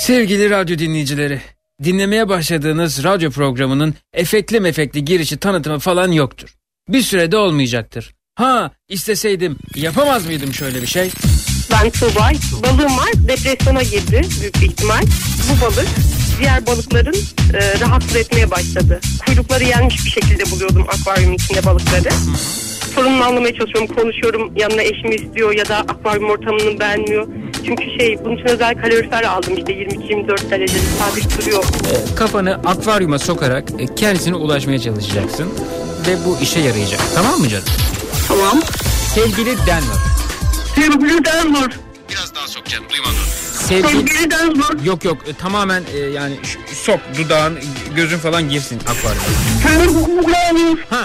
Sevgili radyo dinleyicileri, dinlemeye başladığınız radyo programının efektli mefekli girişi tanıtımı falan yoktur. Bir sürede olmayacaktır. Ha isteseydim yapamaz mıydım şöyle bir şey? Ben Tuğba. Balığım var. Depresyona girdi büyük bir ihtimal. Bu balık diğer balıkların e, rahatsız etmeye başladı. Kuyrukları yenmiş bir şekilde buluyordum akvaryumun içinde balıkları. Sorununu anlamaya çalışıyorum. Konuşuyorum. Yanına eşimi istiyor ya da akvaryum ortamını beğenmiyor. Çünkü şey bunun için özel kalorifer aldım işte 22-24 derecede sabit duruyor. E, kafanı akvaryuma sokarak e, kendisine ulaşmaya çalışacaksın. Ve bu işe yarayacak. Tamam mı canım? Tamam. Sevgili Denver. Sevgili Denver. Biraz daha sok canım duymadım. Sevgili... Sevgili Denver. Yok yok e, tamamen e, yani sok dudağın gözün falan girsin akvaryuma. Sevgili Denver. Ha.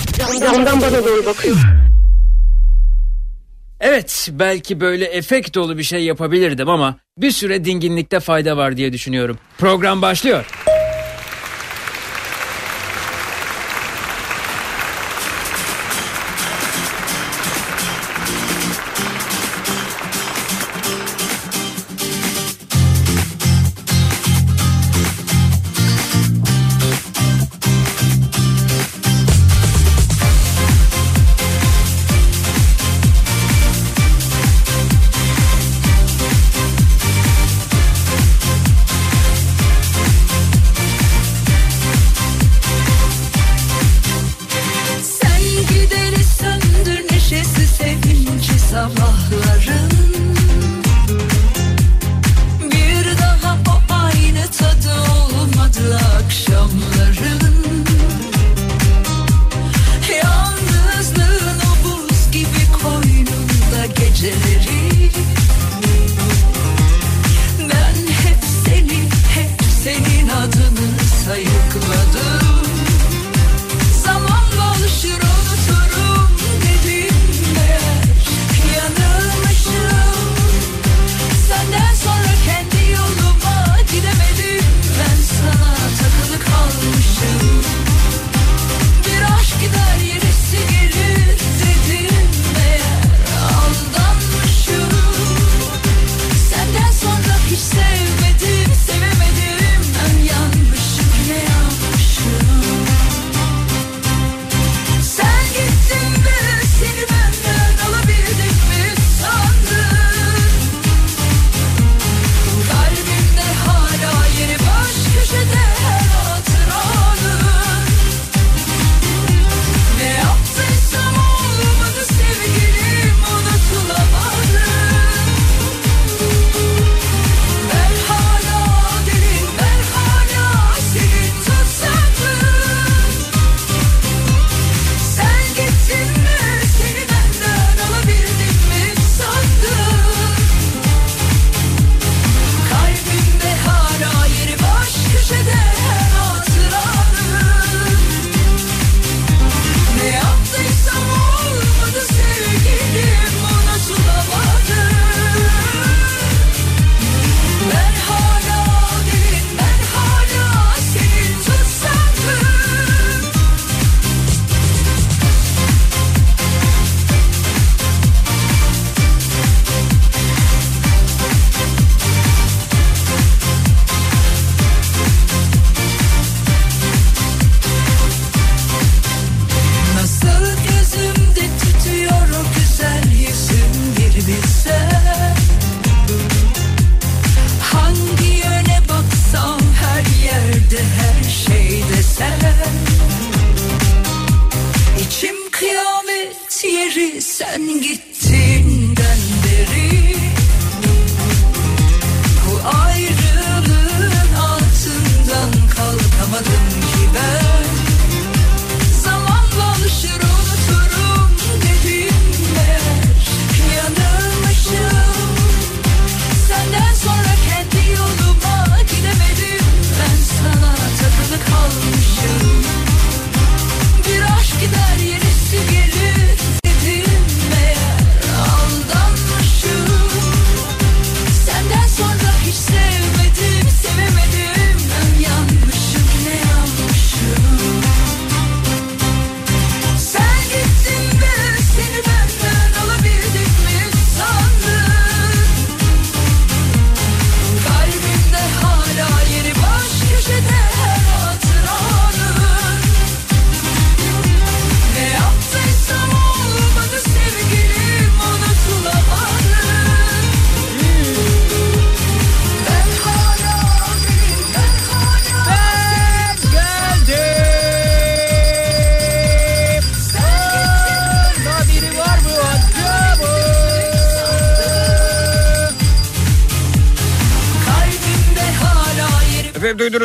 Camdan bana doğru bakıyor. Evet, belki böyle efekt dolu bir şey yapabilirdim ama bir süre dinginlikte fayda var diye düşünüyorum. Program başlıyor.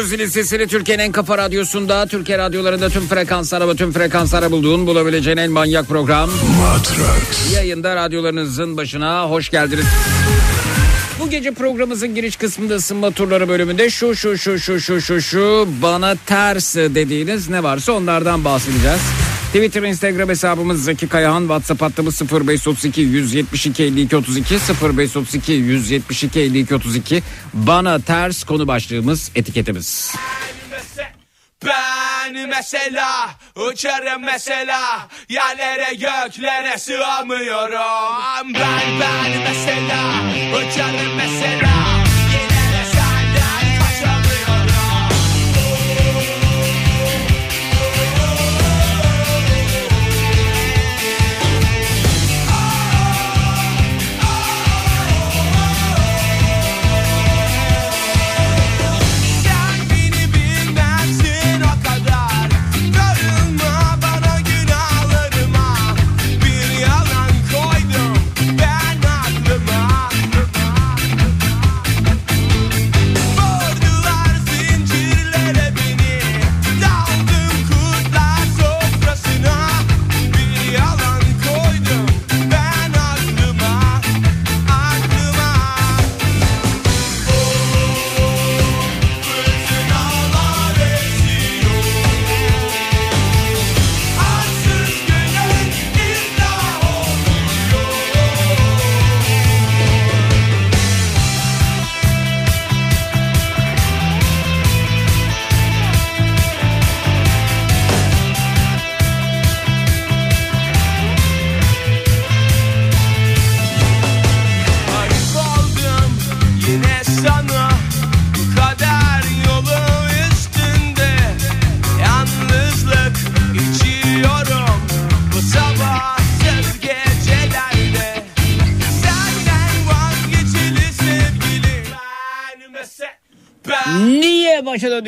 Efendim duydunuz zilin sesini Türkiye'nin en kafa radyosunda, Türkiye radyolarında tüm frekanslara ve tüm frekanslara bulduğun bulabileceğin en manyak program. Matrax. Yayında radyolarınızın başına hoş geldiniz. Bu gece programımızın giriş kısmında ısınma turları bölümünde şu şu şu şu şu şu şu bana ters dediğiniz ne varsa onlardan bahsedeceğiz. Twitter, Instagram hesabımız Zeki Kayahan, WhatsApp hattımız 0532 172 52 32 0532 172 52 32 bana ters konu başlığımız etiketimiz. Ben mesela uçarım mesela yerlere göklere sığamıyorum. Ben ben mesela uçarım mesela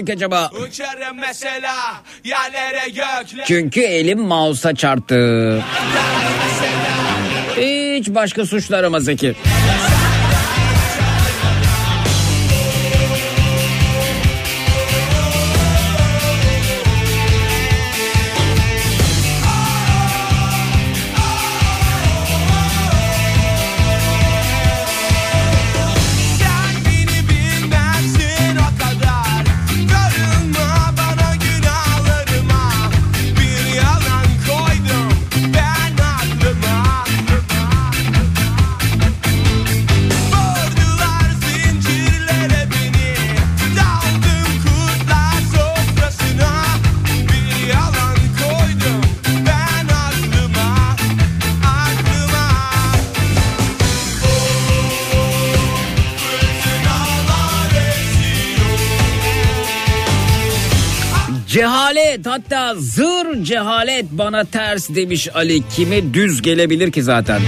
Döndük acaba? uçarım mesela yerlere göklere Çünkü elim mouse'a çarptı. Hiç başka suçlu arama Zeki. Sen Zır cehalet bana ters demiş Ali. Kime düz gelebilir ki zaten?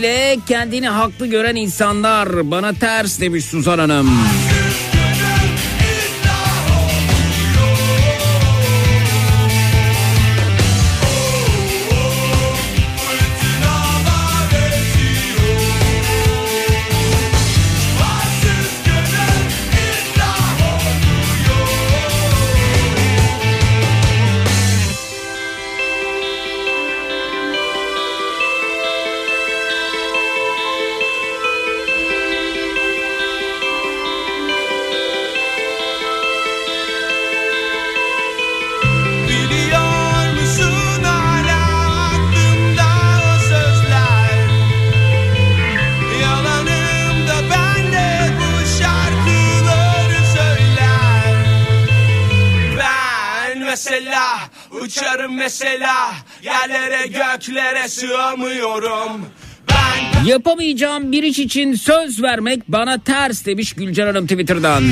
Bile kendini haklı gören insanlar bana ters demiş Suzan Hanım. Yerlere göklere sığamıyorum Ben Yapamayacağım bir iş için söz vermek bana ters demiş Gülcan Hanım Twitter'dan.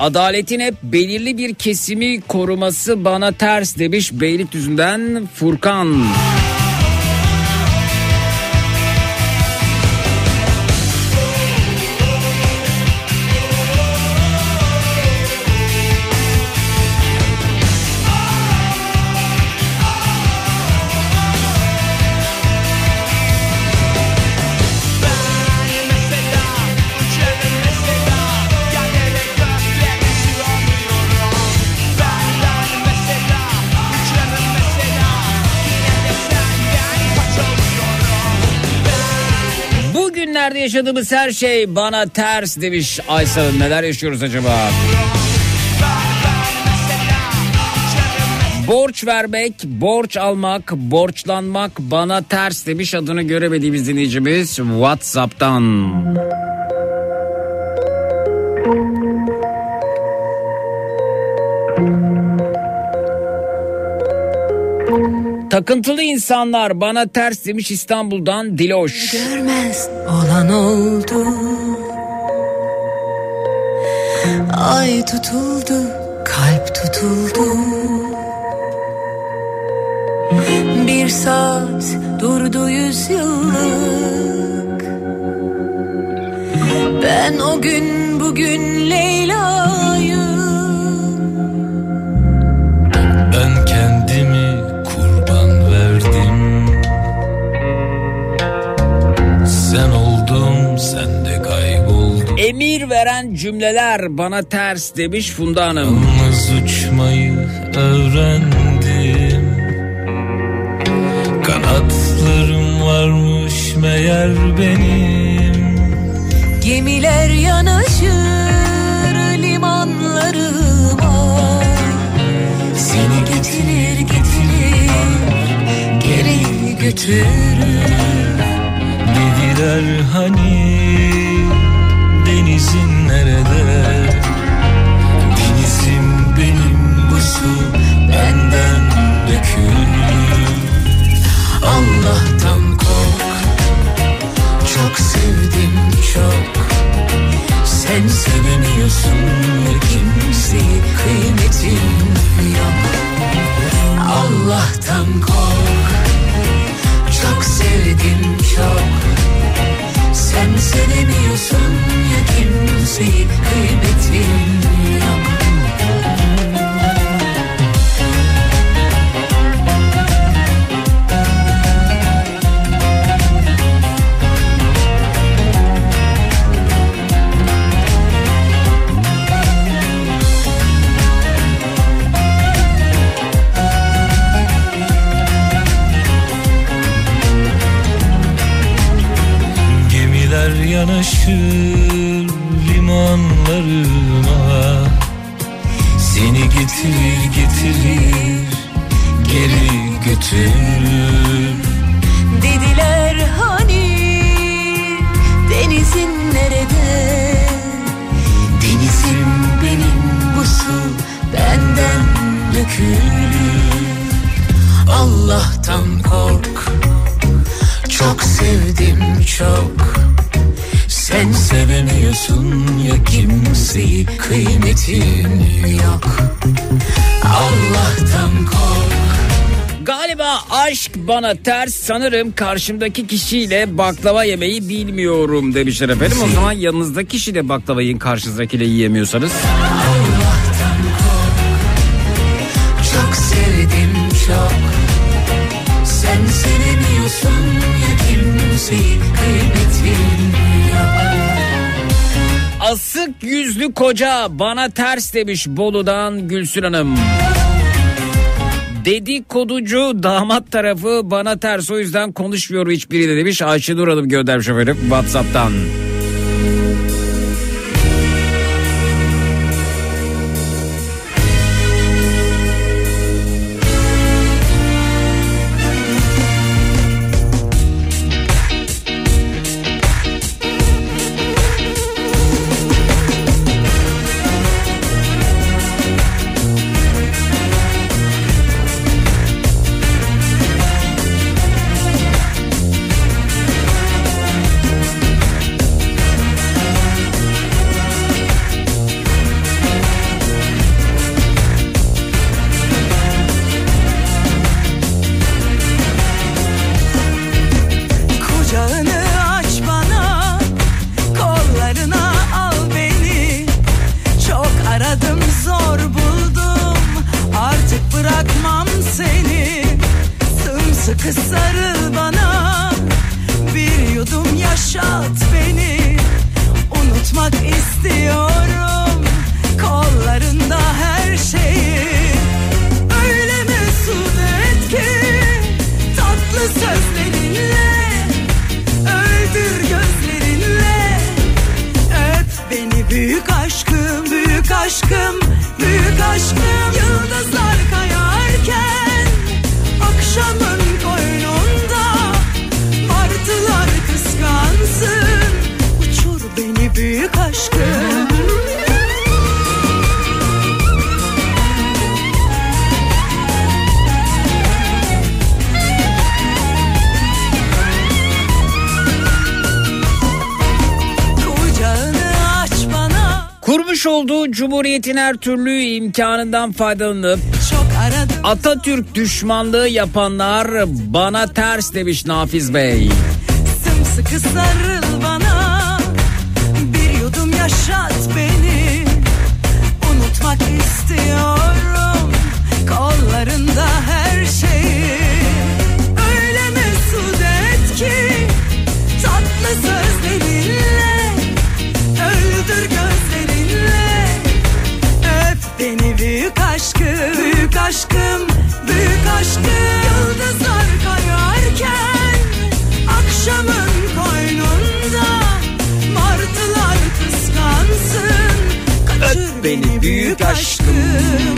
Adaletin hep belirli bir kesimi koruması bana ters demiş Beylikdüzü'nden Furkan. mesela yaşadığımız her şey bana ters demiş Aysel. Neler yaşıyoruz acaba? Borç vermek, borç almak, borçlanmak bana ters demiş adını göremediğimiz dinleyicimiz WhatsApp'tan. Takıntılı insanlar bana ters demiş İstanbul'dan Diloş. görmez olan oldu. Ay tutuldu, kalp tutuldu. Bir saat durdu yüz yıllık. Ben o gün bugün Leyla'yım Emir veren cümleler bana ters demiş Funda Hanım. Yalnız uçmayı öğrendim. Kanatlarım varmış meğer benim. Gemiler yanaşır limanlarıma Seni getirir getirir geri götürür. Dediler hani nerede? Denizim benim bu su benden dökülür Allah'tan kork Çok sevdim çok. Sen sevemiyorsun ve kimseyi kıymetin yok. Allah'tan kork Çok sevdim çok Sen sevemiyorsun ya kimseyi kıymetin yanaşır limanlarıma. Seni getirir getirir geri götürür kıymetin yok. Allah'tan kork. Galiba aşk bana ters sanırım karşımdaki kişiyle baklava yemeyi bilmiyorum demişler efendim. O zaman yanınızdaki kişiyle baklava yiyin karşınızdakiyle yiyemiyorsanız. Allah'tan kork Çok sevdim çok Asık yüzlü koca bana ters demiş Bolu'dan Gülsün Hanım. Dedikoducu damat tarafı bana ters o yüzden konuşmuyor hiçbiri demiş Ayşe Nur Hanım göndermiş efendim Whatsapp'tan. Cumhuriyet'in her türlü imkanından faydalanıp Atatürk düşmanlığı yapanlar bana ters demiş Nafiz Bey. Sımsıkı sarı beni büyük aşkım.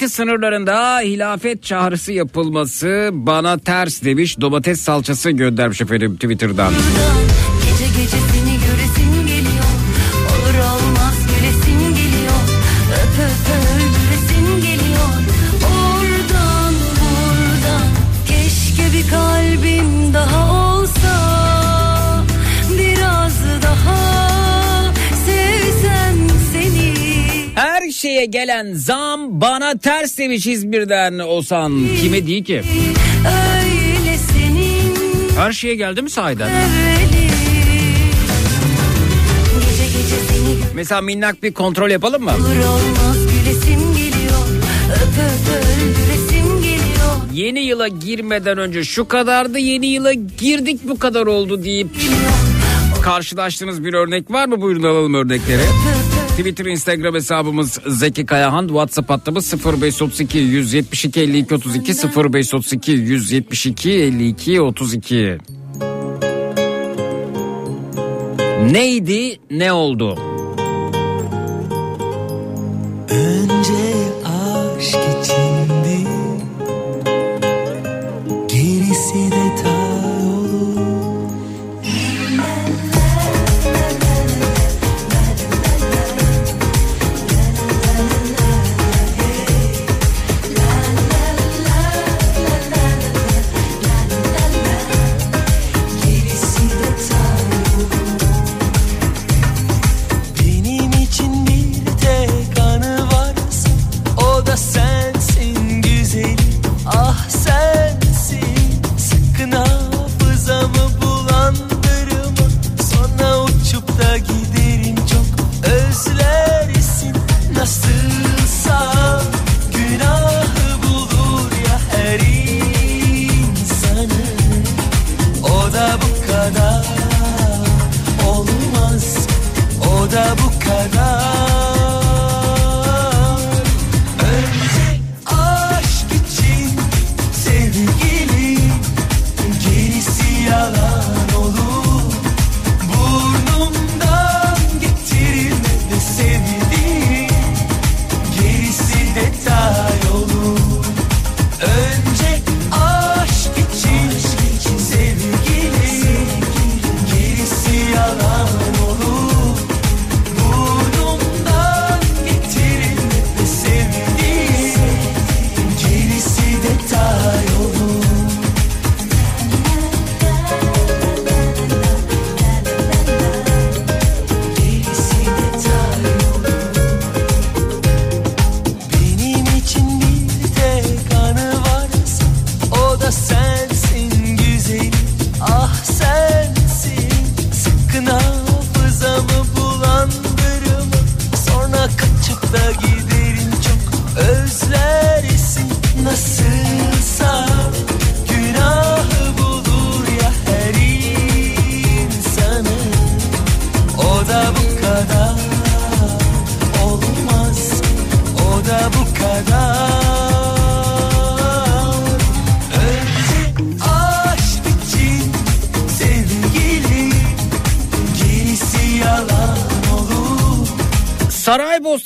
memleketi sınırlarında hilafet çağrısı yapılması bana ters demiş domates salçası göndermiş efendim Twitter'dan. Gece gece seni göresim geliyor. Olur olmaz gülesim geliyor. Öp öp öldüresim geliyor. Oradan buradan keşke bir kalbim daha olsa. Biraz daha sevsem seni. Her şeye gelen zam bana ters demiş İzmir'den Osan. Kime değil ki? Her şeye geldi mi sahiden? Mesela minnak bir kontrol yapalım mı? görür olmaz gülesim geliyor Öp öp öldüresim geliyor Yeni yıla girmeden önce şu kadardı yeni yıla girdik bu kadar oldu deyip karşılaştığınız bir örnek var mı? Buyurun alalım örnekleri. Twitter, Instagram hesabımız Zeki Kayahan. WhatsApp hattımız 0532 172 52 32 0532 172 52 32. Neydi, ne oldu? Önce aşk içindi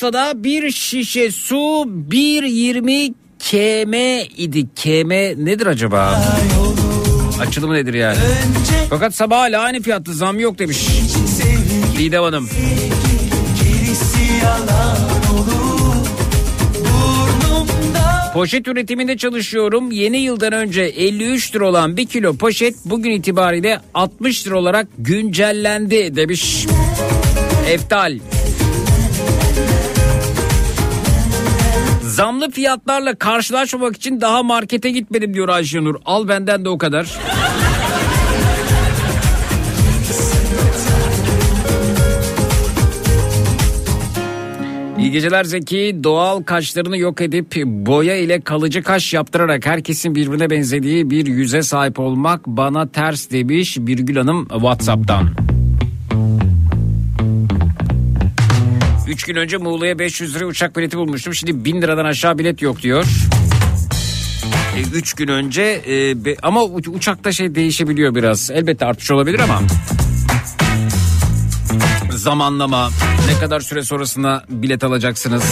Saraybosna'da bir şişe su 1.20 km idi. Km nedir acaba? Açılımı nedir yani? Fakat sabah hala aynı fiyatta zam yok demiş Didem Hanım. Poşet üretiminde çalışıyorum. Yeni yıldan önce 53 lira olan bir kilo poşet bugün itibariyle 60 lira olarak güncellendi demiş. Eftal. Zamlı fiyatlarla karşılaşmamak için daha markete gitmedim diyor Ayşenur. Al benden de o kadar. İyi geceler Zeki. Doğal kaşlarını yok edip boya ile kalıcı kaş yaptırarak herkesin birbirine benzediği bir yüze sahip olmak bana ters demiş Birgül Hanım Whatsapp'tan. Üç gün önce Muğla'ya 500 lira uçak bileti bulmuştum. Şimdi 1000 liradan aşağı bilet yok diyor. E, üç gün önce e, be- ama uçakta şey değişebiliyor biraz. Elbette artmış olabilir ama zamanlama ne kadar süre sonrasında bilet alacaksınız.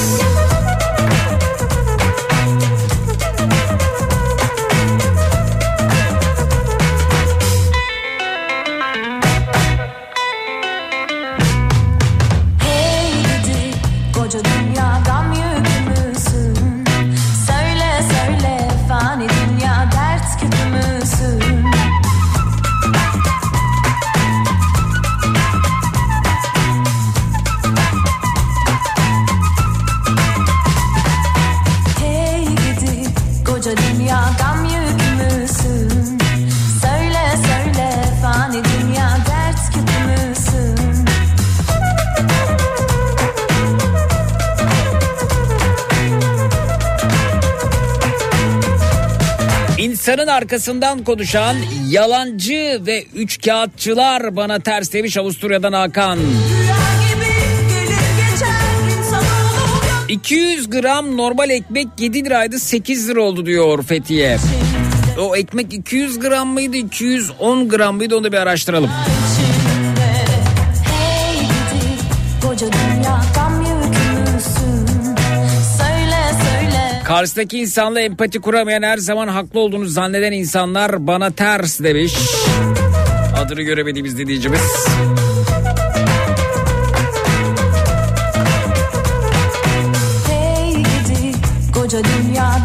Arkasından konuşan yalancı ve üçkağıtçılar bana ters demiş Avusturya'dan Hakan. Rüya gibi gelir geçer insanoğlu yok 200 gram normal ekmek 7 liraydı 8 lira oldu diyor Fethiye. O ekmek 200 gram mıydı 210 gram mıydı onu da bir araştıralım. Hey gidi koca dünya Karşıdaki insanla empati kuramayan her zaman haklı olduğunu zanneden insanlar bana ters demiş. Adını göremediğimiz dinleyicimiz. Hey gidi koca dünya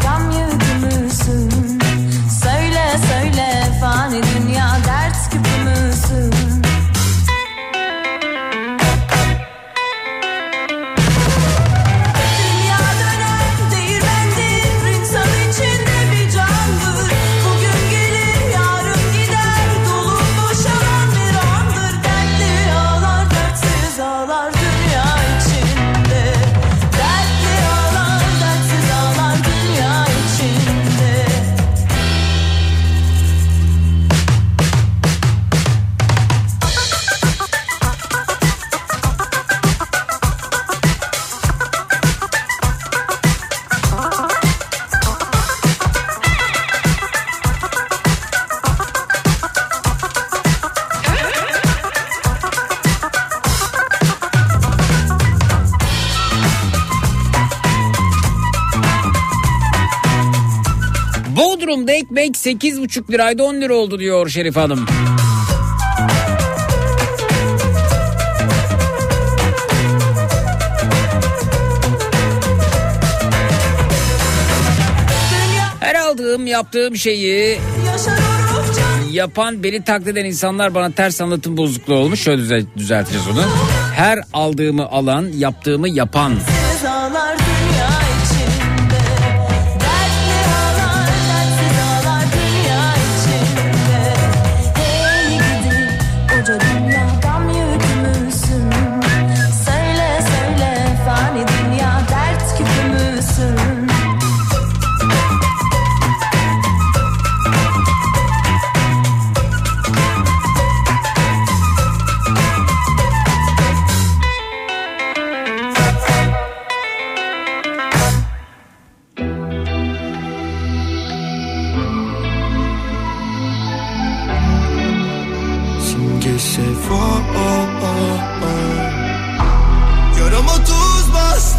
8,5 liraydı 10 lira oldu diyor Şerif Hanım. Her aldığım yaptığım şeyi yapan beni taklit eden insanlar bana ters anlatım bozukluğu olmuş. Şöyle düzel- düzelteceğiz onu. Her aldığımı alan yaptığımı yapan. Dertsiz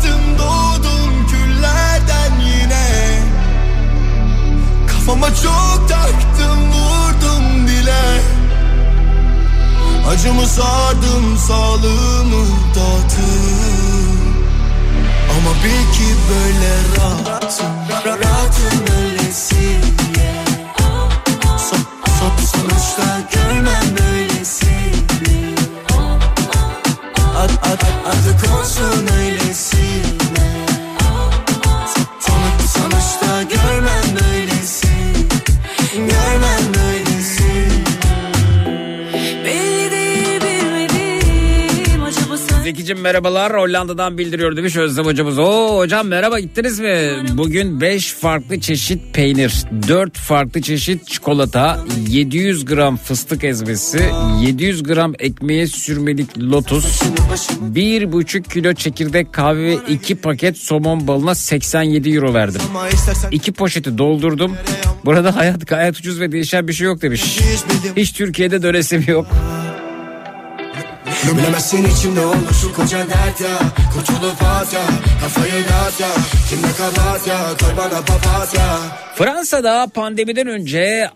tuz bastım doğdum küllerden yine. Kafama çok taktım vurdum dile Acımı sardım sağlığımı dağıttım Ama bil ki böyle rahatım Rahatım son, sonuçta görmem böylesini Ad, ad, adı sen Zekicim merhabalar Hollanda'dan bildiriyor demiş Özlem hocamız. Oo hocam merhaba gittiniz mi? Bugün 5 farklı çeşit peynir, 4 farklı çeşit çikolata, 700 gram fıstık ezmesi, 700 gram ekmeğe sürmelik lotus, 1,5 kilo çekirdek kahve ve 2 paket somon balına 87 euro verdim. Ama istersen İki poşeti doldurdum. Burada hayat gayet ucuz ve değişen bir şey yok demiş. Hiç Türkiye'de dönesi yok. Bilemezsin içimde olur şu koca dert ya Kurtulup at ya Kafayı dağıt ya Kimde kabahat ya Koy bana papatya Fransa'da pandemiden önce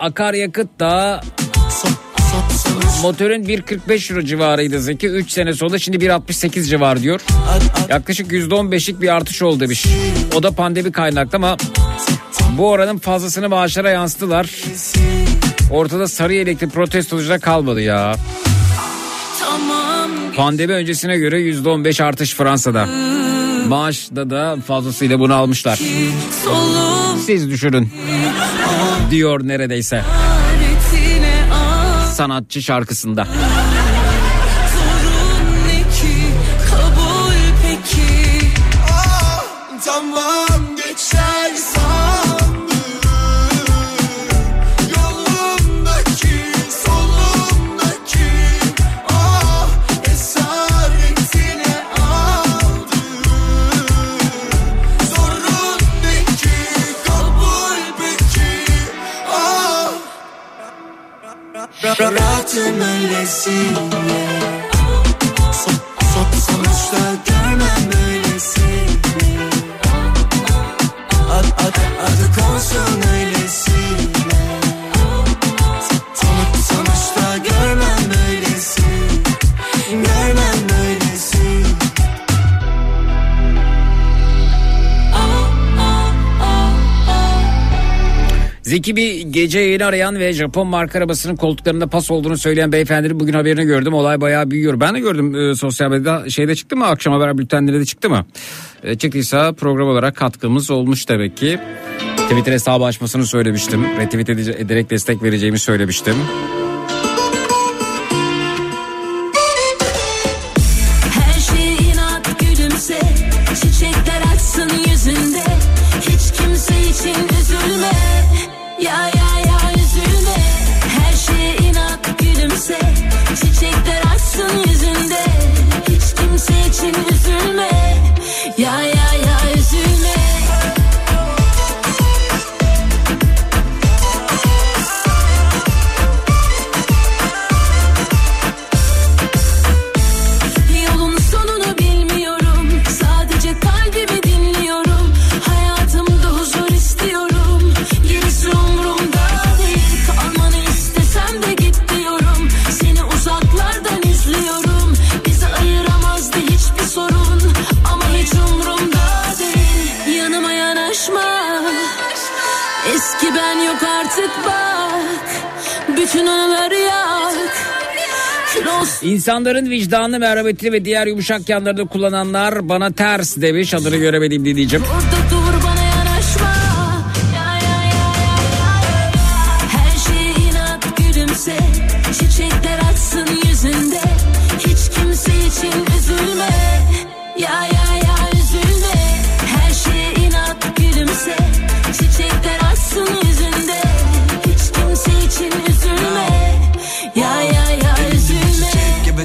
son, sonuç motorun 1.45 euro civarıydı Zeki. 3 sene sonra şimdi 1.68 civar diyor. Yaklaşık %15'lik bir artış oldu demiş. O da pandemi kaynaklı ama bu oranın fazlasını maaşlara yansıttılar. Ortada sarı yelekli protestocular kalmadı ya. Pandemi öncesine göre %15 artış Fransa'da. Maaşta da fazlasıyla bunu almışlar. Siz düşünün. Diyor neredeyse sanatçı şarkısında. Zeki bir gece yayını arayan ve Japon marka arabasının koltuklarında pas olduğunu söyleyen beyefendinin bugün haberini gördüm. Olay bayağı büyüyor. Ben de gördüm e, sosyal medyada şeyde çıktı mı akşam haber bültenleri de çıktı mı? E, çıktıysa program olarak katkımız olmuş demek ki. Twitter hesabı açmasını söylemiştim. Retweet ederek destek vereceğimi söylemiştim. İnsanların vicdanlı merhametini ve diğer yumuşak yanlarını kullananlar bana ters demiş adını göremediğim dinleyicim. Orada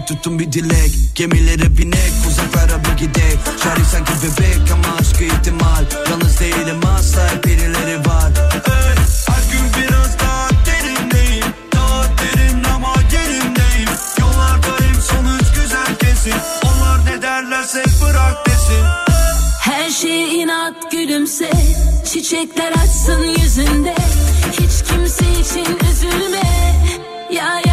Tutun bir dilek. Gemilere binek uzaklara bir gidek. Şarkı sanki bebek ama aşkı ihtimal. Yalnız değilim asla hep birileri var. Her gün biraz daha derindeyim. Daha derin ama yerindeyim Yollardayım sonuç güzel kesin. Onlar ne derlerse bırak Her şey inat gülümse. Çiçekler açsın yüzünde. Hiç kimse için üzülme. Ya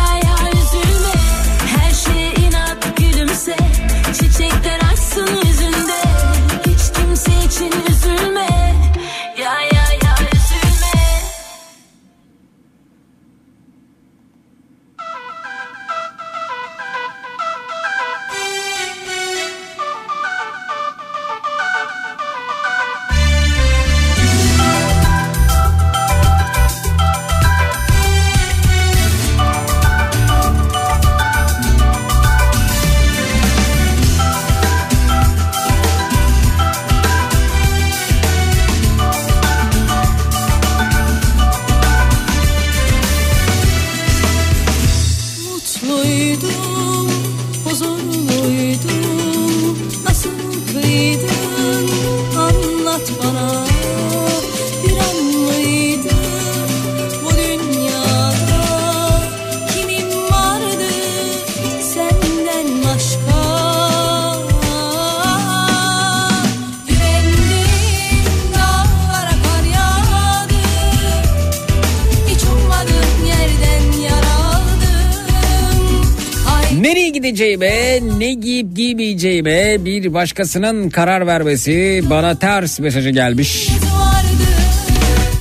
Nereye gideceğime, ne giyip giymeyeceğime bir başkasının karar vermesi bana ters mesajı gelmiş.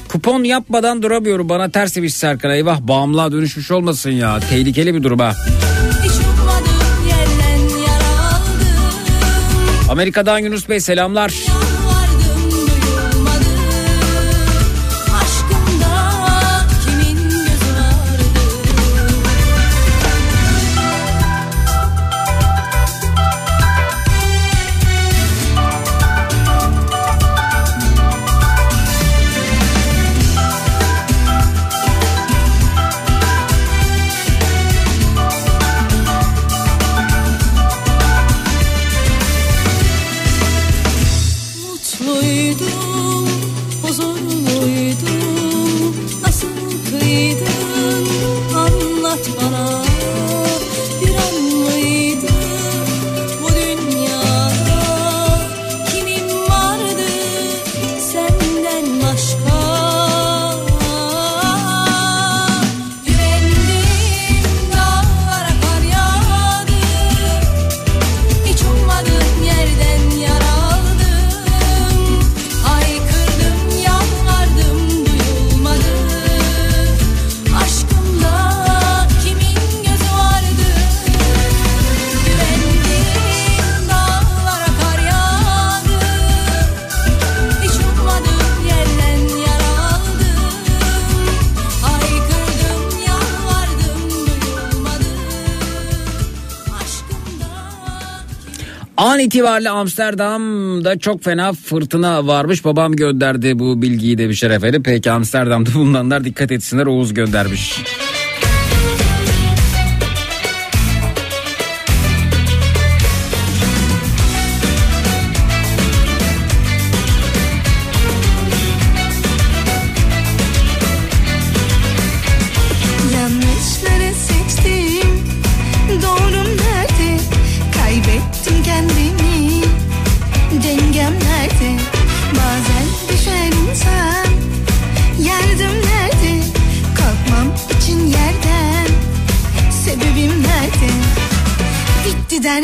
Kupon yapmadan duramıyorum bana ters demiş Serkan. Eyvah bağımlılığa dönüşmüş olmasın ya. Tehlikeli bir durum ha. Amerika'dan Yunus Bey selamlar. Yalvardım itibariyle Amsterdam'da çok fena fırtına varmış. Babam gönderdi bu bilgiyi demiş efendim. Peki Amsterdam'da bulunanlar dikkat etsinler Oğuz göndermiş.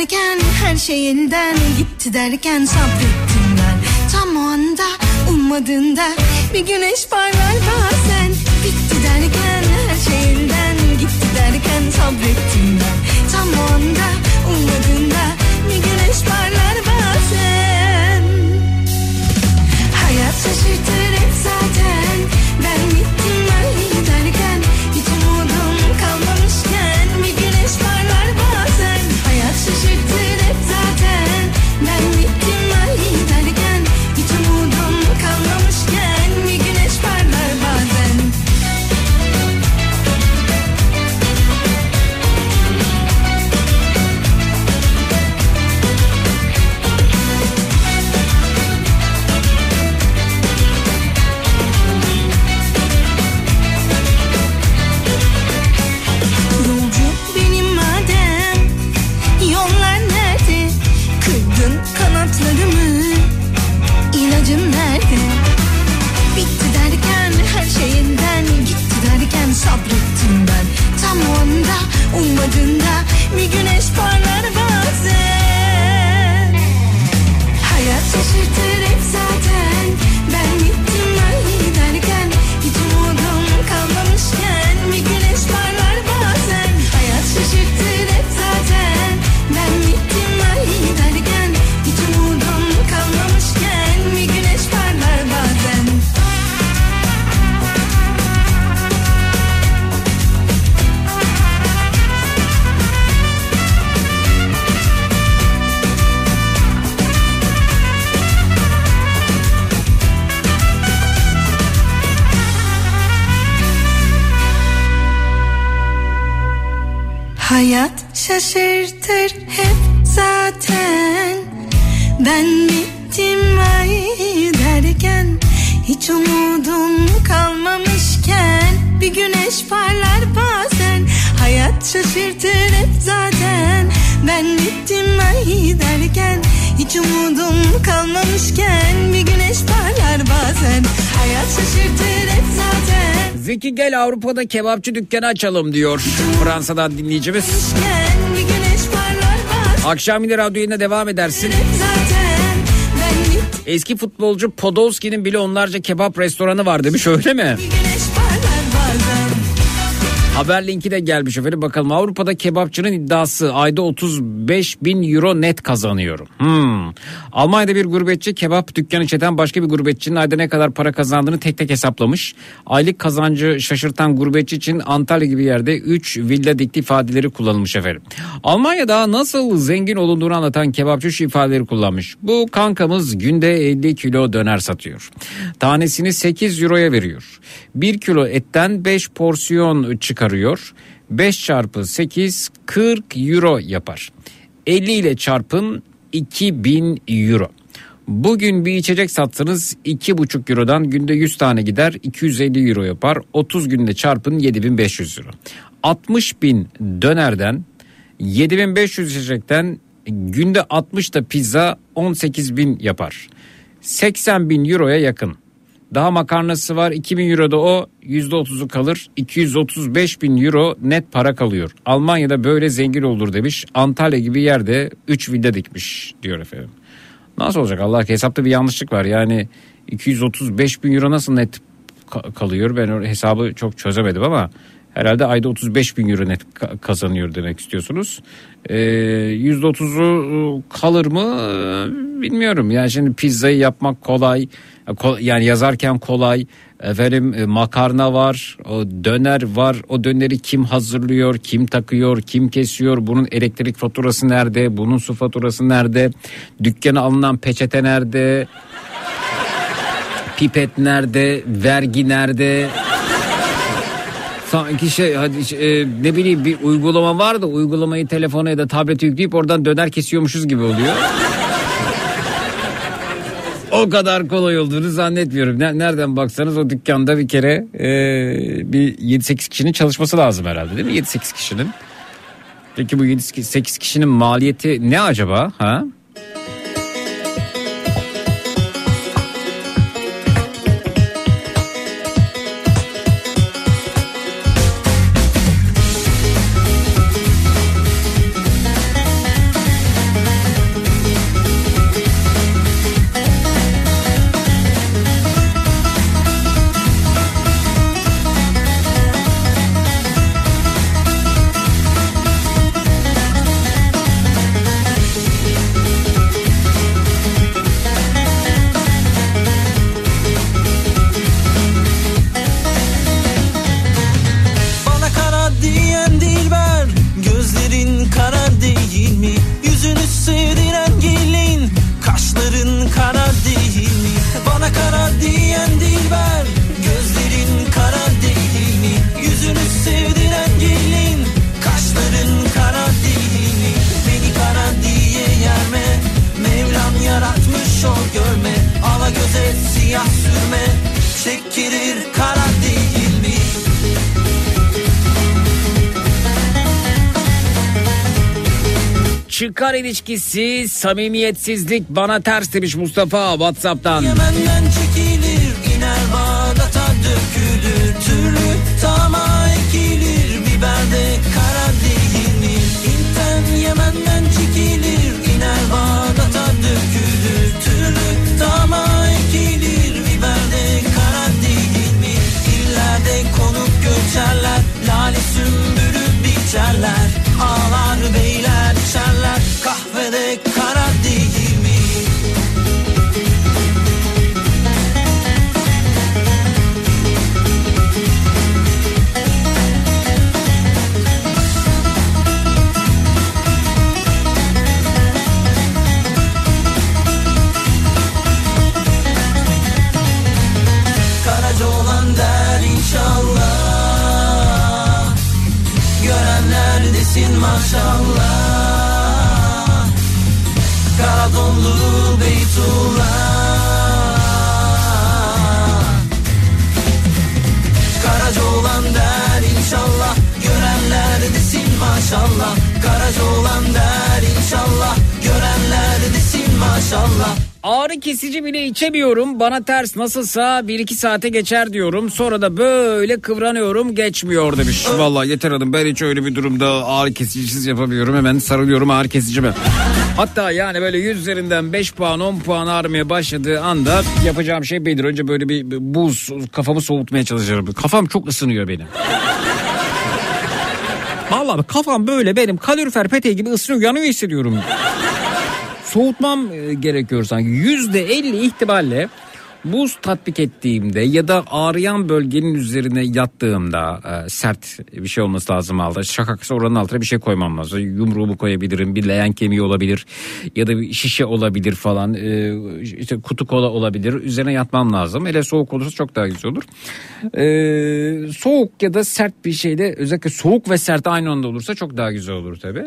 Derken her şey elden gitti derken sabrettim ben. Tam o anda ummadığında bir güneş parlar bazen. Bitti derken her şey elden gitti derken sabrettim ben. Tam o anda ummadığında bir güneş parlar bazen. Hayat şaşırtır Bir güneş parlar şaşırtır hep zaten. Ben bittim ay derken Hiç umudum kalmamışken Bir güneş parlar bazen Hayat şaşırtır hep zaten. Ben bittim ay derken Hiç umudum kalmamışken Bir güneş parlar bazen Hayat şaşırtır hep zaten. Zeki gel Avrupa'da kebapçı dükkanı açalım diyor Fransa'dan dinleyicimiz. Gel Akşam yine radyo yayına devam edersin. Eski futbolcu Podolski'nin bile onlarca kebap restoranı var demiş öyle mi? güneş Haber linki de gelmiş efendim. Bakalım Avrupa'da kebapçının iddiası ayda 35 bin euro net kazanıyorum. Hmm. Almanya'da bir gurbetçi kebap dükkanı işleten başka bir gurbetçinin ayda ne kadar para kazandığını tek tek hesaplamış. Aylık kazancı şaşırtan gurbetçi için Antalya gibi yerde 3 villa dikti ifadeleri kullanılmış efendim. Almanya'da nasıl zengin olunduğunu anlatan kebapçı şu ifadeleri kullanmış. Bu kankamız günde 50 kilo döner satıyor. Tanesini 8 euroya veriyor. 1 kilo etten 5 porsiyon çıkarıyor. 5 çarpı 8 40 euro yapar. 50 ile çarpın 2000 euro. Bugün bir içecek satsanız 2,5 eurodan günde 100 tane gider 250 euro yapar. 30 günde çarpın 7500 euro. 60 bin dönerden 7500 içecekten günde 60 da pizza 18 bin yapar. 80 bin euroya yakın. Daha makarnası var. 2000 euro da o. %30'u kalır. 235 bin euro net para kalıyor. Almanya'da böyle zengin olur demiş. Antalya gibi yerde 3 villa dikmiş diyor efendim. Nasıl olacak? Allah hesapta bir yanlışlık var. Yani 235 bin euro nasıl net ka- kalıyor? Ben hesabı çok çözemedim ama herhalde ayda 35 bin euro net ka- kazanıyor demek istiyorsunuz. Ee, %30'u kalır mı? Ee, bilmiyorum. Yani şimdi pizzayı yapmak kolay Ko- yani yazarken kolay. Efendim e, makarna var o döner var. O döneri kim hazırlıyor kim takıyor kim kesiyor? Bunun elektrik faturası nerede? Bunun su faturası nerede? Dükkana alınan peçete nerede? Pipet nerede? Vergi nerede Sanki şey hadi e, ne bileyim bir uygulama var da uygulamayı telefona ya da tablete yükleyip oradan döner kesiyormuşuz gibi oluyor. o kadar kolay olduğunu zannetmiyorum. Ne- Nereden baksanız o dükkanda bir kere e, bir 7-8 kişinin çalışması lazım herhalde değil mi? 7-8 kişinin. Peki bu 7-8 kişinin maliyeti ne acaba? Ha? İlişkisi samimiyetsizlik bana ters demiş Mustafa Whatsapp'tan. Yemen'den çekilir Beytullah Karaca inşallah. Görenler desin maşallah. Karaca olan der inşallah. Görenler desin maşallah Ağrı kesici bile içemiyorum. Bana ters nasılsa 1-2 saate geçer diyorum. Sonra da böyle kıvranıyorum geçmiyor demiş. Vallahi yeter hanım ben hiç öyle bir durumda ağrı kesicisiz yapamıyorum. Hemen sarılıyorum ağrı kesicime. Hatta yani böyle 100 üzerinden 5 puan 10 puan ağrımaya başladığı anda yapacağım şey belli. Önce böyle bir buz kafamı soğutmaya çalışıyorum. Kafam çok ısınıyor benim. Vallahi kafam böyle benim kalorifer peteği gibi ısınıyor yanıyor hissediyorum. Soğutmam e, gerekiyor sanki. Yüzde elli ihtimalle buz tatbik ettiğimde ya da ağrıyan bölgenin üzerine yattığımda e, sert bir şey olması lazım aldı. Şakaksa oranın altına bir şey koymam lazım. Yumruğumu koyabilirim, bir leğen kemiği olabilir ya da bir şişe olabilir falan. E, işte kutu kola olabilir. Üzerine yatmam lazım. Hele soğuk olursa çok daha güzel olur. Soğuk ya da sert bir şeyde özellikle soğuk ve sert aynı anda olursa çok daha güzel olur tabii.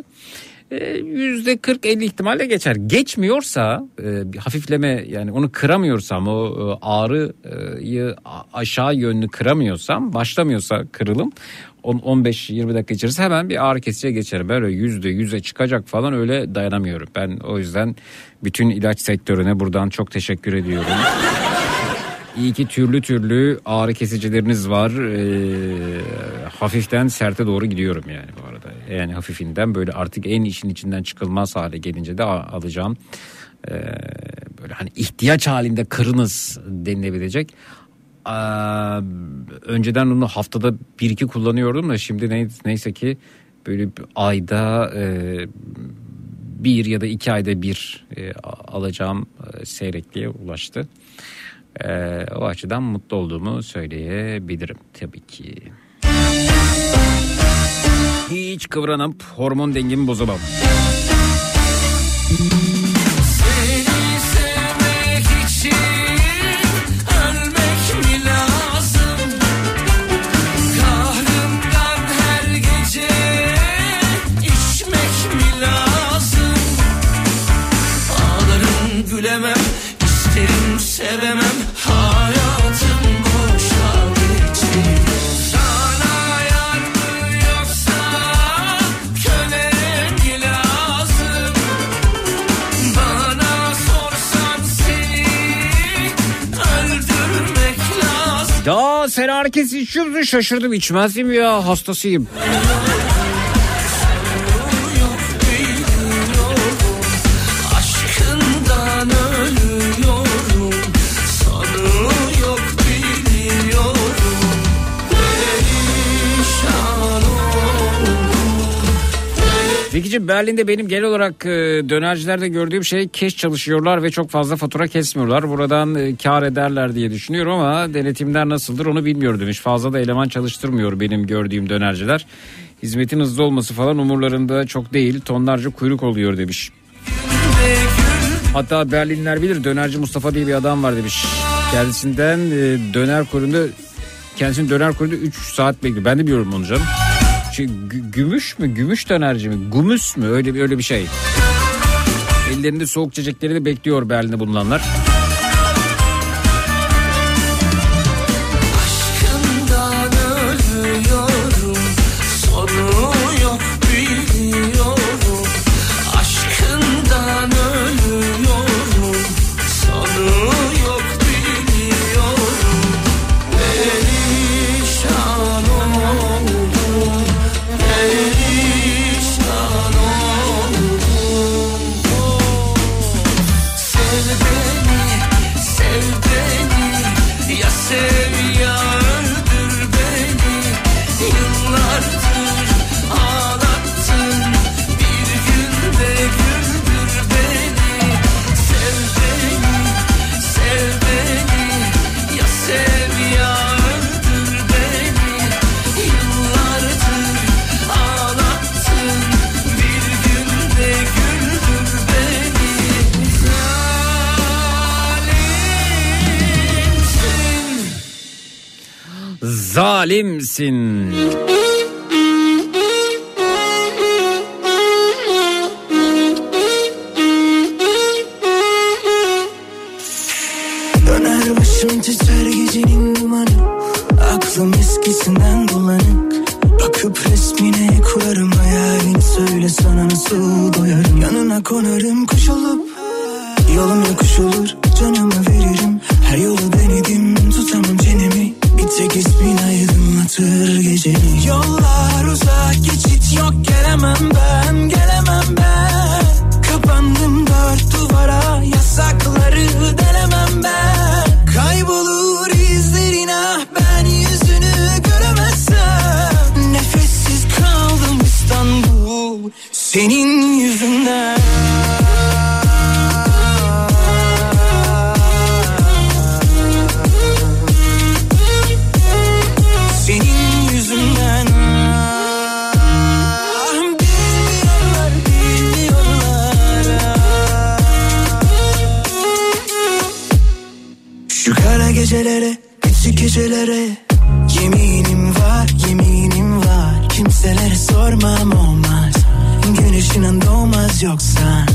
E, Yüzde 40-50 ihtimalle geçer. Geçmiyorsa e, bir hafifleme yani onu kıramıyorsam o e, ağrıyı aşağı yönlü kıramıyorsam başlamıyorsa kırılım on- 15-20 dakika içerisinde hemen bir ağrı kesiciye geçerim. Böyle yüzde yüze çıkacak falan öyle dayanamıyorum. Ben o yüzden bütün ilaç sektörüne buradan çok teşekkür ediyorum. İyi ki türlü türlü ağrı kesicileriniz var. Ee, hafiften serte doğru gidiyorum yani bu arada. Yani hafifinden böyle artık en işin içinden çıkılmaz hale gelince de alacağım. Ee, böyle hani ihtiyaç halinde kırınız denilebilecek. Aa, önceden onu haftada bir iki kullanıyordum da şimdi ne- neyse ki böyle ayda e, bir ya da iki ayda bir e, alacağım e, seyrekliğe ulaştı. Ee, o açıdan mutlu olduğumu söyleyebilirim tabii ki. Hiç kıvranıp hormon dengemi bozamam. Herkes içiyor? Şaşırdım içmezdim ya hastasıyım. Zekiciğim Berlin'de benim genel olarak e, dönercilerde gördüğüm şey keş çalışıyorlar ve çok fazla fatura kesmiyorlar. Buradan e, kar ederler diye düşünüyorum ama denetimler nasıldır onu bilmiyorum demiş. Fazla da eleman çalıştırmıyor benim gördüğüm dönerciler. Hizmetin hızlı olması falan umurlarında çok değil. Tonlarca kuyruk oluyor demiş. Hatta Berlinler bilir dönerci Mustafa diye bir adam var demiş. Kendisinden e, döner kuyruğunda kendisinin döner kuyruğunda 3 saat bekliyor. Ben de biliyorum onu canım. Şey, gü- gümüş mü? Gümüş dönerci mi? Gümüş mü? Öyle bir öyle bir şey. Ellerinde soğuk içecekleri de bekliyor Berlin'de bulunanlar. Zalimsin. Döner titrer gecenin dumanı. Aklım eskisinden bulanık. Bakıp resmine kurarım hayalini Söyle sana nasıl doyarım. Yanına konarım kuş olup Yolum yokuş olur canımı veririm. Her yolu denedim tutamam çenemi. Bir tek ismin aydınlatır gecemi Yollar uzak geçit yok gelemem ben Gelemem ben. Kapandım dört duvara Yasakları delemem ben. Kaybolur izlerin ah Ben yüzünü göremezsem. Nefessiz kaldım Senin yüzünden gecelere, küçük gecelere. Yeminim var, yeminim var. Kimselere sormam olmaz. Gün ışığından doğmaz yoksa.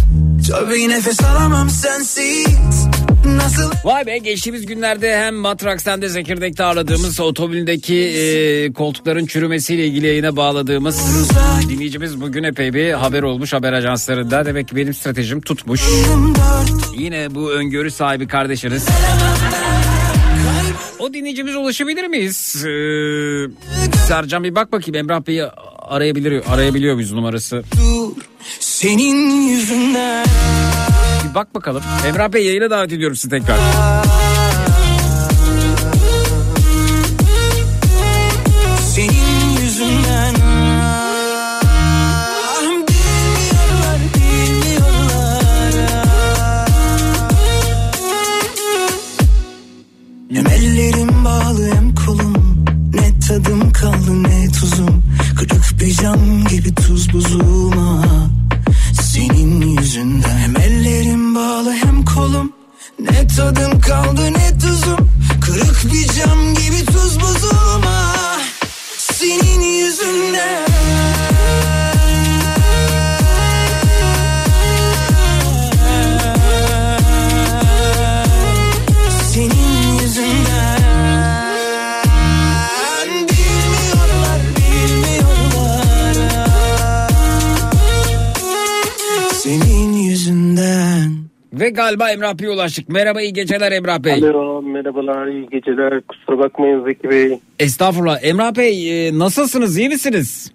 Tabii nefes alamam sensiz. Nasıl? Vay be geçtiğimiz günlerde hem Matrax hem de Zekirdek'te ağırladığımız otomobilindeki e, koltukların çürümesiyle ilgili yayına bağladığımız dinleyicimiz bugün epey bir haber olmuş haber ajanslarında. Demek ki benim stratejim tutmuş. Yine bu öngörü sahibi kardeşiniz. O dinleyicimize ulaşabilir miyiz? Ee, Sercan bir bak bakayım Emrah Bey'i arayabiliyor, arayabiliyor muyuz numarası? dur Senin yüzünden Bir bak bakalım. Emrah Bey yayına davet ediyorum sizi tekrar. Bir cam gibi tuz buzum ah. Senin yüzünden Hem ellerim bağlı hem kolum Ne tadım kaldı ne tuzum Kırık bir cam gibi tuz buzum ah. Senin yüzünden Ve galiba Emrah Bey'e ulaştık. Merhaba iyi geceler Emrah Bey. Alo merhabalar iyi geceler kusura bakmayın Zeki Bey. Estağfurullah. Emrah Bey e, nasılsınız iyi misiniz?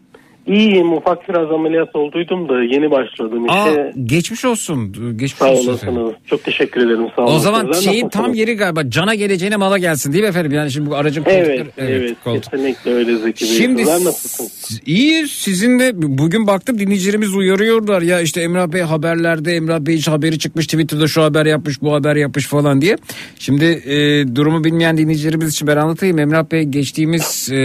İyiyim ufak biraz ameliyat olduydum da yeni başladım Aa, işte. geçmiş olsun. Geçmiş Sağ olsun. efendim. olasınız. Çok teşekkür ederim sağ olun. O zaman Sizler şeyin tam nasılsınız? yeri galiba cana geleceğine mala gelsin değil mi efendim? Yani şimdi bu aracın koltukları. Evet evet, koltuk. kesinlikle öyle Zeki Bey. Şimdi Sizler s- nasılsınız? iyi sizin de bugün baktım dinleyicilerimiz uyarıyorlar ya işte Emrah Bey haberlerde Emrah Bey hiç haberi çıkmış Twitter'da şu haber yapmış bu haber yapmış falan diye. Şimdi e, durumu bilmeyen dinleyicilerimiz için ben anlatayım. Emrah Bey geçtiğimiz e,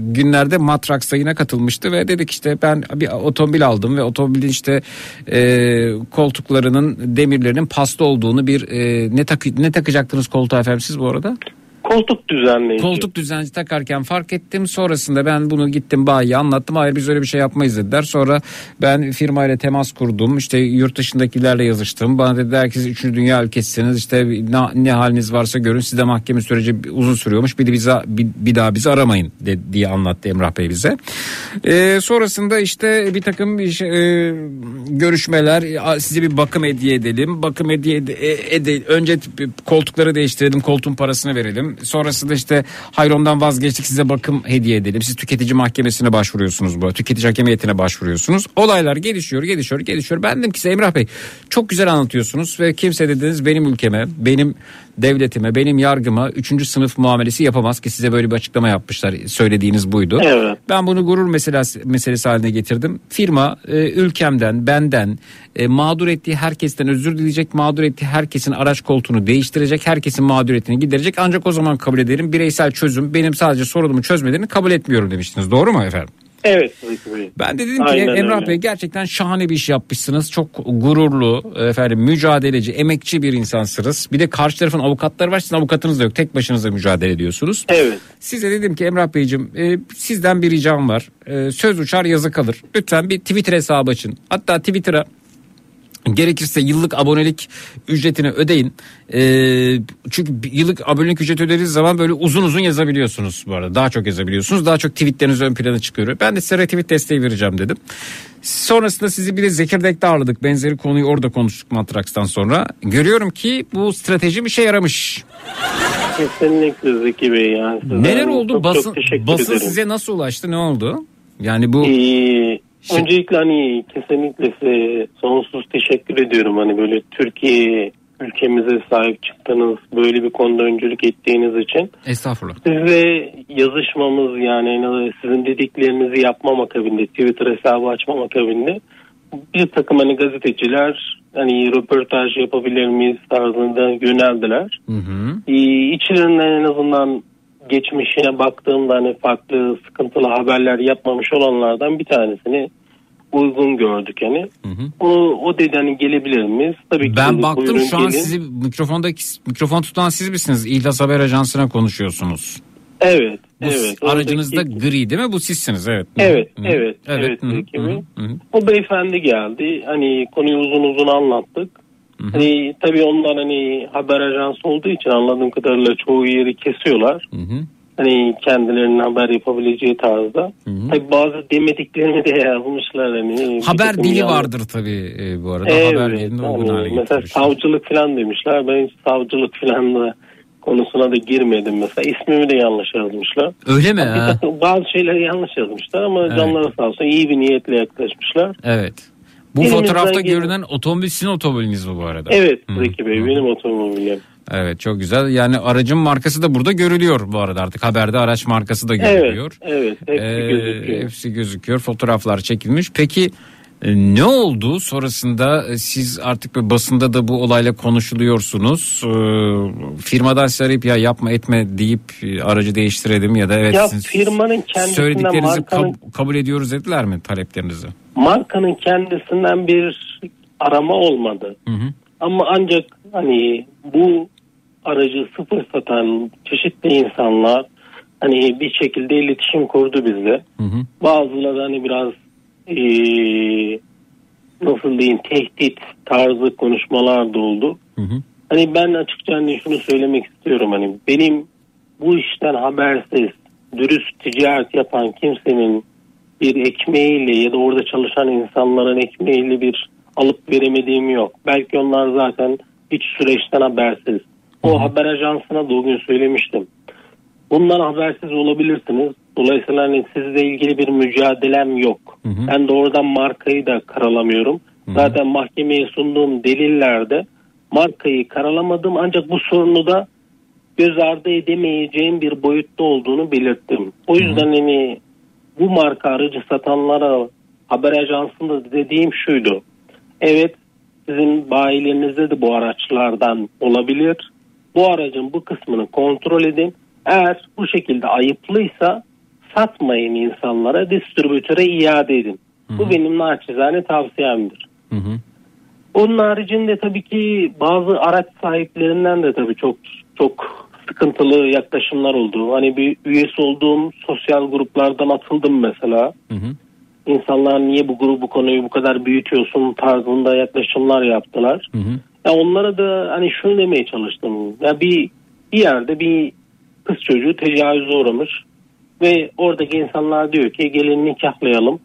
günlerde Matrax yayına katılmıştı ve dedik işte ben bir otomobil aldım ve otomobilin işte e, koltuklarının demirlerinin pasta olduğunu bir e, ne, takı, ne takacaktınız koltuğa efendim siz bu arada? Koltuk düzenleyici. Koltuk düzenci takarken fark ettim. Sonrasında ben bunu gittim bayiye anlattım. Hayır biz öyle bir şey yapmayız dediler. Sonra ben firmayla temas kurdum. İşte yurt dışındakilerle yazıştım. Bana dediler ki siz 3. dünya ülkesisiniz. İşte ne, ne haliniz varsa görün. Sizde mahkeme süreci uzun sürüyormuş. Bir, de bize, bir, bir daha bizi aramayın de, diye anlattı Emrah Bey bize. Ee, sonrasında işte bir takım şey, e, görüşmeler size bir bakım hediye edelim. Bakım hediye ede, e- ede- önce koltukları değiştirelim. Koltuğun parasını verelim. Sonrasında işte hayır ondan vazgeçtik size bakım hediye edelim. Siz tüketici mahkemesine başvuruyorsunuz bu. Tüketici hakemiyetine başvuruyorsunuz. Olaylar gelişiyor, gelişiyor, gelişiyor. Ben dedim ki size Emrah Bey çok güzel anlatıyorsunuz ve kimse dediniz benim ülkeme, benim devletime, benim yargıma 3. sınıf muamelesi yapamaz ki size böyle bir açıklama yapmışlar. Söylediğiniz buydu. Evet. Ben bunu gurur meselesi, meselesi haline getirdim. Firma e, ülkemden, benden, e, mağdur ettiği herkesten özür dileyecek, mağdur ettiği herkesin araç koltuğunu değiştirecek, herkesin mağduriyetini giderecek. Ancak o zaman kabul ederim. Bireysel çözüm benim sadece sorunumu çözmelerini kabul etmiyorum demiştiniz. Doğru mu efendim? Evet. Ben de dedim ki Aynen Emrah öyle. Bey gerçekten şahane bir iş yapmışsınız. Çok gururlu, efendim mücadeleci, emekçi bir insansınız. Bir de karşı tarafın avukatları var. Sizin avukatınız da yok. Tek başınıza mücadele ediyorsunuz. Evet. Size dedim ki Emrah Beyciğim e, sizden bir ricam var. E, söz uçar yazı kalır. Lütfen bir Twitter hesabı açın. Hatta Twitter'a gerekirse yıllık abonelik ücretini ödeyin. E, çünkü yıllık abonelik ücreti ödediğiniz zaman böyle uzun uzun yazabiliyorsunuz bu arada. Daha çok yazabiliyorsunuz. Daha çok tweetleriniz ön plana çıkıyor. Ben de size retweet desteği vereceğim dedim. Sonrasında sizi bir de Zekirdek'te ağırladık. Benzeri konuyu orada konuştuk Matraks'tan sonra. Görüyorum ki bu strateji bir şey yaramış. Kesinlikle Zeki Bey ya. Size Neler oldu? Çok, basın çok basın ederim. size nasıl ulaştı? Ne oldu? Yani bu Ee, Şey- öncelikle hani kesinlikle size sonsuz teşekkür ediyorum. Hani böyle Türkiye ülkemize sahip çıktınız. Böyle bir konuda öncülük ettiğiniz için. Estağfurullah. Sizle yazışmamız yani sizin dediklerinizi yapmam akabinde Twitter hesabı açmam akabinde bir takım hani gazeteciler hani röportaj yapabilir miyiz tarzında yöneldiler. Hı hı. Ee, içlerinden en azından geçmişine baktığımda hani farklı sıkıntılı haberler yapmamış olanlardan bir tanesini uygun gördük yani. Hı hı. O, o dedi hani gelebilir miyiz? Tabii ki Ben baktım şu an gelin. sizi mikrofondaki mikrofon tutan siz misiniz? İhlas Haber Ajansı'na konuşuyorsunuz. Evet. Bu evet. aracınızda Oradaki- gri değil mi? Bu sizsiniz evet. Evet, Hı. evet, evet, Hı hı, Zeki hı Bey. hı, hı. O beyefendi geldi. Hani konuyu uzun uzun anlattık. Hani tabii onlar hani haber ajansı olduğu için anladığım kadarıyla çoğu yeri kesiyorlar. Hı hı. Hani kendilerinin haber yapabileceği tarzda. Tabii bazı demediklerini de yazmışlar hani. Haber dili yan- vardır tabii e, bu arada. Evet, Haber dilini uygun hale mesela savcılık falan demişler. Ben hiç savcılık falan da konusuna da girmedim mesela. ismimi de yanlış yazmışlar. Öyle mi? Ha? bazı şeyleri yanlış yazmışlar ama Evet. canları sağ olsun iyi bir niyetle yaklaşmışlar. Evet. Bu Elimizden fotoğrafta gelen- görünen otomobil sizin otomobiliniz mi bu arada? Evet Zeki Bey benim otomobilim. Evet çok güzel. Yani aracın markası da burada görülüyor bu arada artık haberde araç markası da Evet, görülüyor. evet hepsi Ee, gözüküyor. hepsi gözüküyor. Fotoğraflar çekilmiş. Peki ne oldu sonrasında e, siz artık bir basında da bu olayla konuşuluyorsunuz. Ee, firmadan size arayıp ya yapma etme deyip e, aracı değiştirelim ya da evet Ya sizin firmanın kendisinden söylediklerinizi markanın, kab- kabul ediyoruz dediler mi taleplerinizi? markanın kendisinden bir arama olmadı. Hı hı. Ama ancak hani bu aracı sıfır satan çeşitli insanlar hani bir şekilde iletişim kurdu bizle. Hı hı. Bazıları hani biraz eee, nasıl diyeyim tehdit tarzı konuşmalar da oldu. Hı hı. Hani ben açıkça hani şunu söylemek istiyorum hani benim bu işten habersiz dürüst ticaret yapan kimsenin bir ekmeğiyle ya da orada çalışan insanların ekmeğiyle bir alıp veremediğim yok. Belki onlar zaten hiç süreçten habersiz. O haber ajansına da o gün söylemiştim. Bundan habersiz olabilirsiniz. Dolayısıyla hani sizle ilgili bir mücadelem yok. Hı hı. Ben de oradan markayı da karalamıyorum. Zaten mahkemeye sunduğum delillerde markayı karalamadım ancak bu sorunu da göz ardı edemeyeceğim bir boyutta olduğunu belirttim. O yüzden hani bu marka aracı satanlara haber ajansında dediğim şuydu. Evet sizin bayilerinizde de bu araçlardan olabilir. Bu aracın bu kısmını kontrol edin. Eğer bu şekilde ayıplıysa satmayın insanlara, distribütöre iade edin. Bu benim naçizane tavsiyemdir. Hı hı. Onun haricinde tabii ki bazı araç sahiplerinden de tabii çok çok sıkıntılı yaklaşımlar oldu. Hani bir üyesi olduğum sosyal gruplardan atıldım mesela. Hı hı. İnsanlar niye bu grubu konuyu bu kadar büyütüyorsun tarzında yaklaşımlar yaptılar. Hı hı. Ya onlara da hani şunu demeye çalıştım. Ya bir bir yerde bir kız çocuğu tecavüze uğramış ve oradaki insanlar diyor ki gelin nikahlayalım.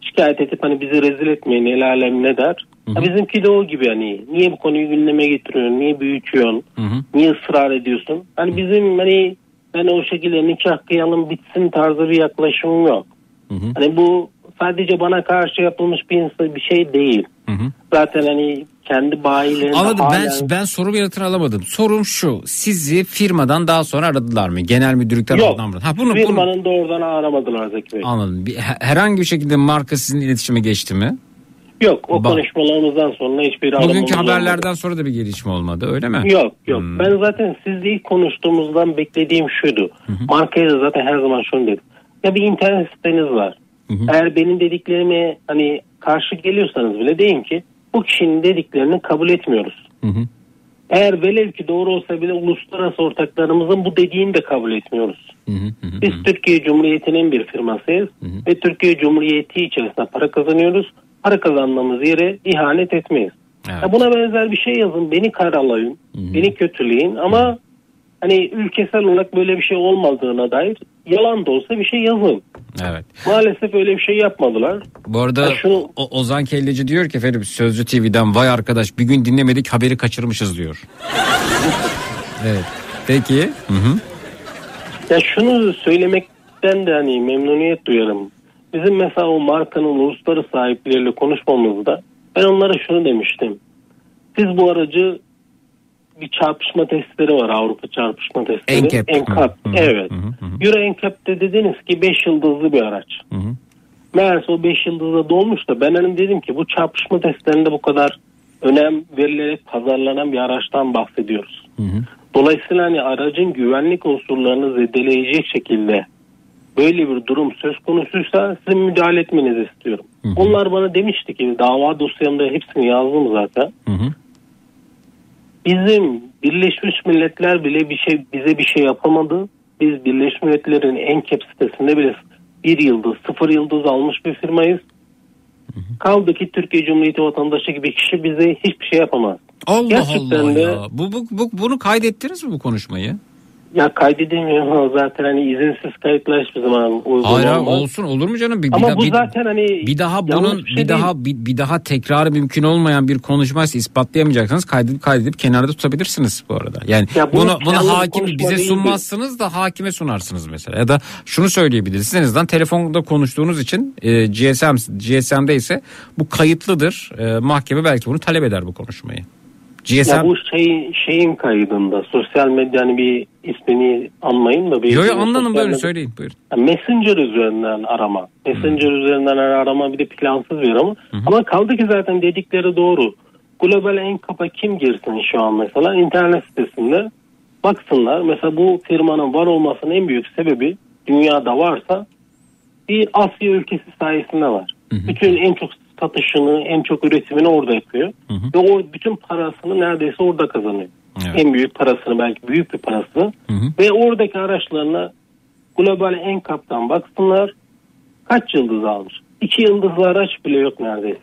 Şikayet edip hani bizi rezil etmeyin el alem ne der. Ya bizimki de o gibi hani niye bu konuyu gündeme getiriyorsun, niye büyütüyorsun, Hı hı. niye ısrar ediyorsun. Hani bizim hani hani o şekilde nikah kıyalım bitsin tarzı bir yaklaşımım yok. Hı hı. Hani bu sadece bana karşı yapılmış bir insan bir şey değil. Hı hı. Zaten hani kendi bayilerinde Anladım halen... ben ben sorumu yanıtını alamadım. Sorum şu. Sizi firmadan daha sonra aradılar mı? Genel müdürlükten Yok. aradılar mı? Ha bunu, bunu Firmanın doğrudan aramadılar Zeki Bey. anladım. Bir, he- herhangi bir şekilde marka sizin iletişime geçti mi? Yok o Bak. konuşmalarımızdan sonra hiçbir aramamız Bugünkü olmadı. haberlerden sonra da bir gelişme olmadı öyle mi? Yok yok. Hmm. Ben zaten sizle ilk konuştuğumuzdan beklediğim şuydu. Markaya da zaten her zaman şunu dedim. Ya bir internet siteniz var. Hı hı. Eğer benim dediklerime hani karşı geliyorsanız bile deyin ki bu kişinin dediklerini kabul etmiyoruz. Hı hı. Eğer velev ki doğru olsa bile uluslararası ortaklarımızın bu dediğini de kabul etmiyoruz. Hı hı. Hı hı. Biz Türkiye Cumhuriyeti'nin bir firmasıyız ve Türkiye Cumhuriyeti içerisinde para kazanıyoruz. Para kazandığımız yere ihanet etmeyiz. Evet. Ya buna benzer bir şey yazın, beni karalayın, beni kötüleyin ama hani ülkesel olarak böyle bir şey olmadığına dair yalan da olsa bir şey yazın. Evet. Maalesef öyle bir şey yapmadılar. Bu arada Ya şu- O- Ozan Kelleci diyor ki efendim Sözcü TV'den vay arkadaş bir gün dinlemedik haberi kaçırmışız diyor. evet. Peki. Hı hı. Ya şunu söylemekten de hani memnuniyet duyarım. Bizim mesela o markanın uluslararası sahipleriyle konuşmamızda ben onlara şunu demiştim. Siz bu aracı bir çarpışma testleri var Avrupa çarpışma testleri. NCAP. NCAP, Hı hı, evet. hı hı, hı. Euro NCAP'te dediniz ki 5 yıldızlı bir araç. Hı hı. Meğerse o 5 yıldızda dolmuş da ben hani dedim ki bu çarpışma testlerinde bu kadar önem verilerek pazarlanan bir araçtan bahsediyoruz. Hı hı. Dolayısıyla hani aracın güvenlik unsurlarını zedeleyecek şekilde böyle bir durum söz konusuysa sizin müdahale etmenizi istiyorum. Hı hı. Onlar bana demişti ki dava dosyamda hepsini yazdım zaten. Hı hı. Bizim Birleşmiş Milletler bile bir şey bize bir şey yapamadı. Biz Birleşmiş Milletler'in en cap sitesinde bile bir yıldız, sıfır yıldız almış bir firmayız. Kaldı ki Türkiye Cumhuriyeti vatandaşı gibi kişi bize hiçbir şey yapamaz. Allah Gerçekten Allah de- ya. Bu, bu, bu, bunu kaydettiniz mi bu konuşmayı? Ya kaydedemiyorum ama zaten hani izinsiz kayıtlar hiçbir zaman uygun Hayır hayır, olmaz. olsun olur mu canım? Bir, bir Ama da- bu bir- zaten hani bir daha yanlış bunun bir şey bir daha bir, bir daha tekrarı mümkün olmayan bir konuşmaysa ispatlayamayacaksanız kaydedip kaydedip kenarda tutabilirsiniz bu arada. Yani Ya bu bunu bunu hakim konuşma bize sunmazsınız da hakime sunarsınız mesela. Ya da şunu söyleyebilirsiniz. En azından telefonda konuştuğunuz için e, GSM GSM'de ise bu kayıtlıdır. E, mahkeme belki bunu talep eder bu konuşmayı. GSM Ya bu şey, şeyin kaydında sosyal medyanın bir ismini anmayın da. bir Yo yo sosyal anladım böyle medya- söyleyin buyurun. Ya Messenger üzerinden arama. Messenger üzerinden arama bir de plansız bir arama. Ama kaldı ki zaten dedikleri doğru. Global en kapa kim girsin şu an mesela internet sitesinde baksınlar. Mesela bu firmanın var olmasının en büyük sebebi dünyada varsa bir Asya ülkesi sayesinde var. Bütün en çok satışını, en çok üretimini orada yapıyor. Ve o bütün parasını neredeyse orada kazanıyor. Evet. En büyük parasını belki büyük bir parası. Hı hı. Ve oradaki araçlarına global en kaptan baksınlar kaç yıldız almış. İki yıldızlı araç bile yok neredeyse.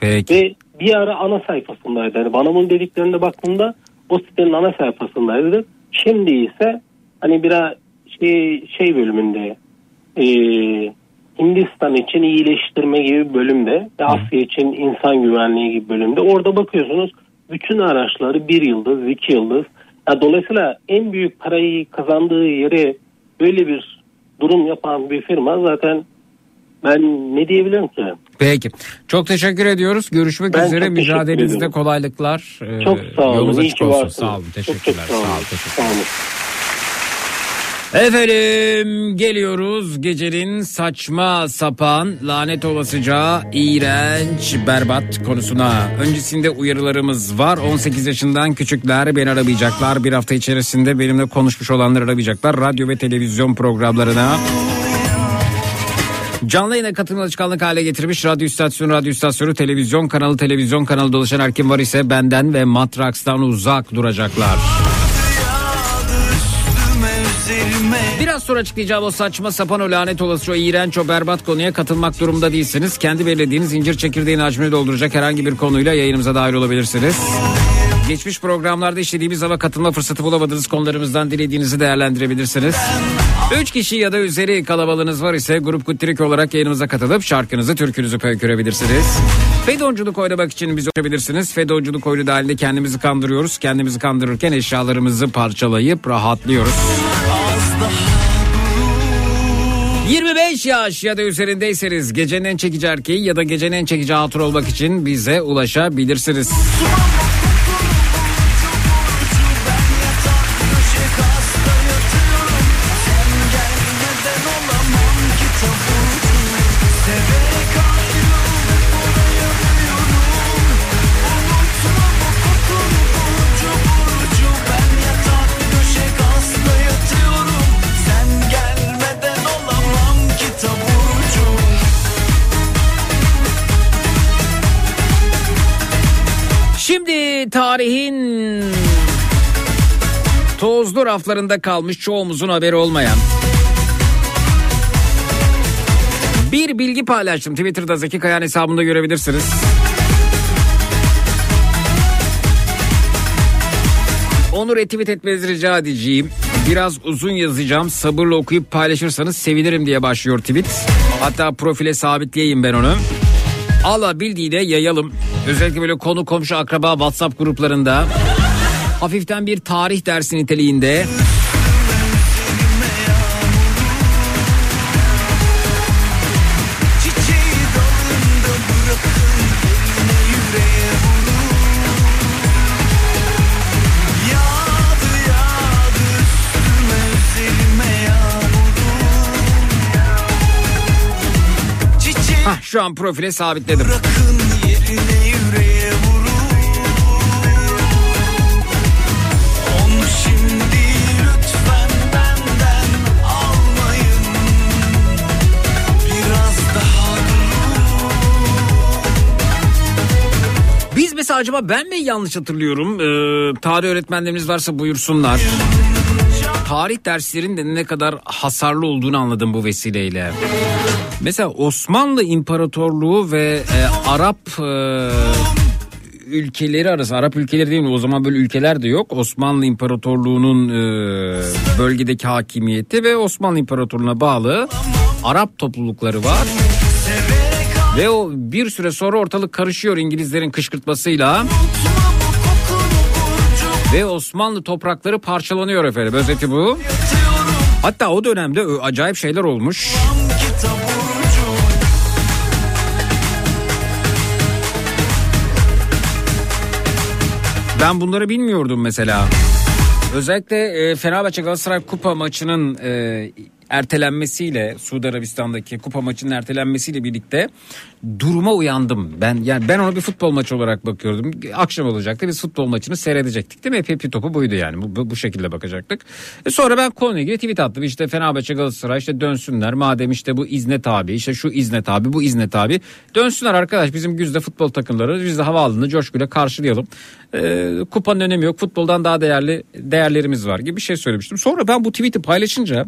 Peki. Ve bir ara ana sayfasındaydı. Yani bana bunun dediklerinde baktığımda o sitenin ana sayfasındaydı. Şimdi ise hani biraz şey, şey bölümünde e, Hindistan için iyileştirme gibi bir bölümde ve Asya için insan güvenliği gibi bölümde. Orada bakıyorsunuz bütün araçları bir yıldız, iki yıldız. Ya dolayısıyla en büyük parayı kazandığı yere böyle bir durum yapan bir firma zaten ben ne diyebilirim ki? Peki. Çok teşekkür ediyoruz. Görüşmek Ben üzere. çok Mücadelenizde kolaylıklar. Ee, Çok sağ olun. Yolunuz açık olsun. varsınız. Sağ olun. Çok çok Teşekkürler. sağ olun. Sağ olun. Teşekkür Sağ olun. Efendim geliyoruz gecenin saçma sapan lanet olasıca iğrenç berbat konusuna. Öncesinde uyarılarımız var. 18 yaşından küçükler beni aramayacaklar. Bir hafta içerisinde benimle konuşmuş olanlar aramayacaklar. Radyo ve televizyon programlarına. Canlı yayına katılım alışkanlık hale getirmiş radyo istasyonu, radyo istasyonu, televizyon kanalı, televizyon kanalı dolaşan her kim var ise benden ve Matraks'tan uzak duracaklar. Biraz sonra açıklayacağım o saçma sapan o lanet olası o iğrenç o berbat konuya katılmak durumunda değilsiniz. Kendi belirlediğiniz incir çekirdeğini hacmini dolduracak herhangi bir konuyla yayınımıza dahil olabilirsiniz. Geçmiş programlarda işlediğimiz ama katılma fırsatı bulamadığınız konularımızdan dilediğinizi değerlendirebilirsiniz. 3 kişi ya da üzeri kalabalığınız var ise grup kuttirik olarak yayınımıza katılıp şarkınızı, türkünüzü pöykürebilirsiniz. Fedonculuk oynamak için bizi ulaşabilirsiniz. Fedonculuk oyunu dahilinde kendimizi kandırıyoruz. Kendimizi kandırırken eşyalarımızı parçalayıp rahatlıyoruz. 25 yaş ya da üzerindeyseniz gecenin en çekici erkeği ya da gecenin en çekici hatun olmak için bize ulaşabilirsiniz. Tarihin tozlu raflarında kalmış çoğumuzun haberi olmayan bir bilgi paylaştım. Twitter'da Zeki Kayan hesabında görebilirsiniz. Onu retweet etmenizi rica edeceğim. Biraz uzun yazacağım. Sabırla okuyup paylaşırsanız sevinirim diye başlıyor tweet. Hatta profile sabitleyeyim ben onu. Alabildiğine yayalım. Özellikle böyle konu komşu akraba WhatsApp gruplarında. Hafiften bir tarih dersi niteliğinde. Şu an profile sabitledim. Bırakın yerine yüreğe Biz mesela acaba ben mi yanlış hatırlıyorum? Ee, tarih öğretmenlerimiz varsa buyursunlar. Tarih derslerinin ne kadar hasarlı olduğunu anladım bu vesileyle. Mesela Osmanlı İmparatorluğu ve e, Arap e, ülkeleri arası Arap ülkeleri değil mi? O zaman böyle ülkeler de yok. Osmanlı İmparatorluğu'nun e, bölgedeki hakimiyeti ve Osmanlı İmparatorluğu'na bağlı Arap toplulukları var. Ve o bir süre sonra ortalık karışıyor İngilizlerin kışkırtmasıyla. Ve Osmanlı toprakları parçalanıyor efendim. Özeti bu. Hatta o dönemde acayip şeyler olmuş. Ben bunları bilmiyordum mesela. Özellikle e, Fenerbahçe Galatasaray kupa maçının e, ertelenmesiyle Suudi Arabistan'daki kupa maçının ertelenmesiyle birlikte duruma uyandım. Ben yani ben onu bir futbol maçı olarak bakıyordum. Akşam olacaktı biz futbol maçını seyredecektik değil mi? Hep, hep topu buydu yani. Bu, bu, bu şekilde bakacaktık. E sonra ben konuya ilgili tweet attım. İşte Fenerbahçe Galatasaray işte dönsünler. Madem işte bu izne tabi işte şu izne tabi bu izne tabi. Dönsünler arkadaş bizim güzde futbol takımları biz de havaalanını coşkuyla karşılayalım. E, kupanın önemi yok. Futboldan daha değerli değerlerimiz var gibi bir şey söylemiştim. Sonra ben bu tweet'i paylaşınca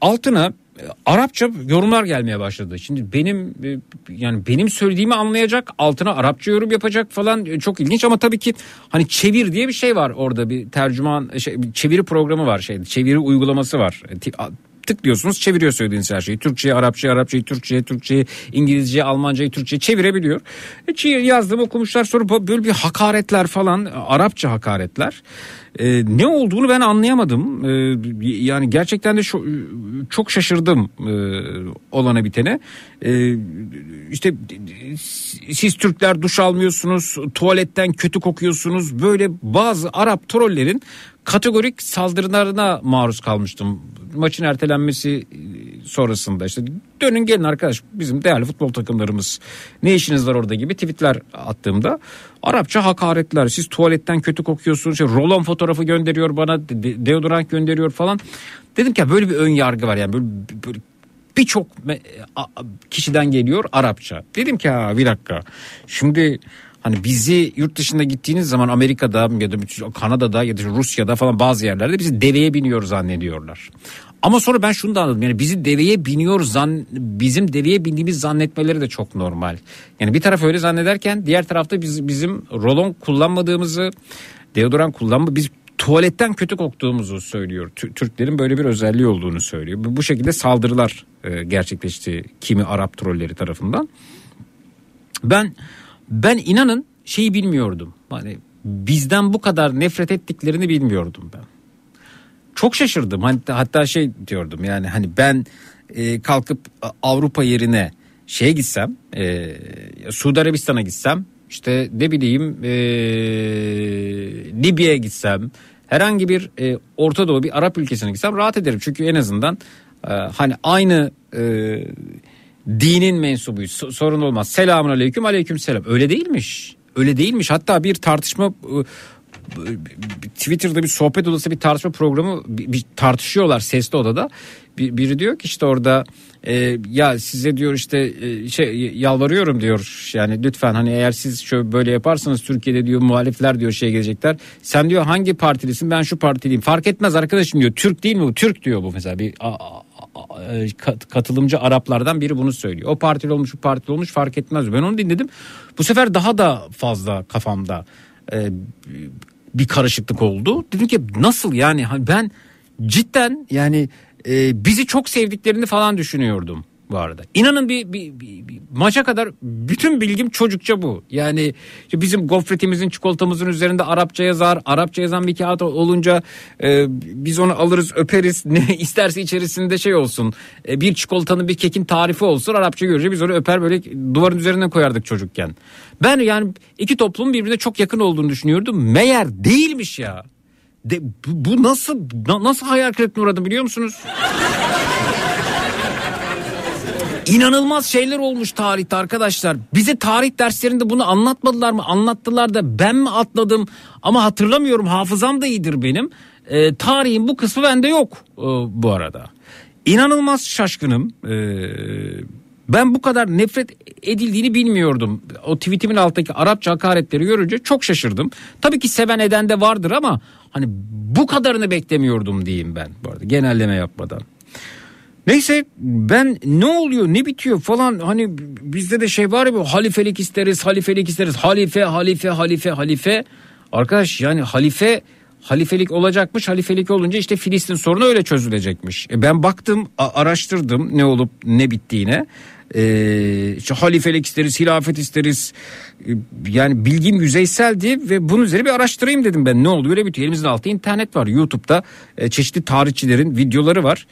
altına e, Arapça yorumlar gelmeye başladı. Şimdi benim e, yani benim söylediğimi anlayacak, altına Arapça yorum yapacak falan e, çok ilginç ama tabii ki hani çevir diye bir şey var orada bir tercüman şey, bir çeviri programı var şey çeviri uygulaması var. Tıklıyorsunuz çeviriyor söylediğiniz her şeyi. Türkçe'ye, Arapça'ya, Arapça'yı Türkçe'ye, Türkçe'ye, İngilizce'ye, Almanca'yı Türkçe'ye çevirebiliyor. E, yazdım okumuşlar sonra böyle bir hakaretler falan, Arapça hakaretler. E, ne olduğunu ben anlayamadım. E, yani gerçekten de şu, çok şaşırdım e, olana bitene. E, işte siz Türkler duş almıyorsunuz, tuvaletten kötü kokuyorsunuz. Böyle bazı Arap trollerin kategorik saldırılarına maruz kalmıştım. Maçın ertelenmesi sonrasında işte dönün gelin arkadaş bizim değerli futbol takımlarımız ne işiniz var orada gibi tweetler attığımda Arapça hakaretler siz tuvaletten kötü kokuyorsunuz işte rolon fotoğrafı gönderiyor bana de- de- deodorant gönderiyor falan dedim ki böyle bir ön yargı var yani böyle, böyle birçok kişiden geliyor Arapça. Dedim ki ha bir dakika. Şimdi hani bizi yurt dışında gittiğiniz zaman Amerika'da ya da Kanada'da ya da Rusya'da falan bazı yerlerde bizi deveye biniyor zannediyorlar. Ama sonra ben şunu da anladım. Yani bizi deveye biniyoruz zan bizim deveye bindiğimiz zannetmeleri de çok normal. Yani bir taraf öyle zannederken diğer tarafta biz bizim rolon kullanmadığımızı, deodorant kullanma biz tuvaletten kötü koktuğumuzu söylüyor. Tü- Türklerin böyle bir özelliği olduğunu söylüyor. Bu bu şekilde saldırılar e, gerçekleşti kimi Arap trolleri tarafından. Ben ben inanın şeyi bilmiyordum. Hani bizden bu kadar nefret ettiklerini bilmiyordum ben. Çok şaşırdım. Hatta, hatta şey diyordum yani hani ben e, kalkıp Avrupa yerine şeye gitsem e, Suudi Arabistan'a gitsem işte ne bileyim e, Libya'ya gitsem herhangi bir e, Orta Doğu bir Arap ülkesine gitsem rahat ederim. Çünkü en azından e, hani aynı e, dinin mensubuyuz So- sorun olmaz. Selamun aleyküm aleyküm selam öyle değilmiş. Öyle değilmiş hatta bir tartışma e, Twitter'da bir sohbet odası bir tartışma programı bir, tartışıyorlar sesli odada. Bir, biri diyor ki işte orada e, ya size diyor işte e, şey yalvarıyorum diyor yani lütfen hani eğer siz şöyle böyle yaparsanız Türkiye'de diyor muhalifler diyor şey gelecekler. Sen diyor hangi partilisin ben şu partiliyim fark etmez arkadaşım diyor Türk değil mi bu Türk diyor bu mesela bir a- a- katılımcı Araplardan biri bunu söylüyor. O partili olmuş bu partili olmuş fark etmez. Ben onu dinledim. Bu sefer daha da fazla kafamda e, bir karışıklık oldu. Dedim ki nasıl yani ben cidden yani e, bizi çok sevdiklerini falan düşünüyordum bu arada. İnanın bir, bir, bir, bir maça kadar bütün bilgim çocukça bu. Yani işte bizim gofretimizin çikolatamızın üzerinde Arapça yazar. Arapça yazan bir kağıt olunca e, biz onu alırız öperiz. Ne isterse içerisinde şey olsun. E, bir çikolatanın bir kekin tarifi olsun. Arapça görünce biz onu öper böyle duvarın üzerine koyardık çocukken. Ben yani iki toplumun birbirine çok yakın olduğunu düşünüyordum. Meğer değilmiş ya. De, bu, bu nasıl na- nasıl hayal kırıklığına uğradım biliyor musunuz? İnanılmaz şeyler olmuş tarihte arkadaşlar. Bize tarih derslerinde bunu anlatmadılar mı? Anlattılar da ben mi atladım? Ama hatırlamıyorum. Hafızam da iyidir benim. Ee, tarihin bu kısmı bende yok e, bu arada. İnanılmaz şaşkınım. Ee, ben bu kadar nefret edildiğini bilmiyordum. O tweetimin alttaki Arapça hakaretleri görünce çok şaşırdım. Tabii ki seven eden de vardır ama hani bu kadarını beklemiyordum diyeyim ben bu arada genelleme yapmadan. Neyse ben ne oluyor ne bitiyor falan hani bizde de şey var ya halifelik isteriz halifelik isteriz. Halife halife halife halife. Arkadaş yani halife halifelik olacakmış halifelik olunca işte Filistin sorunu öyle çözülecekmiş. E ben baktım araştırdım ne olup ne bittiğine. Ee, işte halifelik isteriz hilafet isteriz. Ee, yani bilgim yüzeyseldi ve bunun üzerine bir araştırayım dedim ben. Ne oluyor ne bitiyor? Elimizin altında internet var YouTube'da e, çeşitli tarihçilerin videoları var.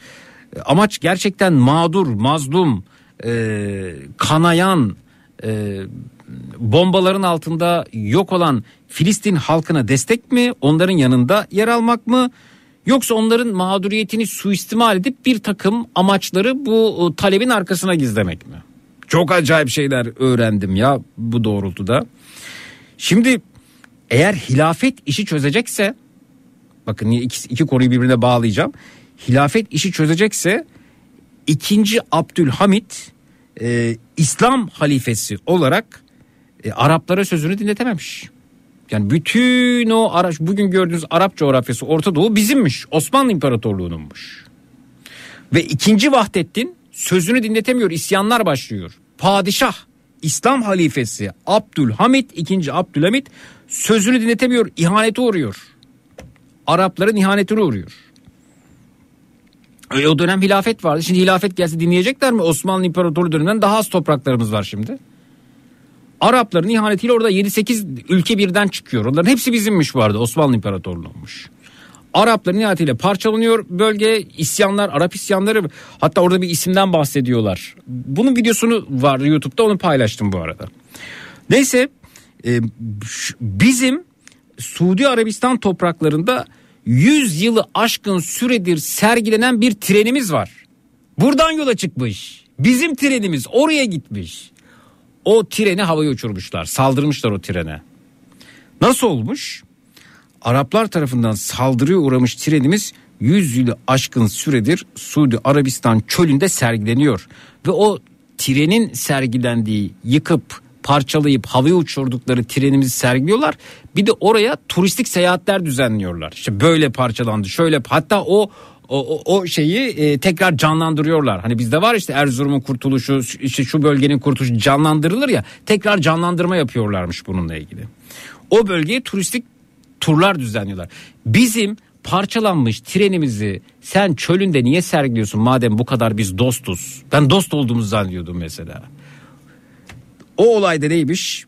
Amaç gerçekten mağdur, mazlum, e, kanayan, e, bombaların altında yok olan Filistin halkına destek mi? Onların yanında yer almak mı? Yoksa onların mağduriyetini suistimal edip bir takım amaçları bu talebin arkasına gizlemek mi? Çok acayip şeyler öğrendim ya bu doğrultuda. Şimdi eğer hilafet işi çözecekse bakın iki, iki konuyu birbirine bağlayacağım. Hilafet işi çözecekse ikinci Abdülhamit e, İslam halifesi olarak e, Araplara sözünü dinletememiş. Yani bütün o ara, bugün gördüğünüz Arap coğrafyası Orta Doğu bizimmiş. Osmanlı İmparatorluğu'nunmuş. Ve ikinci Vahdettin sözünü dinletemiyor. isyanlar başlıyor. Padişah İslam halifesi Abdülhamit ikinci Abdülhamit sözünü dinletemiyor. ihanete uğruyor. Arapların ihanetine uğruyor. E, o dönem hilafet vardı. Şimdi hilafet gelse dinleyecekler mi? Osmanlı İmparatorluğu döneminden daha az topraklarımız var şimdi. Arapların ihanetiyle orada 7-8 ülke birden çıkıyor. Onların hepsi bizimmiş arada Osmanlı İmparatorluğu'nmuş. Arapların ihanetiyle parçalanıyor bölge isyanlar Arap isyanları hatta orada bir isimden bahsediyorlar. Bunun videosunu var YouTube'da onu paylaştım bu arada. Neyse e, bizim Suudi Arabistan topraklarında 100 yılı aşkın süredir sergilenen bir trenimiz var. Buradan yola çıkmış. Bizim trenimiz oraya gitmiş. O treni havaya uçurmuşlar. Saldırmışlar o trene. Nasıl olmuş? Araplar tarafından saldırıya uğramış trenimiz 100 yılı aşkın süredir Suudi Arabistan çölünde sergileniyor. Ve o trenin sergilendiği yıkıp parçalayıp havaya uçurdukları trenimizi sergiliyorlar. Bir de oraya turistik seyahatler düzenliyorlar. İşte böyle parçalandı şöyle hatta o o, o, şeyi e, tekrar canlandırıyorlar. Hani bizde var işte Erzurum'un kurtuluşu işte şu bölgenin kurtuluşu canlandırılır ya tekrar canlandırma yapıyorlarmış bununla ilgili. O bölgeye turistik turlar düzenliyorlar. Bizim parçalanmış trenimizi sen çölünde niye sergiliyorsun madem bu kadar biz dostuz? Ben dost olduğumuzu zannediyordum mesela. O olayda neymiş?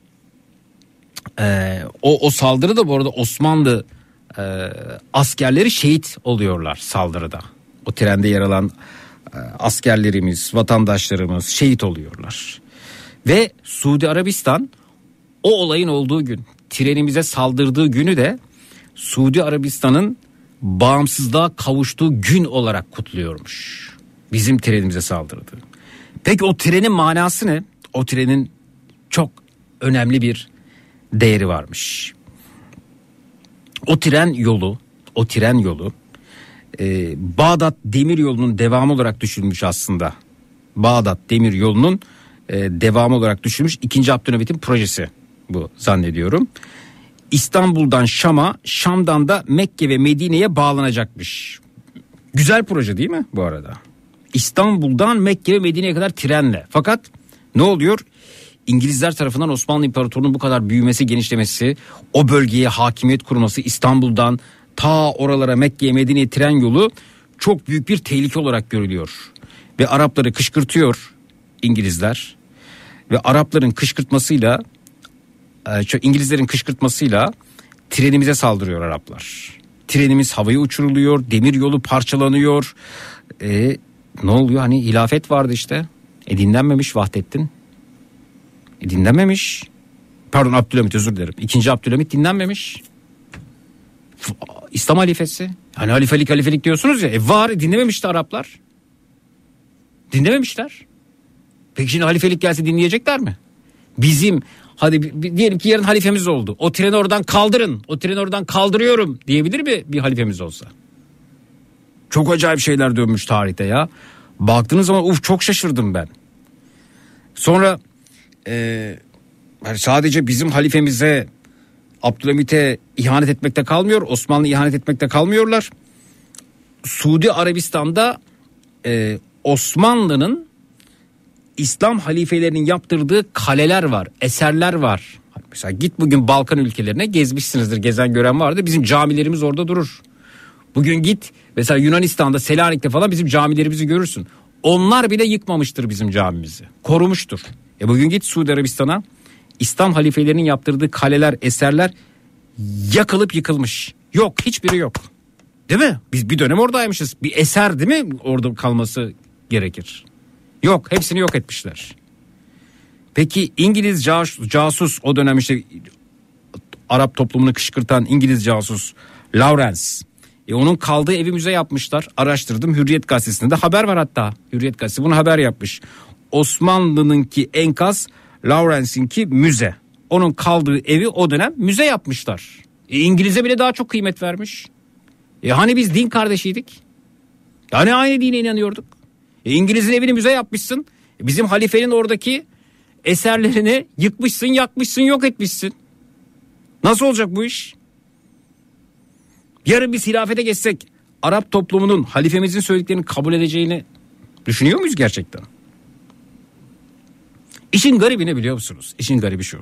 Ee, o, o saldırı da bu arada Osmanlı e, askerleri şehit oluyorlar saldırıda. O trende yer alan e, askerlerimiz, vatandaşlarımız şehit oluyorlar. Ve Suudi Arabistan o olayın olduğu gün trenimize saldırdığı günü de Suudi Arabistan'ın bağımsızlığa kavuştuğu gün olarak kutluyormuş. Bizim trenimize saldırdı. Peki o trenin manası ne? O trenin çok önemli bir değeri varmış. O tren yolu, o tren yolu e, Bağdat Demir Yolu'nun devamı olarak düşünülmüş aslında. Bağdat Demir Yolu'nun e, devamı olarak düşünülmüş. ikinci Abdülhamit'in projesi bu zannediyorum. İstanbul'dan Şam'a, Şam'dan da Mekke ve Medine'ye bağlanacakmış. Güzel proje değil mi bu arada? İstanbul'dan Mekke ve Medine'ye kadar trenle. Fakat ne oluyor? İngilizler tarafından Osmanlı İmparatorluğu'nun bu kadar büyümesi, genişlemesi, o bölgeye hakimiyet kurması, İstanbul'dan ta oralara Mekke'ye Medine'ye tren yolu çok büyük bir tehlike olarak görülüyor. Ve Arapları kışkırtıyor İngilizler. Ve Arapların kışkırtmasıyla e, İngilizlerin kışkırtmasıyla trenimize saldırıyor Araplar. Trenimiz havaya uçuruluyor, demir yolu parçalanıyor. E, ne oluyor hani hilafet vardı işte. E dinlenmemiş Vahdettin. E dinlenmemiş. Pardon Abdülhamit özür dilerim. İkinci Abdülhamit dinlenmemiş. İslam halifesi. Hani halifelik halifelik diyorsunuz ya. E var dinlememişti Araplar. Dinlememişler. Peki şimdi halifelik gelse dinleyecekler mi? Bizim hadi diyelim ki yarın halifemiz oldu. O treni oradan kaldırın. O treni oradan kaldırıyorum diyebilir mi bir halifemiz olsa? Çok acayip şeyler dönmüş tarihte ya. Baktığınız zaman uf çok şaşırdım ben. Sonra e, sadece bizim halifemize Abdülhamit'e ihanet etmekte kalmıyor. Osmanlı ihanet etmekte kalmıyorlar. Suudi Arabistan'da e, Osmanlı'nın İslam halifelerinin yaptırdığı kaleler var, eserler var. Mesela git bugün Balkan ülkelerine gezmişsinizdir, gezen gören vardı. Bizim camilerimiz orada durur. Bugün git mesela Yunanistan'da Selanik'te falan bizim camilerimizi görürsün. Onlar bile yıkmamıştır bizim camimizi. Korumuştur. E bugün git Suudi Arabistan'a İslam halifelerinin yaptırdığı kaleler, eserler yakılıp yıkılmış. Yok, hiçbiri yok. Değil mi? Biz bir dönem oradaymışız. Bir eser değil mi orada kalması gerekir. Yok, hepsini yok etmişler. Peki İngiliz casus, casus o dönem işte Arap toplumunu kışkırtan İngiliz casus Lawrence. E onun kaldığı evi müze yapmışlar. Araştırdım Hürriyet gazetesinde de haber var hatta. Hürriyet gazetesi bunu haber yapmış. Osmanlı'nınki enkaz, Lawrence'inki müze. Onun kaldığı evi o dönem müze yapmışlar. E İngiliz'e bile daha çok kıymet vermiş. E hani biz din kardeşiydik? Yani aynı dine inanıyorduk. E İngiliz'in evini müze yapmışsın. E bizim halifenin oradaki eserlerini yıkmışsın, yakmışsın, yok etmişsin. Nasıl olacak bu iş? Yarın biz hilafete geçsek Arap toplumunun halifemizin söylediklerini kabul edeceğini düşünüyor muyuz gerçekten? İşin garibi ne biliyor musunuz? İşin garibi şu.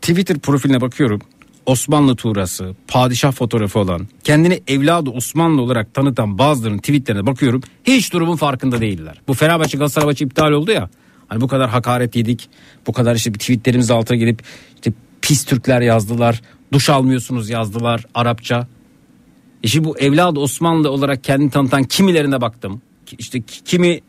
Twitter profiline bakıyorum. Osmanlı tuğrası, padişah fotoğrafı olan, kendini evladı Osmanlı olarak tanıtan bazılarının tweetlerine bakıyorum. Hiç durumun farkında değiller. Bu Fenerbahçe Galatasaray maçı iptal oldu ya. Hani bu kadar hakaret yedik. Bu kadar işte tweetlerimiz altına gelip işte pis Türkler yazdılar. Duş almıyorsunuz yazdılar Arapça. İşte bu evladı Osmanlı olarak kendini tanıtan kimilerine baktım. İşte ki- kimi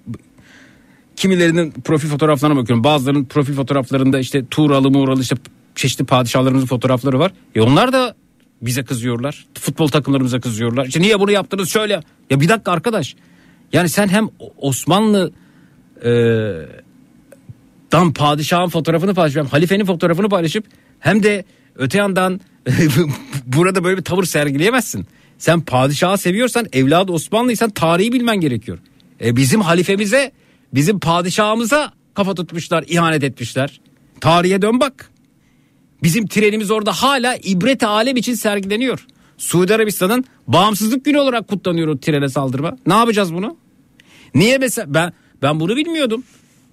kimilerinin profil fotoğraflarına bakıyorum. Bazılarının profil fotoğraflarında işte Tuğralı Muğralı işte çeşitli padişahlarımızın fotoğrafları var. E onlar da bize kızıyorlar. Futbol takımlarımıza kızıyorlar. İşte niye bunu yaptınız şöyle. Ya bir dakika arkadaş. Yani sen hem Osmanlı e, dan padişahın fotoğrafını paylaşıp halifenin fotoğrafını paylaşıp hem de öte yandan burada böyle bir tavır sergileyemezsin. Sen padişahı seviyorsan evladı Osmanlıysan tarihi bilmen gerekiyor. E bizim halifemize bizim padişahımıza kafa tutmuşlar ihanet etmişler. Tarihe dön bak. Bizim trenimiz orada hala ibret alem için sergileniyor. Suudi Arabistan'ın bağımsızlık günü olarak kutlanıyor o trene saldırma. Ne yapacağız bunu? Niye mesela ben ben bunu bilmiyordum.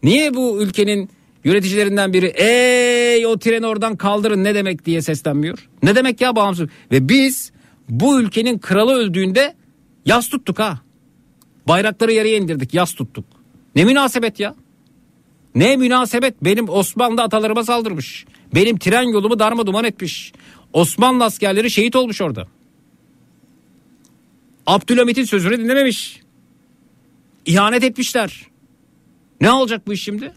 Niye bu ülkenin yöneticilerinden biri ey o treni oradan kaldırın ne demek diye seslenmiyor? Ne demek ya bağımsız? Ve biz bu ülkenin kralı öldüğünde yas tuttuk ha. Bayrakları yarıya indirdik yas tuttuk. Ne münasebet ya? Ne münasebet benim Osmanlı atalarıma saldırmış. Benim tren yolumu darma duman etmiş. Osmanlı askerleri şehit olmuş orada. Abdülhamit'in sözünü dinlememiş. İhanet etmişler. Ne olacak bu iş şimdi?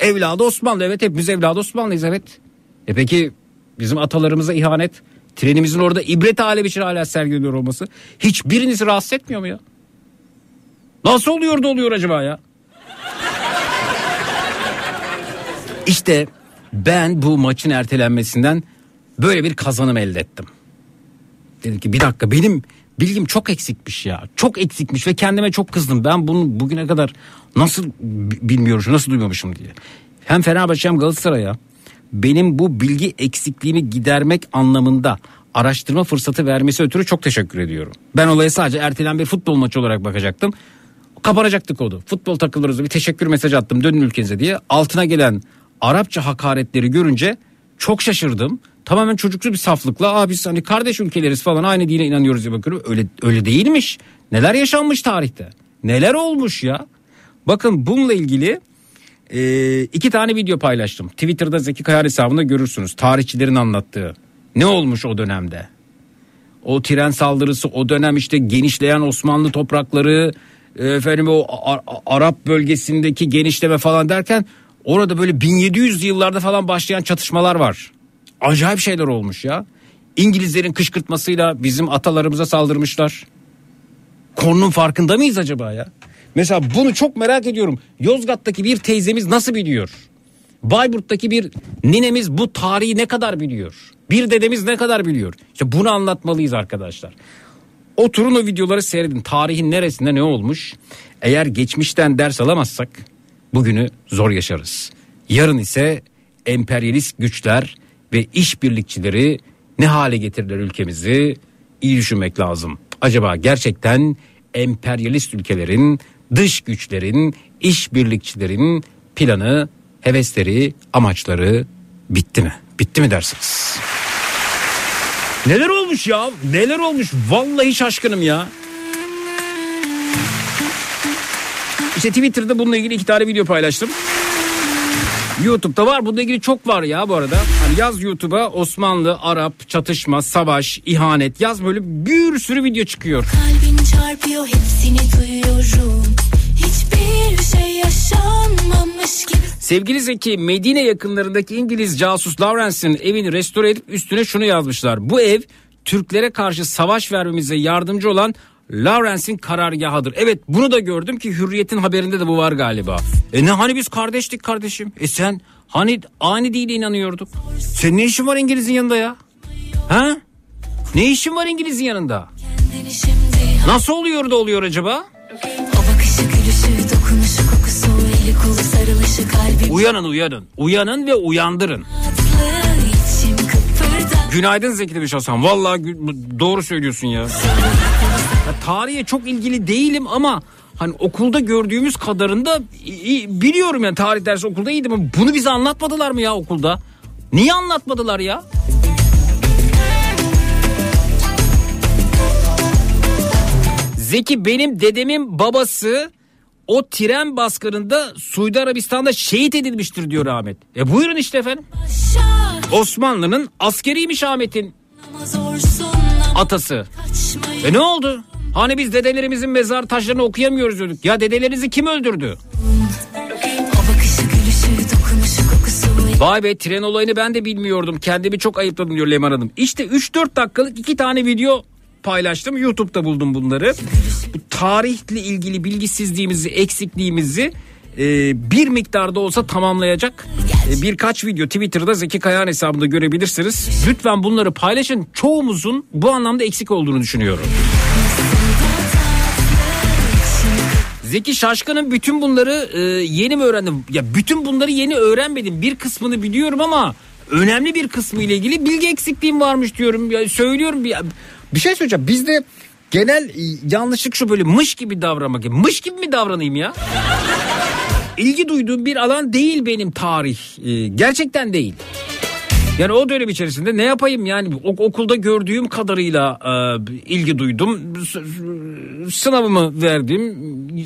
Evladı Osmanlı evet hepimiz evladı Osmanlıyız evet. E peki bizim atalarımıza ihanet trenimizin orada ibret alem için hala sergileniyor olması hiçbirinizi rahatsız etmiyor mu ya? Nasıl oluyor da oluyor acaba ya? İşte ben bu maçın ertelenmesinden böyle bir kazanım elde ettim. Dedim ki bir dakika benim bilgim çok eksikmiş ya. Çok eksikmiş ve kendime çok kızdım. Ben bunu bugüne kadar nasıl bi- bilmiyorum, nasıl duymamışım diye. Hem Fenerbahçe hem Galatasaray'a benim bu bilgi eksikliğimi gidermek anlamında araştırma fırsatı vermesi ötürü çok teşekkür ediyorum. Ben olaya sadece ertelen bir futbol maçı olarak bakacaktım. Kapanacaktı kodu. Futbol takılırız bir teşekkür mesajı attım dönün ülkenize diye. Altına gelen Arapça hakaretleri görünce çok şaşırdım. Tamamen çocuksu bir saflıkla Aa, biz hani kardeş ülkeleriz falan aynı dine inanıyoruz diye bakıyorum. Öyle, öyle değilmiş. Neler yaşanmış tarihte. Neler olmuş ya. Bakın bununla ilgili e, iki tane video paylaştım. Twitter'da Zeki Kayar hesabında görürsünüz. Tarihçilerin anlattığı. Ne olmuş o dönemde? O tren saldırısı o dönem işte genişleyen Osmanlı toprakları efendim o Arap bölgesindeki genişleme falan derken orada böyle 1700 yıllarda falan başlayan çatışmalar var. Acayip şeyler olmuş ya. İngilizlerin kışkırtmasıyla bizim atalarımıza saldırmışlar. Konunun farkında mıyız acaba ya? Mesela bunu çok merak ediyorum. Yozgat'taki bir teyzemiz nasıl biliyor? Bayburt'taki bir ninemiz bu tarihi ne kadar biliyor? Bir dedemiz ne kadar biliyor? İşte bunu anlatmalıyız arkadaşlar. Oturun o videoları seyredin. Tarihin neresinde ne olmuş? Eğer geçmişten ders alamazsak bugünü zor yaşarız. Yarın ise emperyalist güçler ve işbirlikçileri ne hale getirirler ülkemizi iyi düşünmek lazım. Acaba gerçekten emperyalist ülkelerin, dış güçlerin, işbirlikçilerin planı, hevesleri, amaçları bitti mi? Bitti mi dersiniz? Neler olmuş ya? Neler olmuş? Vallahi şaşkınım ya. İşte Twitter'da bununla ilgili iki tane video paylaştım. YouTube'da var. Bununla ilgili çok var ya bu arada. Hani yaz YouTube'a Osmanlı, Arap, çatışma, savaş, ihanet yaz böyle bir sürü video çıkıyor. Kalbin çarpıyor hepsini duyuyorum Sevgili Zeki Medine yakınlarındaki İngiliz casus Lawrence'in evini restore edip üstüne şunu yazmışlar. Bu ev Türklere karşı savaş vermemize yardımcı olan Lawrence'in karargahıdır. Evet bunu da gördüm ki Hürriyet'in haberinde de bu var galiba. E ne hani biz kardeştik kardeşim? E sen hani ani değil inanıyorduk. Senin ne işin var İngiliz'in yanında ya? Ha? Ne işin var İngiliz'in yanında? Nasıl oluyor da oluyor acaba? Dokunuşu kokusu eli kolu sarılışı kalbim Uyanın uyanın. Uyanın ve uyandırın. Günaydın Zeki demiş Hasan. Vallahi gü- doğru söylüyorsun ya. ya. Tarihe çok ilgili değilim ama hani okulda gördüğümüz kadarında biliyorum yani tarih dersi okulda iyiydim ama bunu bize anlatmadılar mı ya okulda? Niye anlatmadılar ya? Zeki benim dedemin babası o tren baskınında Suudi Arabistan'da şehit edilmiştir diyor Ahmet. E buyurun işte efendim. Osmanlı'nın askeriymiş Ahmet'in atası. E ne oldu? Hani biz dedelerimizin mezar taşlarını okuyamıyoruz diyorduk. Ya dedelerinizi kim öldürdü? Vay be tren olayını ben de bilmiyordum. Kendimi çok ayıpladım diyor Leman Hanım. İşte 3-4 dakikalık iki tane video paylaştım. YouTube'da buldum bunları. Bu tarihle ilgili bilgisizliğimizi, eksikliğimizi e, bir miktarda olsa tamamlayacak e, birkaç video Twitter'da Zeki Kayağan hesabında görebilirsiniz. Lütfen bunları paylaşın. Çoğumuzun bu anlamda eksik olduğunu düşünüyorum. Zeki Şaşkın'ın bütün bunları e, yeni mi öğrendim? Ya bütün bunları yeni öğrenmedim. Bir kısmını biliyorum ama önemli bir kısmı ile ilgili bilgi eksikliğim varmış diyorum. Ya söylüyorum bir, bir şey söyleyeceğim. Bizde genel e, yanlışlık şu böyle mış gibi davranmak. Mış gibi mi davranayım ya? İlgi duyduğum bir alan değil benim tarih. E, gerçekten değil. Yani o dönem içerisinde ne yapayım yani Ok- okulda gördüğüm kadarıyla e, ilgi duydum. Sınavımı verdim.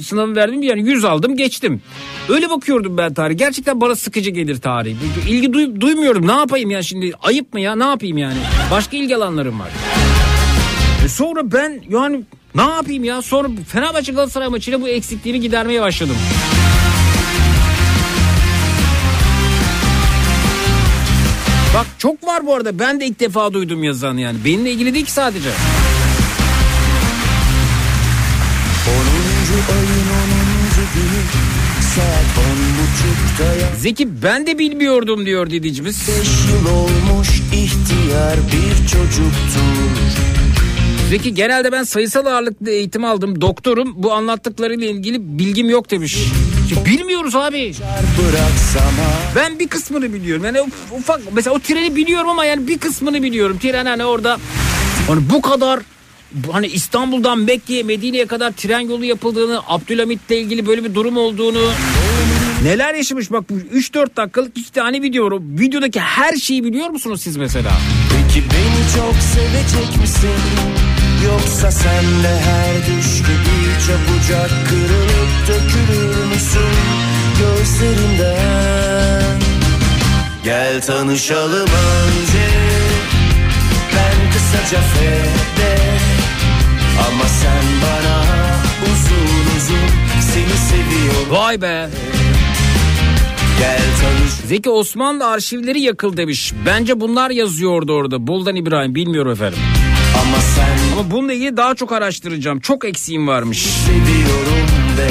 Sınavı verdim yani 100 aldım geçtim. Öyle bakıyordum ben tarih. Gerçekten bana sıkıcı gelir tarih. İlgi duy- duymuyorum. Ne yapayım ya şimdi? Ayıp mı ya? Ne yapayım yani? Başka ilgi alanlarım var. E sonra ben yani ne yapayım ya? Sonra Fenerbahçe Galatasaray maçıyla bu eksikliğimi gidermeye başladım. Bak çok var bu arada. Ben de ilk defa duydum yazan yani. Benimle ilgili değil ki sadece. 10. ayın 10. günü Saat on buçukta ya Zeki ben de bilmiyordum diyor dinleyicimiz. Beş yıl olmuş ihtiyar bir çocuktur Zeki genelde ben sayısal ağırlıklı eğitim aldım. Doktorum bu anlattıklarıyla ilgili bilgim yok demiş. İşte bilmiyoruz abi. Ben bir kısmını biliyorum. Yani uf- ufak mesela o treni biliyorum ama yani bir kısmını biliyorum. Tren hani orada hani bu kadar hani İstanbul'dan Mekke'ye Medine'ye kadar tren yolu yapıldığını Abdülhamit'le ilgili böyle bir durum olduğunu neler yaşamış bak bu 3-4 dakikalık iki tane video Videodaki her şeyi biliyor musunuz siz mesela? Peki beni çok sevecek misin? Yoksa sen de her düşte bir çabucak kırılıp dökülür müsün gözlerinden? Gel tanışalım önce Ben kısaca fede Ama sen bana uzun uzun seni seviyorum Vay be. Gel tanış Zeki Osmanlı arşivleri yakıl demiş. Bence bunlar yazıyordu orada. Buldan İbrahim bilmiyorum efendim. ama sen Ama bununla ilgili daha çok araştıracağım. Çok eksiğim varmış. seviyorum de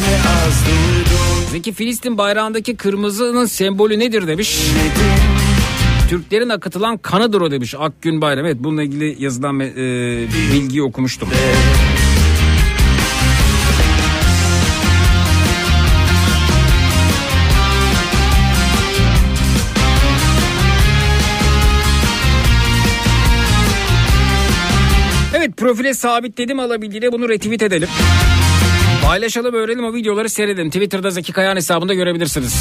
ne az duydum Zeki Filistin bayrağındaki kırmızının sembolü nedir demiş. Türklerin akıtılan kanıdır o demiş Akgün Bayram. Evet bununla ilgili yazılan e, bilgiyi okumuştum. Evet profile sabitledim alabildiğine bunu retweet edelim. Paylaşalım öğrenelim o videoları seyredin. Twitter'da Zeki Kayağan hesabında görebilirsiniz.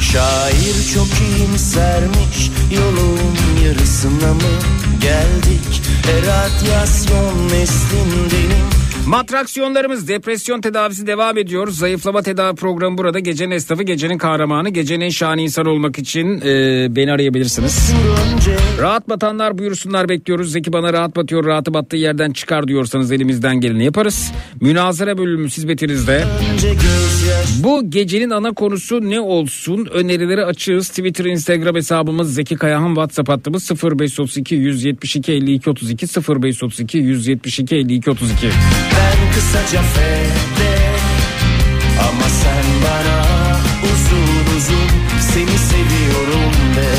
Şair çok iyimsermiş Yolun yarısına mı geldik Eradyasyon neslindenim Matraksiyonlarımız depresyon tedavisi devam ediyor. Zayıflama tedavi programı burada. Gecenin esnafı, gecenin kahramanı, gecenin en şahane insan olmak için e, beni arayabilirsiniz. Rahat batanlar buyursunlar bekliyoruz. Zeki bana rahat batıyor, rahatı battığı yerden çıkar diyorsanız elimizden geleni yaparız. Münazara bölümü hizmetinizde. Bu gecenin ana konusu ne olsun? Önerileri açığız. Twitter, Instagram hesabımız Zeki Kayahan, WhatsApp hattımız 0532 172 52 32 0532 172 52 32. Ben kısaca fede Ama sen bana uzun uzun Seni seviyorum de.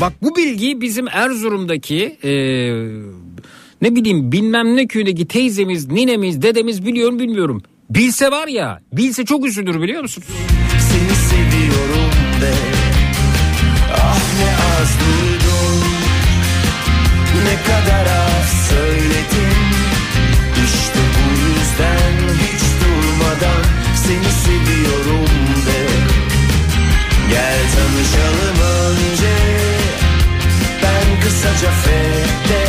Bak bu bilgiyi bizim Erzurum'daki e, ne bileyim bilmem ne köyündeki teyzemiz, ninemiz, dedemiz biliyorum bilmiyorum. Bilse var ya, bilse çok üzülür biliyor musun? Seni seviyorum de. Ah ne az duydum. Ne kadar az söyledim durmadan Seni seviyorum de Gel tanışalım önce Ben kısaca fede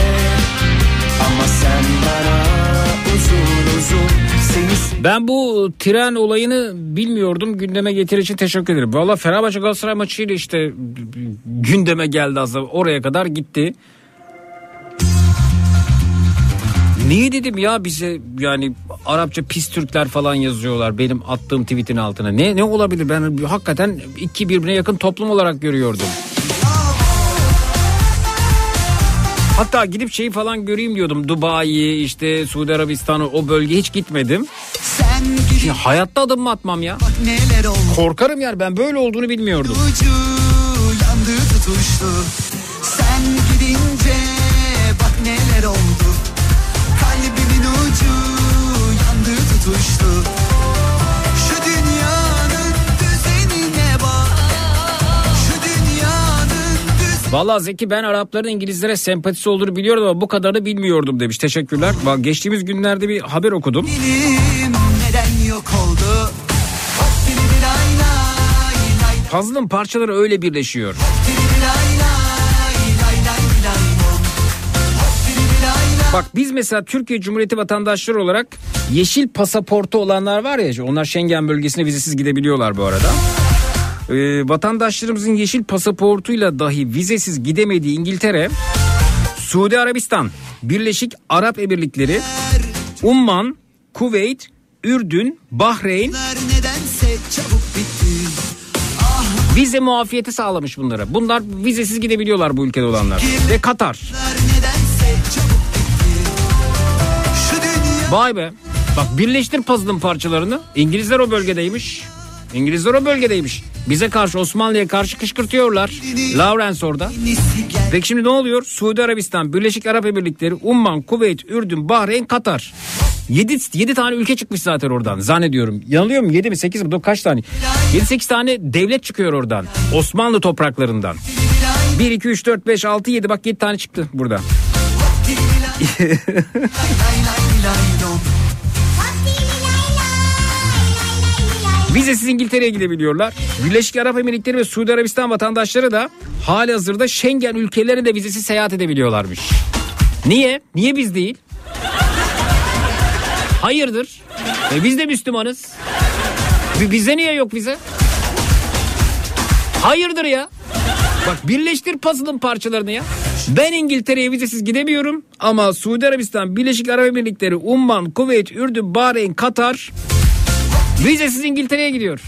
Ama sen bana uzun uzun Ben bu tren olayını bilmiyordum. Gündeme getir için teşekkür ederim. Valla Fenerbahçe Galatasaray maçıyla işte gündeme geldi aslında. Oraya kadar gitti. Niye dedim ya bize yani Arapça pis Türkler falan yazıyorlar benim attığım tweetin altına. Ne ne olabilir ben hakikaten iki birbirine yakın toplum olarak görüyordum. Hatta gidip şeyi falan göreyim diyordum. Dubai işte Suudi Arabistan'ı o bölge hiç gitmedim. Ya hayatta adım mı atmam ya. Korkarım yani ben böyle olduğunu bilmiyordum. ucu yandı tutuştu Sen gidince bak neler oldu tutuştu Şu dünyanın düzenine bak Şu dünyanın düzenine Vallahi Zeki ben Arapların İngilizlere sempatisi olduğunu biliyordum ama bu kadarını bilmiyordum demiş. Teşekkürler. Bak geçtiğimiz günlerde bir haber okudum. neden yok oldu Hop Puzzle'ın parçaları öyle birleşiyor. dili Bak biz mesela Türkiye Cumhuriyeti vatandaşları olarak yeşil pasaportu olanlar var ya onlar Schengen bölgesine vizesiz gidebiliyorlar bu arada. Ee, vatandaşlarımızın yeşil pasaportuyla dahi vizesiz gidemediği İngiltere, Suudi Arabistan, Birleşik Arap Emirlikleri, Umman, Kuveyt, Ürdün, Bahreyn vize muafiyeti sağlamış bunlara. Bunlar vizesiz gidebiliyorlar bu ülkede olanlar. Ve Katar. Vay be. Bak birleştir puzzle'ın parçalarını. İngilizler o bölgedeymiş. İngilizler o bölgedeymiş. Bize karşı Osmanlı'ya karşı kışkırtıyorlar. Lawrence orada. Peki şimdi ne oluyor? Suudi Arabistan, Birleşik Arap Emirlikleri, Umman, Kuveyt, Ürdün, Bahreyn, Katar. 7, 7 tane ülke çıkmış zaten oradan zannediyorum. Yanılıyor mu? 7 mi 8 mi? Kaç tane? 7-8 tane devlet çıkıyor oradan. Osmanlı topraklarından. 1, 2, 3, 4, 5, 6, 7 bak 7 tane çıktı burada. lay lom. Vizesiz İngiltere'ye gidebiliyorlar. Birleşik Arap Emirlikleri ve Suudi Arabistan vatandaşları da hali hazırda Schengen ülkelerine de vizesiz seyahat edebiliyorlarmış. Niye? Niye biz değil? Hayırdır? E biz de Müslümanız. Bize niye yok vize? Hayırdır ya? Bak birleştir puzzle'ın parçalarını ya. Ben İngiltere'ye vizesiz gidemiyorum ama Suudi Arabistan, Birleşik Arap Emirlikleri, Umman, Kuveyt, Ürdün, Bahreyn, Katar vizesiz İngiltere'ye gidiyor.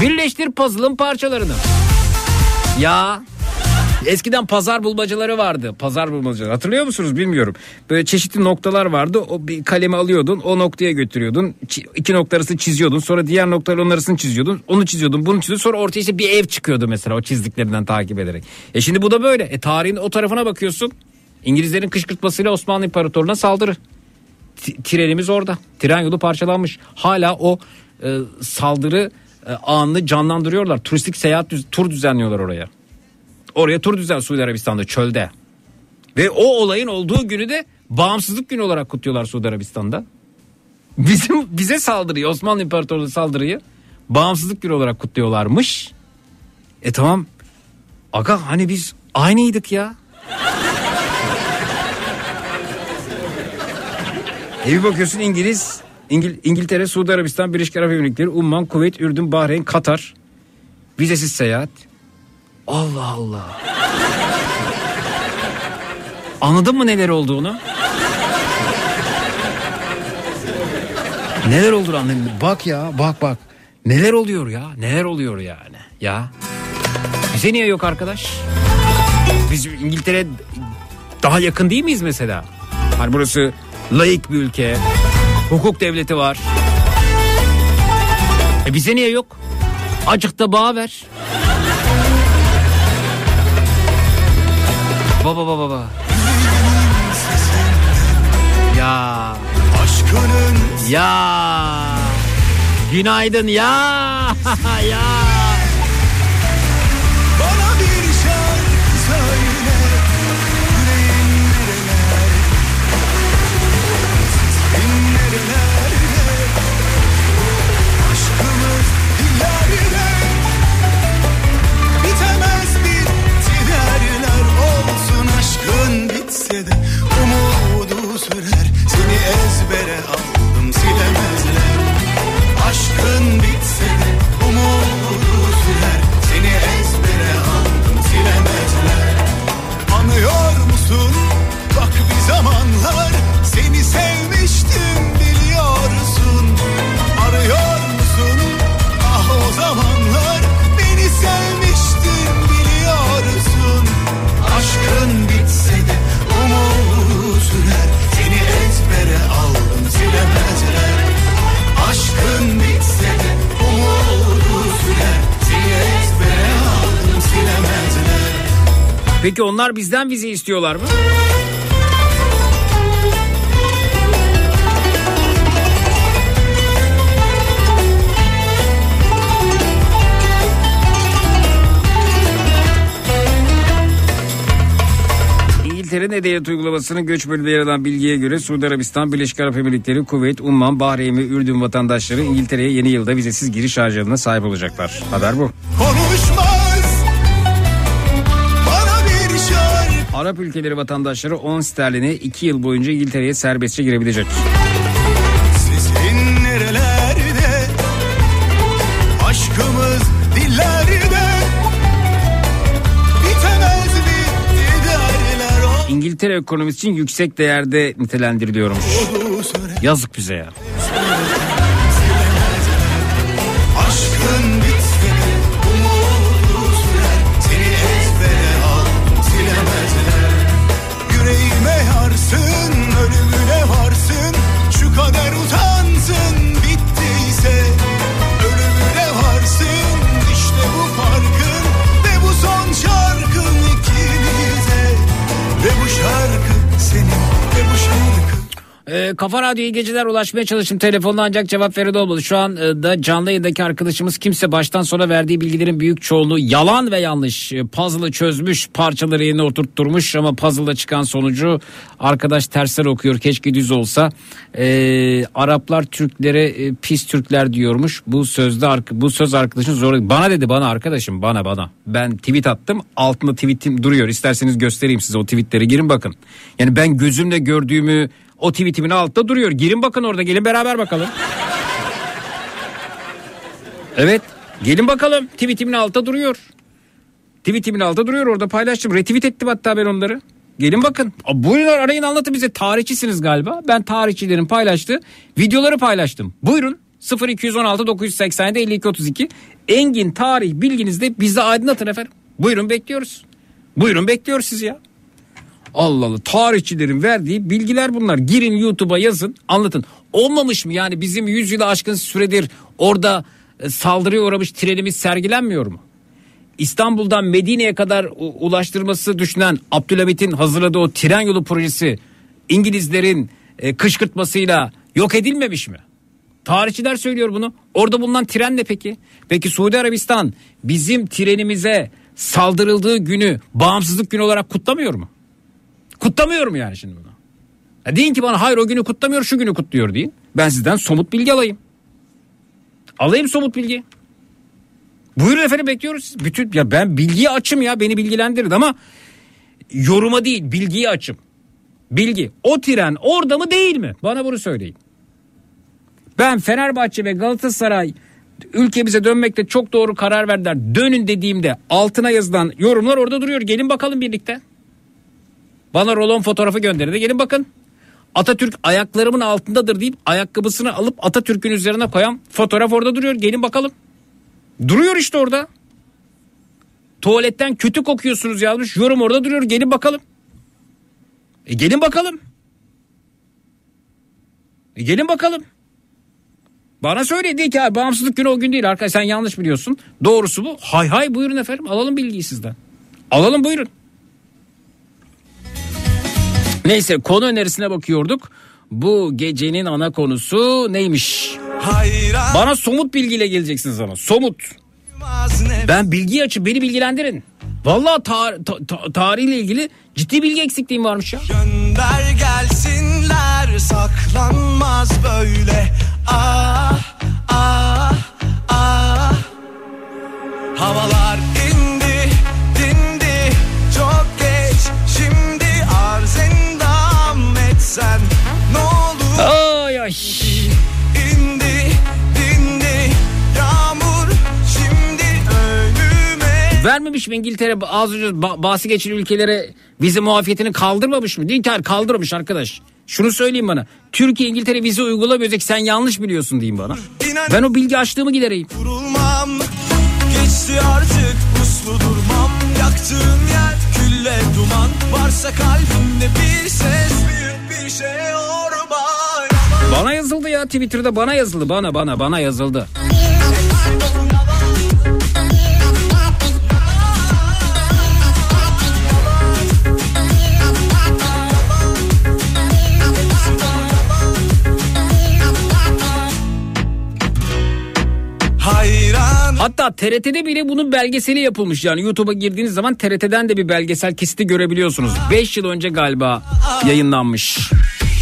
Birleştir puzzle'ın parçalarını. Ya Eskiden pazar bulmacaları vardı. Pazar bulmacaları hatırlıyor musunuz bilmiyorum. Böyle çeşitli noktalar vardı. O bir kalemi alıyordun o noktaya götürüyordun. İki nokta çiziyordun. Sonra diğer noktalar onun arasını çiziyordun. Onu çiziyordun bunu çiziyordun. Sonra ortaya işte bir ev çıkıyordu mesela o çizdiklerinden takip ederek. E şimdi bu da böyle. E tarihin o tarafına bakıyorsun. İngilizlerin kışkırtmasıyla Osmanlı İmparatorluğu'na saldırı. T- trenimiz orada. Tren yolu parçalanmış. Hala o e, saldırı e, anını canlandırıyorlar. Turistik seyahat tur düzenliyorlar oraya. Oraya tur düzen Suudi Arabistan'da çölde. Ve o olayın olduğu günü de bağımsızlık günü olarak kutluyorlar Suudi Arabistan'da. Bizim bize saldırıyı Osmanlı İmparatorluğu saldırıyı bağımsızlık günü olarak kutluyorlarmış. E tamam. Aga hani biz aynıydık ya. E bir bakıyorsun İngiliz, İngil, İngiltere, Suudi Arabistan, Birleşik Arap Emirlikleri, Umman, Kuveyt, Ürdün, Bahreyn, Katar. Vizesiz seyahat. Allah Allah. Anladın mı neler olduğunu? Neler olur anladın Bak ya bak bak. Neler oluyor ya neler oluyor yani ya. Bize niye yok arkadaş? Biz İngiltere daha yakın değil miyiz mesela? Hani burası laik bir ülke. Hukuk devleti var. E bize niye yok? Acık da bağ ver. Baba baba baba. Ya. Aşkının Ya. Günaydın ya. ya. Ezbere aldım silemezler. Aşkın bitse de umudu sürer. Seni ezbere aldım silemezler. Anıyor musun? Bak bir zamanlar seni sevmiştim biliyorsun. Arıyor musun? Ah o zamanlar beni sevmiştin biliyorsun. Aşkın Peki onlar bizden vize istiyorlar mı? İngiltere'nin Edeyat uygulamasının göç bölümünde yer alan bilgiye göre Suudi Arabistan, Birleşik Arap Emirlikleri, Kuveyt, Umman, Bahreyn ve Ürdün vatandaşları İngiltere'ye yeni yılda vizesiz giriş harcılığına sahip olacaklar. Haber bu. konuşmaz Arap ülkeleri vatandaşları 10 sterline 2 yıl boyunca İngiltere'ye serbestçe girebilecek. Sesin nerelerde Aşkımız dillerde Bitemez bitti derler İngiltere ekonomisi için yüksek değerde nitelendiriliyormuş. Yazık bize ya. Kafa Radyo iyi geceler ulaşmaya çalıştım telefonla ancak cevap veren olmadı. Şu an e, da canlı yayındaki arkadaşımız kimse baştan sona verdiği bilgilerin büyük çoğunluğu yalan ve yanlış. E, Puzzle'ı çözmüş parçaları yerine oturtturmuş ama puzzle'da çıkan sonucu arkadaş tersler okuyor keşke düz olsa. Ee, Araplar Türklere e, pis Türkler diyormuş. Bu sözde bu söz arkadaşın zor. Bana dedi bana arkadaşım bana bana. Ben tweet attım altında tweetim duruyor. İsterseniz göstereyim size o tweetleri girin bakın. Yani ben gözümle gördüğümü o tweetimin altta duruyor. Girin bakın orada gelin beraber bakalım. Evet gelin bakalım tweetimin altta duruyor. Tweetimin altta duruyor orada paylaştım. Retweet ettim hatta ben onları. Gelin bakın. Buyurun arayın anlatın bize. Tarihçisiniz galiba. Ben tarihçilerin paylaştığı videoları paylaştım. Buyurun 0216 987 52 32. Engin tarih bilginizde bizi aydınlatın efendim. Buyurun bekliyoruz. Buyurun bekliyor sizi ya. Allah Allah tarihçilerin verdiği bilgiler bunlar. Girin YouTube'a yazın anlatın. Olmamış mı yani bizim 100 yılı aşkın süredir orada e, saldırıya uğramış trenimiz sergilenmiyor mu? İstanbul'dan Medine'ye kadar ulaştırması düşünen Abdülhamit'in hazırladığı o tren yolu projesi İngilizlerin e, kışkırtmasıyla yok edilmemiş mi? Tarihçiler söylüyor bunu. Orada bulunan tren ne peki? Peki Suudi Arabistan bizim trenimize saldırıldığı günü bağımsızlık günü olarak kutlamıyor mu? Kutlamıyor mu yani şimdi bunu? Ya deyin ki bana hayır o günü kutlamıyor şu günü kutluyor deyin. Ben sizden somut bilgi alayım. Alayım somut bilgi. Buyurun efendim bekliyoruz. Bütün ya ben bilgiye açım ya beni bilgilendirin ama yoruma değil bilgiye açım. Bilgi. O tren orada mı değil mi? Bana bunu söyleyin. Ben Fenerbahçe ve Galatasaray ülkemize dönmekte çok doğru karar verdiler. Dönün dediğimde altına yazılan yorumlar orada duruyor. Gelin bakalım birlikte. Bana rolon fotoğrafı gönderin de gelin bakın. Atatürk ayaklarımın altındadır deyip ayakkabısını alıp Atatürk'ün üzerine koyan fotoğraf orada duruyor. Gelin bakalım. Duruyor işte orada. Tuvaletten kötü kokuyorsunuz yazmış. Yorum orada duruyor. Gelin bakalım. E gelin bakalım. E gelin bakalım. Bana söyledi ki "Ha, bağımsızlık günü o gün değil arkadaş sen yanlış biliyorsun. Doğrusu bu. Hay hay buyurun efendim alalım bilgiyi sizden. Alalım buyurun. Neyse konu önerisine bakıyorduk. Bu gecenin ana konusu neymiş? Hayran Bana somut bilgiyle geleceksiniz ama somut. Ben bilgi açıp beni bilgilendirin. Vallahi tar- ta- ta- tarihle ilgili ciddi bilgi eksikliğim varmış ya. Gönder gelsinler saklanmaz böyle Ah ah ah Havalar indi etsen ne olur Ay ay. indi dindi Yağmur şimdi önüme Vermemiş mi İngiltere az önce ba- bahsi geçen ülkelere vize muafiyetini kaldırmamış mı? Hayır, kaldırmış arkadaş. Şunu söyleyeyim bana. Türkiye İngiltere vize uygulamıyor. Sen yanlış biliyorsun diyeyim bana. İnan Ben o bilgi açlığımı gidereyim. Vurulmam Geçti artık uslu durmam Yaktığım yer külle duman Varsa kalbimde bir ses bir şey orman Bana yazıldı ya Twitter'da bana yazıldı. Bana bana bana yazıldı. Hatta TRT'de bile bunun belgeseli yapılmış yani YouTube'a girdiğiniz zaman TRT'den de bir belgesel kesiti görebiliyorsunuz. 5 yıl önce galiba yayınlanmış.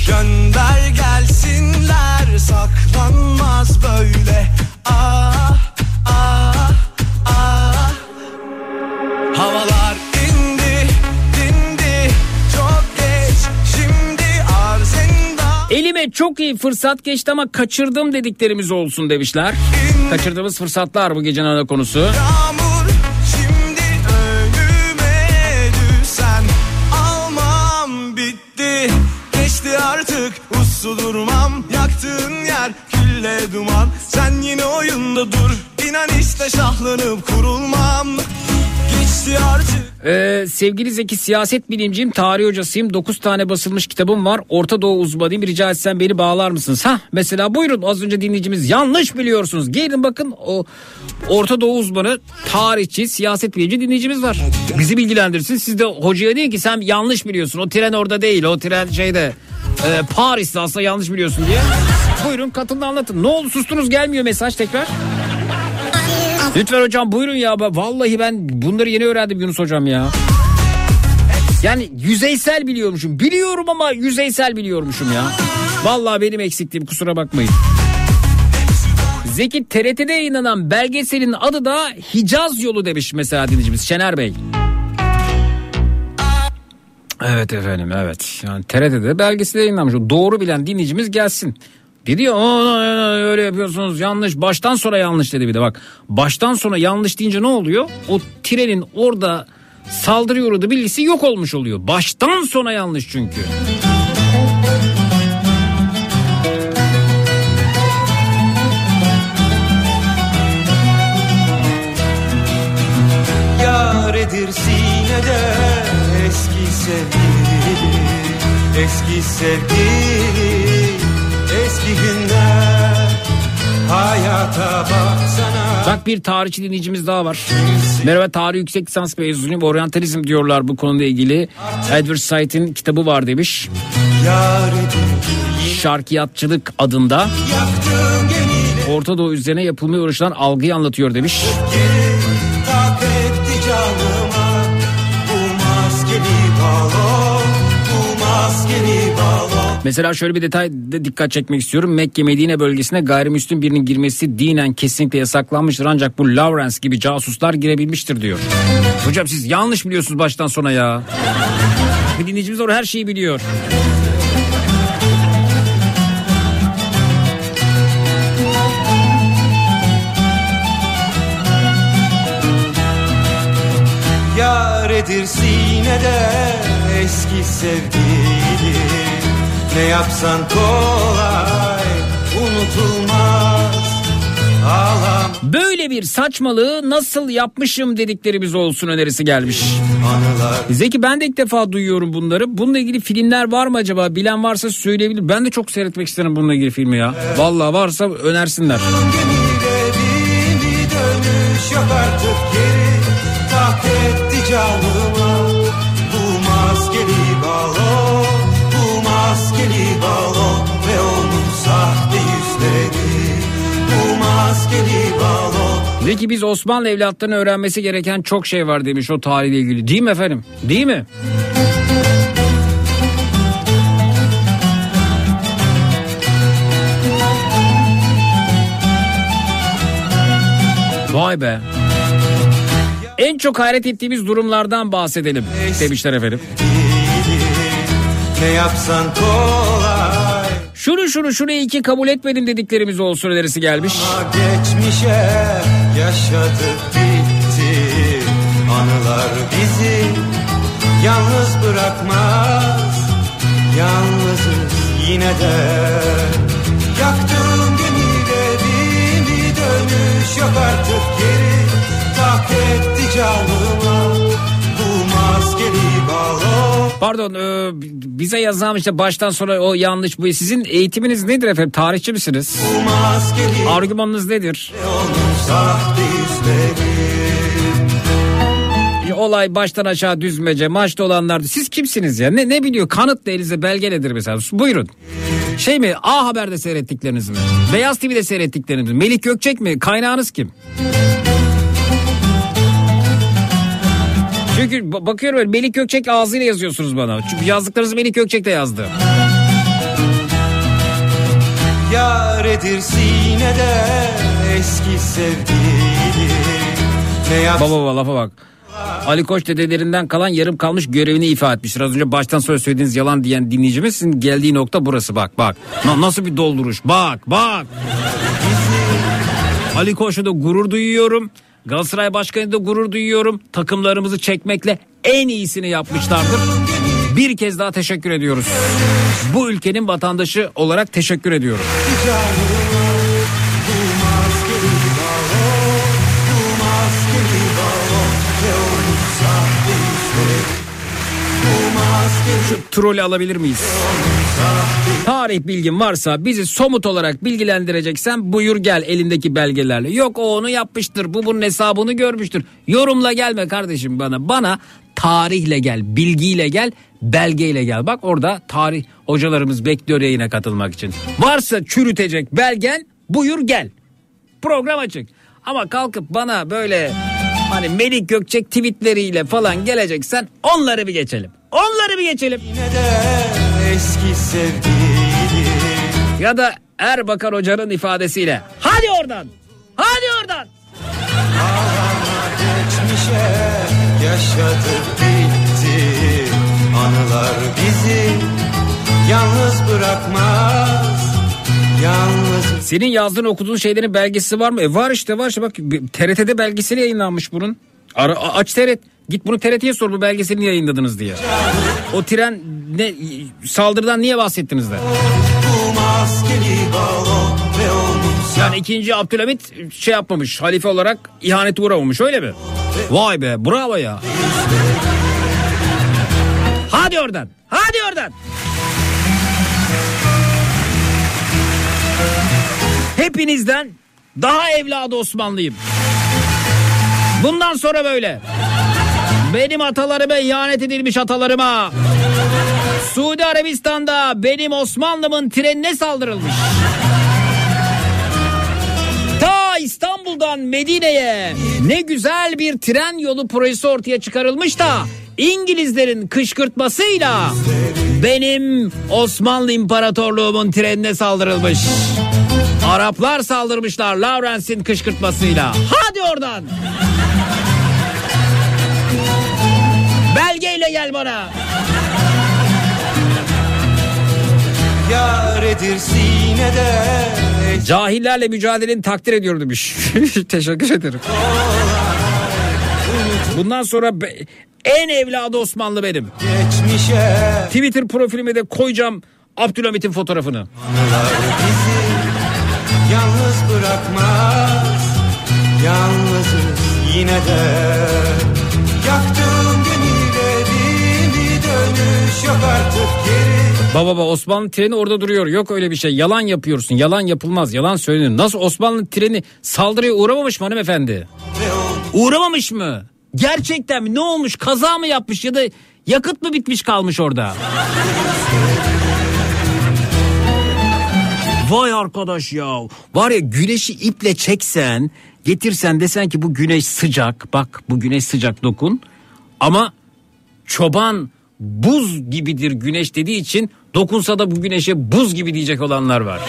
Gönder gelsinler Saklanmaz böyle Ah ah ah Havalar indi dindi Çok geç Şimdi arz endam Elime çok iyi fırsat geçti ama kaçırdım dediklerimiz olsun demişler. Kaçırdığımız fırsatlar bu gecenin ana konusu. Yağmur artık uslu durmam. Yaktığın yer külle duman. Sen yine oyunda dur. İnan işte şahlanıp kurulmam Ee, sevgili Zeki siyaset bilimciyim, tarih hocasıyım. 9 tane basılmış kitabım var. Orta Doğu uzmanıyım. Rica etsem beni bağlar mısınız? Ha mesela buyurun az önce dinleyicimiz yanlış biliyorsunuz. Gelin bakın o Orta Doğu uzmanı, tarihçi, siyaset bilimci dinleyicimiz var. Bizi bilgilendirsin. Siz de hocaya deyin ki sen yanlış biliyorsun. O tren orada değil. O tren şeyde e, Paris'te aslında yanlış biliyorsun diye. Buyurun katılın anlatın. Ne oldu sustunuz gelmiyor mesaj tekrar. Lütfen hocam buyurun ya. Vallahi ben bunları yeni öğrendim Yunus hocam ya. Yani yüzeysel biliyormuşum. Biliyorum ama yüzeysel biliyormuşum ya. Vallahi benim eksikliğim kusura bakmayın. Zeki TRT'de yayınlanan belgeselin adı da Hicaz Yolu demiş mesela dinleyicimiz Şener Bey. Evet efendim evet. Yani TRT'de belgesel yayınlanmış. Doğru bilen dinleyicimiz gelsin. Dedi ya "Aa, öyle yapıyorsunuz yanlış. Baştan sonra yanlış dedi bir de bak. Baştan sonra yanlış deyince ne oluyor? O trenin orada saldırı uğradı bilgisi yok olmuş oluyor. Baştan sona yanlış çünkü. Yaredir sinede eski sevgili Eski sevgili Eski günler Hayata baksana Bak bir tarihçi dinleyicimiz daha var. Merhaba tarih yüksek lisans mezunuyum. Oryantalizm diyorlar bu konuyla ilgili. Edward Said'in kitabı var demiş. Şarkiyatçılık adında. Orta Doğu üzerine yapılmaya uğraşılan algıyı anlatıyor demiş. geri Mesela şöyle bir detay da dikkat çekmek istiyorum. Mekke Medine bölgesine gayrimüslim birinin girmesi dinen kesinlikle yasaklanmıştır. Ancak bu Lawrence gibi casuslar girebilmiştir diyor. Hocam siz yanlış biliyorsunuz baştan sona ya. Bir dinleyicimiz orada her şeyi biliyor. Yar edir sinede eski sevgili Ne yapsan kolay unutulmaz Ağlam Böyle bir saçmalığı nasıl yapmışım dediklerimiz olsun önerisi gelmiş. anılar Zeki ben de ilk defa duyuyorum bunları. Bununla ilgili filmler var mı acaba? Bilen varsa söyleyebilir. Ben de çok seyretmek isterim bununla ilgili filmi ya. Vallahi varsa önersinler. Dönüş yok artık geri Tak etti Bu maskeli balon Zeki biz Osmanlı evlatlarının öğrenmesi gereken çok şey var demiş o tarihle ilgili. Değil mi efendim? Değil mi? Vay be. En çok hayret ettiğimiz durumlardan bahsedelim demişler efendim. Ne yapsan kolay Şunu şunu şurayı iki kabul etmedim dediklerimiz olsun önerisi gelmiş. Ama geçmişe yaşadık bitti. Anılar bizi yalnız bırakmaz. Yalnızız yine de. Yaktığım gemileri bir dönüş yok artık geri. Tak etti balon Pardon e, bize yazan işte baştan sonra o yanlış bu. Sizin eğitiminiz nedir efendim? Tarihçi misiniz? Argümanınız nedir? yüzleri Olay baştan aşağı düzmece maçta olanlar. Siz kimsiniz ya? Ne, ne biliyor? Kanıtla elinize belgeledir mesela. Buyurun. Şey mi? A Haber'de seyrettikleriniz mi? Beyaz TV'de seyrettikleriniz mi? Melik Gökçek mi? Kaynağınız kim? Çünkü ba- bakıyorum böyle Melik Gökçek ağzıyla yazıyorsunuz bana. Çünkü yazdıklarınızı Melik Gökçek de yazdı. Yar edir sinede eski sevgili Baba baba lafa bak. Ali Koç dedelerinden kalan yarım kalmış görevini ifa etmiştir. Az önce baştan sonra söylediğiniz yalan diyen dinleyicimiz sizin geldiği nokta burası bak bak. Na- nasıl bir dolduruş bak bak. Ali Koç'u da gurur duyuyorum. Galatasaray Başkanı da gurur duyuyorum. Takımlarımızı çekmekle en iyisini yapmışlardır. Bir kez daha teşekkür ediyoruz. Bu ülkenin vatandaşı olarak teşekkür ediyorum. Şu trolü alabilir miyiz? Tarih bilgin varsa bizi somut olarak bilgilendireceksen buyur gel elindeki belgelerle. Yok o onu yapmıştır bu bunun hesabını görmüştür. Yorumla gelme kardeşim bana. Bana tarihle gel, bilgiyle gel, belgeyle gel. Bak orada tarih hocalarımız bekliyor yayına katılmak için. Varsa çürütecek belgen buyur gel. Program açık. Ama kalkıp bana böyle hani Melik Gökçek tweetleriyle falan geleceksen onları bir geçelim. Onları bir geçelim. Yine de eski sevgili Ya da Erbakan Hoca'nın ifadesiyle. Hadi oradan. Hadi oradan. Geçmişe yaşadık bitti Anılar bizi yalnız bırakmaz Yalnız Senin yazdığın okuduğun şeylerin belgesi var mı? E var işte var işte bak TRT'de belgeseli yayınlanmış bunun. Ara, aç TRT. Git bunu TRT'ye sor bu belgeselini yayınladınız diye. O tren ne saldırıdan niye bahsettiniz de? Yani ikinci Abdülhamit şey yapmamış. Halife olarak ihanete uğramamış öyle mi? Vay be bravo ya. Hadi oradan. Hadi oradan. Hepinizden daha evladı Osmanlıyım. Bundan sonra böyle. Benim atalarıma ihanet edilmiş atalarıma. Suudi Arabistan'da benim Osmanlı'mın trenine saldırılmış. Ta İstanbul'dan Medine'ye ne güzel bir tren yolu projesi ortaya çıkarılmış da İngilizlerin kışkırtmasıyla benim Osmanlı İmparatorluğumun trenine saldırılmış. Araplar saldırmışlar Lawrence'in kışkırtmasıyla. Hadi oradan. Belgeyle gel bana. Yaredir sinede Cahillerle mücadeleni takdir ediyorum demiş. Teşekkür ederim. Bundan sonra be- en evladı Osmanlı benim. geçmişe Twitter profilime de koyacağım Abdülhamit'in fotoğrafını. Anılar bizi yalnız bırakmaz Yalnızız yine de dönüş yok artık geri Baba baba Osmanlı treni orada duruyor. Yok öyle bir şey. Yalan yapıyorsun. Yalan yapılmaz. Yalan söylenir. Nasıl Osmanlı treni saldırıya uğramamış mı hanımefendi? Uğramamış mı? Gerçekten mi? Ne olmuş? Kaza mı yapmış ya da yakıt mı bitmiş kalmış orada? Vay arkadaş ya. Var ya güneşi iple çeksen, getirsen desen ki bu güneş sıcak. Bak bu güneş sıcak dokun. Ama çoban buz gibidir güneş dediği için dokunsa da bu güneşe buz gibi diyecek olanlar var.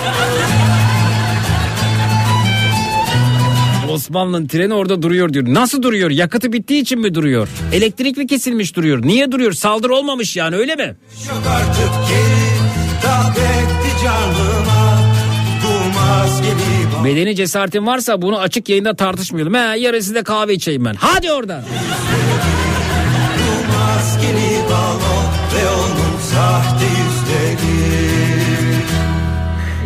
Osmanlı'nın treni orada duruyor diyor. Nasıl duruyor? Yakıtı bittiği için mi duruyor? Elektrik mi kesilmiş duruyor? Niye duruyor? Saldırı olmamış yani öyle mi? Yok artık geri Tak etti canıma bak Bedeni cesaretin varsa bunu açık yayında tartışmayalım. He yarın size kahve içeyim ben. Hadi oradan. Maskeli balon Ve onun sahte yüzleri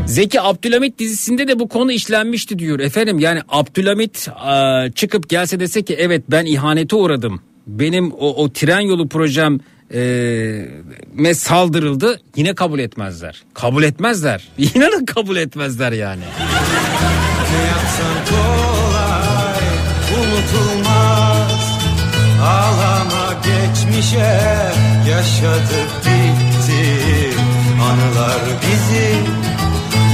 Zeki Abdülhamit dizisinde de bu konu işlenmişti diyor. Efendim yani Abdülhamit e, çıkıp gelse dese ki evet ben ihanete uğradım. Benim o, o tren yolu projem e, me saldırıldı yine kabul etmezler. Kabul etmezler. İnanın kabul etmezler yani. Geçmişe Yaşadık bitti Anılar bizi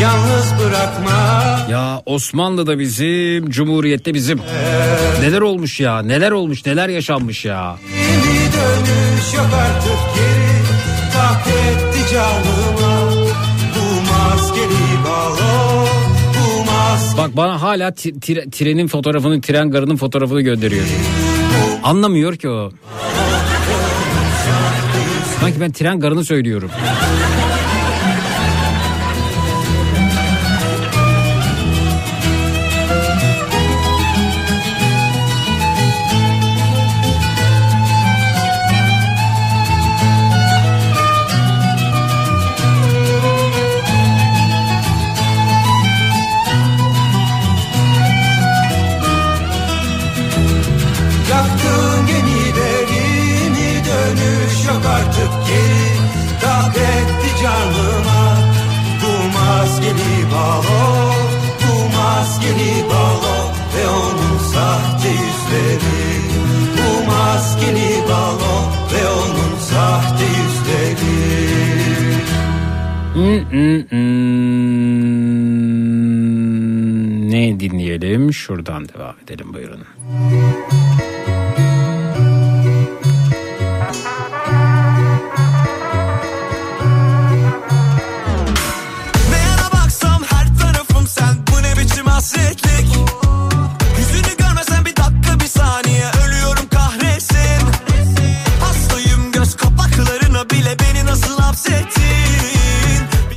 Yalnız bırakma Ya Osmanlı'da bizim, Cumhuriyet'te bizim. Neler olmuş ya, neler olmuş, neler yaşanmış ya. Bir dönüş yok artık geri Tak etti canıma Bu maskeli balon Bu maskeli Bak bana hala trenin fotoğrafını, tren garının fotoğrafını gönderiyor. Anlamıyor ki o. Sanki ben tren garını söylüyorum. Ne dinleyelim? Şuradan devam edelim buyurun. Ne yana baksam her tarafım sen Bu ne biçim hasretlik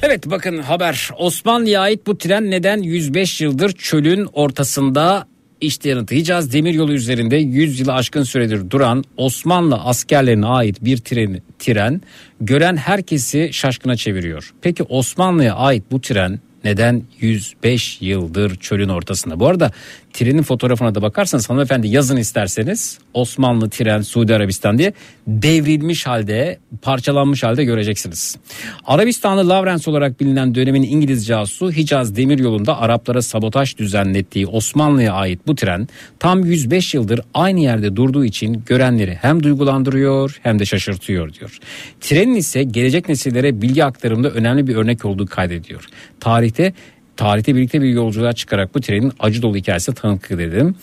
Evet bakın haber Osmanlı'ya ait bu tren neden 105 yıldır çölün ortasında işte yanıtlayacağız. Demiryolu üzerinde 100 yılı aşkın süredir duran Osmanlı askerlerine ait bir tren, tren gören herkesi şaşkına çeviriyor. Peki Osmanlı'ya ait bu tren neden 105 yıldır çölün ortasında? Bu arada Trenin fotoğrafına da bakarsanız hanımefendi yazın isterseniz Osmanlı tren Suudi Arabistan diye devrilmiş halde parçalanmış halde göreceksiniz. Arabistanlı Lawrence olarak bilinen dönemin İngiliz casusu Hicaz Demiryolu'nda Araplara sabotaj düzenlettiği Osmanlı'ya ait bu tren tam 105 yıldır aynı yerde durduğu için görenleri hem duygulandırıyor hem de şaşırtıyor diyor. Trenin ise gelecek nesillere bilgi aktarımında önemli bir örnek olduğu kaydediyor. Tarihte tarihte birlikte bir yolculuğa çıkarak bu trenin acı dolu hikayesine tanıklık edelim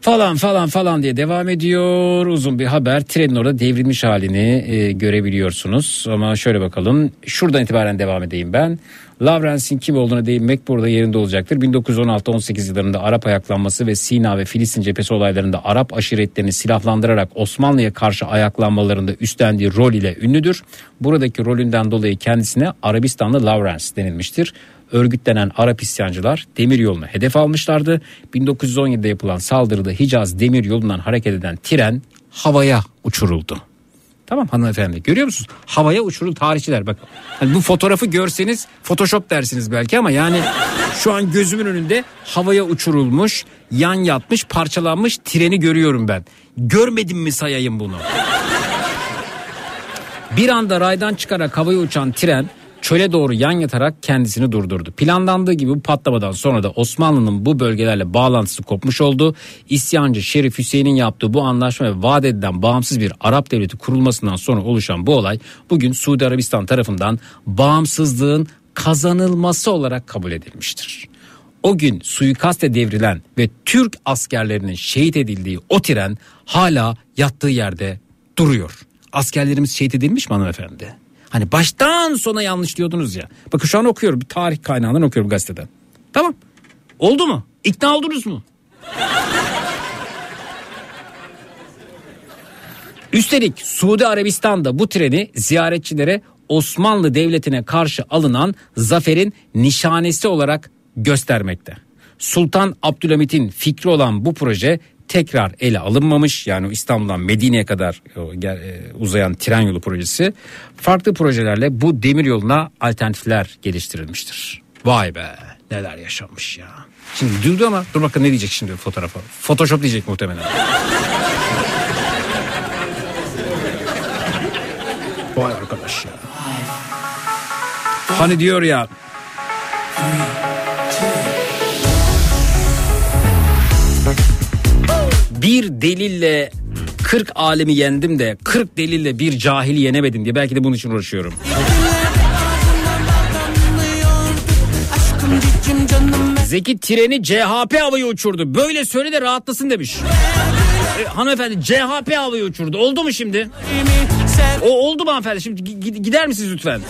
falan falan falan diye devam ediyor. Uzun bir haber. Trenin orada devrilmiş halini e, görebiliyorsunuz. Ama şöyle bakalım. Şuradan itibaren devam edeyim ben. Lawrence'in kim olduğuna değinmek burada yerinde olacaktır. 1916-18 yıllarında Arap ayaklanması ve Sina ve Filistin cephesi olaylarında Arap aşiretlerini silahlandırarak Osmanlı'ya karşı ayaklanmalarında üstlendiği rol ile ünlüdür. Buradaki rolünden dolayı kendisine Arabistanlı Lawrence denilmiştir örgütlenen Arap isyancılar demir yolunu hedef almışlardı. 1917'de yapılan saldırıda Hicaz demir yolundan hareket eden tren havaya uçuruldu. Tamam hanımefendi görüyor musunuz? Havaya uçurul tarihçiler bak. Hani bu fotoğrafı görseniz photoshop dersiniz belki ama yani şu an gözümün önünde havaya uçurulmuş, yan yatmış, parçalanmış treni görüyorum ben. Görmedim mi sayayım bunu? Bir anda raydan çıkarak havaya uçan tren çöle doğru yan yatarak kendisini durdurdu. Planlandığı gibi bu patlamadan sonra da Osmanlı'nın bu bölgelerle bağlantısı kopmuş oldu. İsyancı Şerif Hüseyin'in yaptığı bu anlaşma ve vaat edilen bağımsız bir Arap devleti kurulmasından sonra oluşan bu olay bugün Suudi Arabistan tarafından bağımsızlığın kazanılması olarak kabul edilmiştir. O gün suikaste devrilen ve Türk askerlerinin şehit edildiği o tren hala yattığı yerde duruyor. Askerlerimiz şehit edilmiş mi hanımefendi? Hani baştan sona yanlış diyordunuz ya. Bakın şu an okuyorum bir tarih kaynağından okuyorum gazeteden. Tamam. Oldu mu? İkna oldunuz mu? Üstelik Suudi Arabistan'da bu treni ziyaretçilere Osmanlı Devleti'ne karşı alınan zaferin nişanesi olarak göstermekte. Sultan Abdülhamit'in fikri olan bu proje tekrar ele alınmamış. Yani İstanbul'dan Medine'ye kadar e, uzayan tren yolu projesi farklı projelerle bu demir yoluna alternatifler geliştirilmiştir. Vay be neler yaşanmış ya. Şimdi duydu ama dur bakın ne diyecek şimdi fotoğrafa. Photoshop diyecek muhtemelen. Vay arkadaş ya. Hani diyor ya bir delille 40 alemi yendim de 40 delille bir cahili yenemedim diye belki de bunun için uğraşıyorum. Zeki treni CHP havayı uçurdu. Böyle söyle de rahatlasın demiş. E, hanımefendi CHP havayı uçurdu. Oldu mu şimdi? O oldu mu hanımefendi? Şimdi gi- gider misiniz lütfen?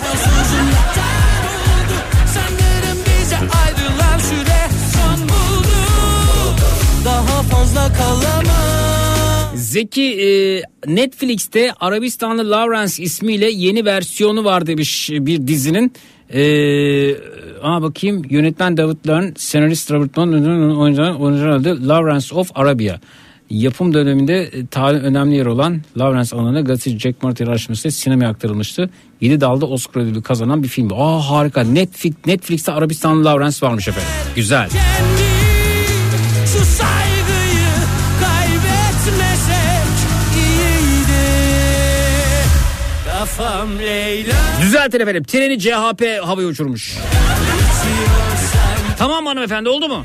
Zeki e, Netflix'te Arabistanlı Lawrence ismiyle yeni versiyonu var demiş bir dizinin. E, aa bakayım yönetmen David Learn, senarist Robert Long, oyuncular, adı Lawrence of Arabia. Yapım döneminde e, tarihin önemli yer olan Lawrence alanına gazeteci Jack Martin araştırmasıyla sinemaya aktarılmıştı. 7 dalda Oscar ödülü kazanan bir film. Aa harika. Netflix, Netflix'te Arabistanlı Lawrence varmış efendim. Güzel. Şu Düzeltin efendim. Treni CHP havaya uçurmuş. Tamam hanımefendi oldu mu?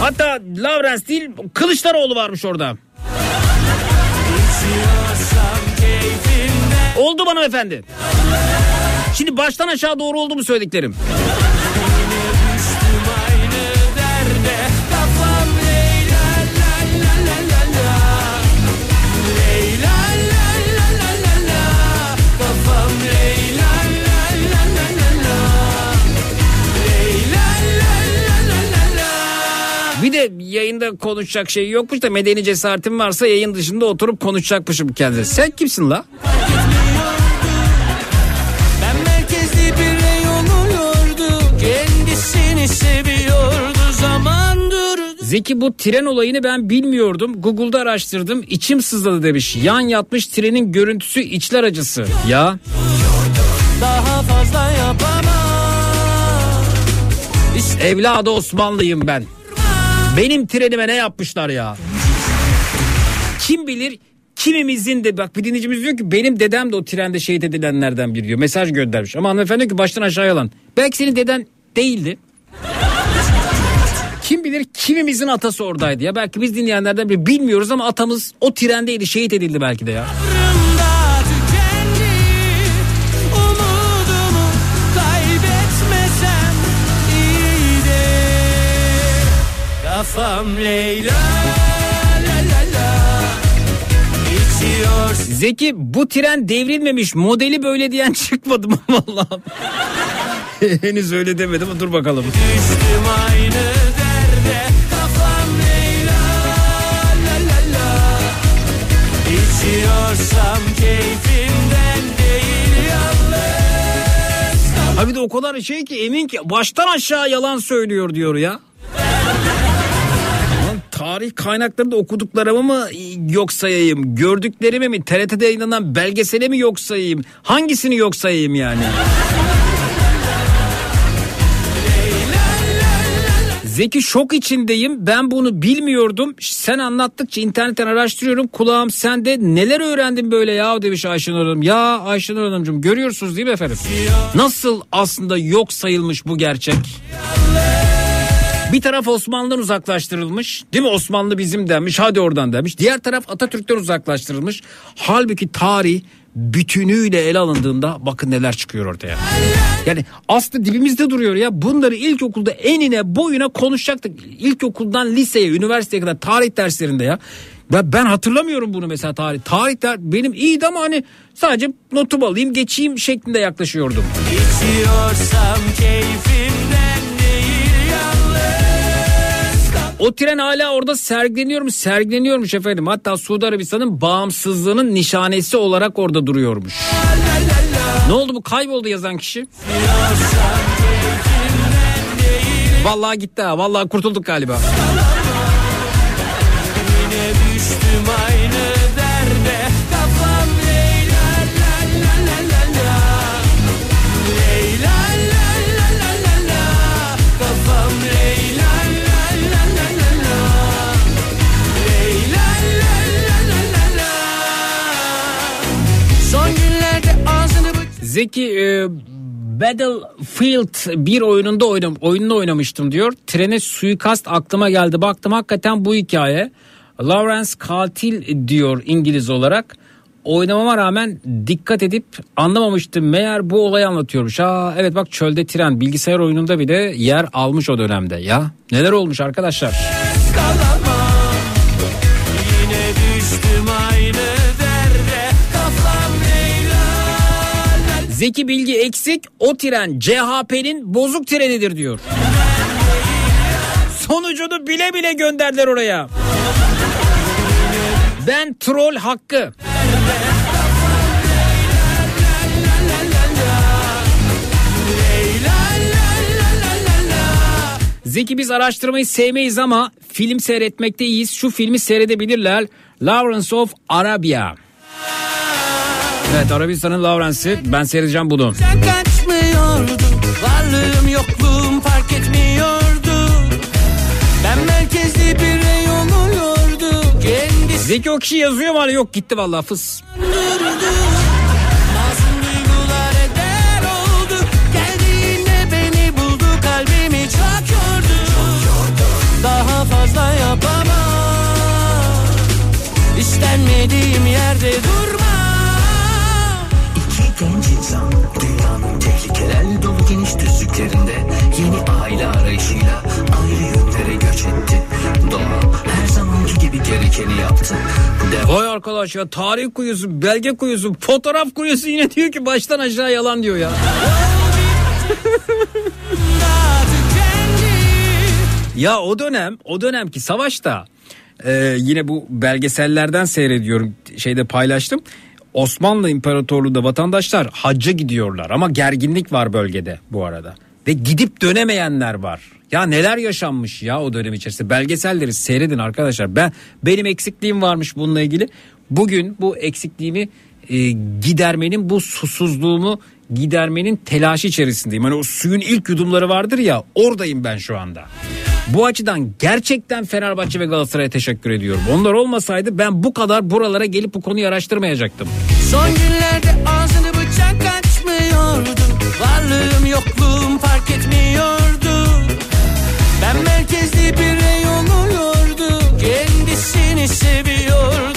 Hatta Lawrence değil Kılıçdaroğlu varmış orada. Oldu mu hanımefendi? Şimdi baştan aşağı doğru oldu mu söylediklerim? Yayında konuşacak şey yokmuş da medeni cesaretim varsa yayın dışında oturup konuşacakmışım kendisi. Sen kimsin la? Zeki bu tren olayını ben bilmiyordum. Google'da araştırdım. İçim sızladı demiş. Yan yatmış trenin görüntüsü içler acısı. Ya Daha fazla yapamam evladı Osmanlıyım ben. Benim trenime ne yapmışlar ya? Kim bilir kimimizin de bak bir dinleyicimiz diyor ki benim dedem de o trende şehit edilenlerden biri diyor. Mesaj göndermiş ama hanımefendi diyor ki baştan aşağı yalan. Belki senin deden değildi. Kim bilir kimimizin atası oradaydı ya. Belki biz dinleyenlerden biri bilmiyoruz ama atamız o trendeydi şehit edildi belki de ya. Kafam Leyla la la la. İçiyor. Zeki bu tren devrilmemiş. Modeli böyle diyen çıkmadı mı? Vallahi? Henüz öyle demedim dur bakalım. Düştüm aynı derde. Kafam Leyla la la la. İçiyorsam keyfimden değil yalnız. Abi de o kadar şey ki emin ki baştan aşağı yalan söylüyor diyor ya. Tarih kaynaklarında okuduklarımı mı yok sayayım? Gördüklerimi mi? TRT'de yayınlanan belgesele mi yok sayayım? Hangisini yok sayayım yani? Zeki şok içindeyim. Ben bunu bilmiyordum. Sen anlattıkça internetten araştırıyorum. Kulağım sende. Neler öğrendim böyle ya demiş Ayşenur Hanım. Ya Ayşenur Hanımcığım görüyorsunuz değil mi efendim? Nasıl aslında yok sayılmış bu gerçek? Bir taraf Osmanlı'dan uzaklaştırılmış. Değil mi? Osmanlı bizim denmiş. Hadi oradan demiş. Diğer taraf Atatürk'ten uzaklaştırılmış. Halbuki tarih bütünüyle ele alındığında bakın neler çıkıyor ortaya. Yani aslında dibimizde duruyor ya. Bunları ilkokulda enine boyuna konuşacaktık. İlkokuldan liseye, üniversiteye kadar tarih derslerinde ya. Ben, ben hatırlamıyorum bunu mesela tarih. Tarih der, benim iyiydi ama hani sadece notumu alayım geçeyim şeklinde yaklaşıyordum. İçiyorsam keyfimden O tren hala orada sergileniyormuş, sergileniyormuş efendim. Hatta Suudi Arabistan'ın bağımsızlığının nişanesi olarak orada duruyormuş. Ne oldu bu kayboldu yazan kişi? Vallahi gitti ha. Vallahi kurtulduk galiba. Zeki e, Battlefield bir oyununda oynam oyununu oynamıştım diyor. Trene suikast aklıma geldi. Baktım hakikaten bu hikaye. Lawrence katil diyor İngiliz olarak. Oynamama rağmen dikkat edip anlamamıştım. Meğer bu olayı anlatıyormuş. Ha evet bak çölde tren bilgisayar oyununda bile yer almış o dönemde. Ya neler olmuş arkadaşlar. kalamam Zeki Bilgi eksik o tren CHP'nin bozuk trenidir diyor. Sonucunu bile bile gönderdiler oraya. Ben troll hakkı. Zeki biz araştırmayı sevmeyiz ama film seyretmekte iyiyiz. Şu filmi seyredebilirler. Lawrence of Arabia. Evet Arabistan'ın Lawrence'i. Ben seyredeceğim bunu. Sen kaçmıyordun Varlığım yokluğum fark etmiyordu Ben merkezli bir rey oluyordu Kendisi Zeki o kişi yazıyor mu? Hala Yok gitti vallahi fıs. Daha fazla yapamam İstenmediğim yerde durma dünyanın tehlikelerle dolu geniş düzlüklerinde yeni aile arayışıyla ayrı yönlere göç etti. Doğa her zamanki gibi gerekeni yaptı. Devam Vay arkadaş ya tarih kuyusu, belge kuyusu, fotoğraf kuyusu yine diyor ki baştan aşağı yalan diyor ya. Ya o dönem, o dönemki savaşta e, yine bu belgesellerden seyrediyorum, şeyde paylaştım. Osmanlı İmparatorluğu'nda vatandaşlar hacca gidiyorlar ama gerginlik var bölgede bu arada. Ve gidip dönemeyenler var. Ya neler yaşanmış ya o dönem içerisinde. Belgeselleri seyredin arkadaşlar. Ben benim eksikliğim varmış bununla ilgili. Bugün bu eksikliğimi e, gidermenin bu susuzluğumu gidermenin telaşı içerisindeyim. Hani o suyun ilk yudumları vardır ya oradayım ben şu anda. Bu açıdan gerçekten Fenerbahçe ve Galatasaray'a teşekkür ediyorum. Onlar olmasaydı ben bu kadar buralara gelip bu konuyu araştırmayacaktım. Son günlerde ağzını bıçak açmıyordu Varlığım yokluğum fark etmiyordu Ben merkezli birey oluyordu Kendisini seviyordu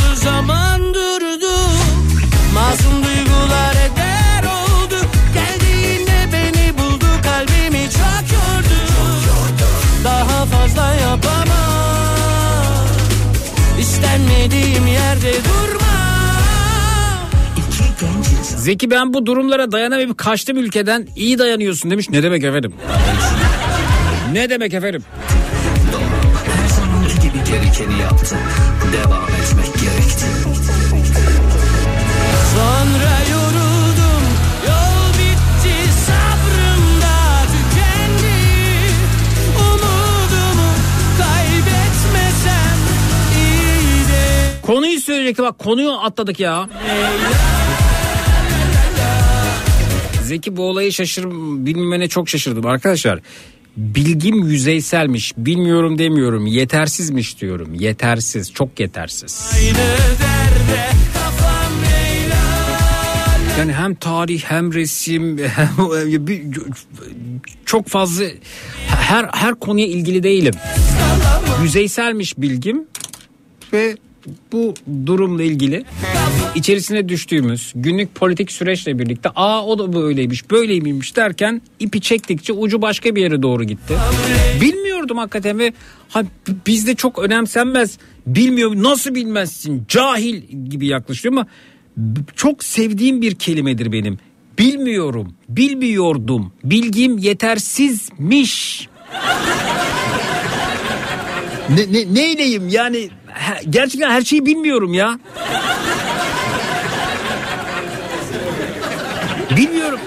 Zeki ben bu durumlara dayanamayıp kaçtım ülkeden iyi dayanıyorsun demiş. Ne demek efendim? ne demek efendim? Her zamanki gibi gerekeni yaptı Devam etmek gerekti Sonra yoruldum Yol bitti sabrım da tükendi Umudumu kaybetmesem iyiydi Konuyu söyleyecekti bak konuyu atladık ya. Zeki bu olayı şaşır bilmemene çok şaşırdım arkadaşlar. Bilgim yüzeyselmiş bilmiyorum demiyorum yetersizmiş diyorum yetersiz çok yetersiz. Aynı derde Yani hem tarih hem resim hem bir- çok fazla her her konuya ilgili değilim. Yüzeyselmiş bilgim ve bu durumla ilgili içerisine düştüğümüz günlük politik süreçle birlikte aa o da böyleymiş böyleymiş derken ipi çektikçe ucu başka bir yere doğru gitti. Bilmiyordum hakikaten ve ha, bizde çok önemsenmez. Bilmiyor nasıl bilmezsin cahil gibi yaklaşıyor ama çok sevdiğim bir kelimedir benim. Bilmiyorum, bilmiyordum, bilgim yetersizmiş. Ne, ne, neyleyim yani he- gerçekten her şeyi bilmiyorum ya. Bilmiyorum.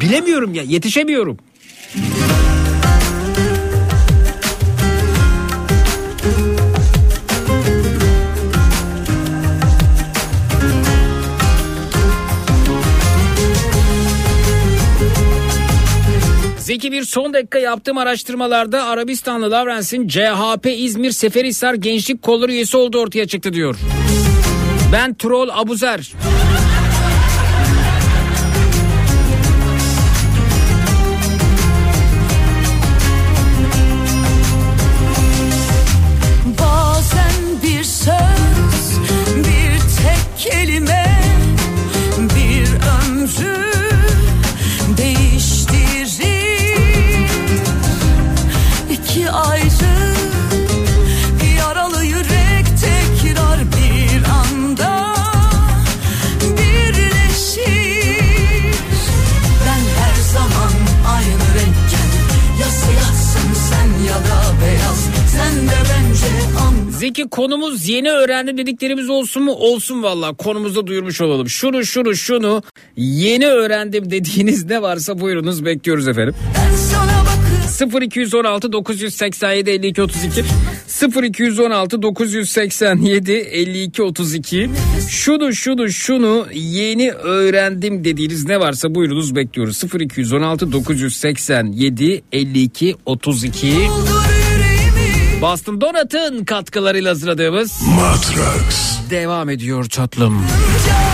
Bilemiyorum ya yetişemiyorum. Zeki bir son dakika yaptığım araştırmalarda Arabistanlı Lawrence'in CHP İzmir Seferihisar Gençlik Kolları üyesi olduğu ortaya çıktı diyor. Ben Troll Abuzer. Zeki konumuz yeni öğrendim dediklerimiz olsun mu? Olsun valla konumuzda duyurmuş olalım. Şunu şunu şunu yeni öğrendim dediğiniz ne varsa buyurunuz. Bekliyoruz efendim. sana bakıp 0216 987 52 32 0216 987 52 32 şunu şunu şunu yeni öğrendim dediğiniz ne varsa buyurunuz. Bekliyoruz. 0216 987 52 32 Boston Donat'ın katkılarıyla hazırladığımız Matrax. devam ediyor tatlım. Anlarım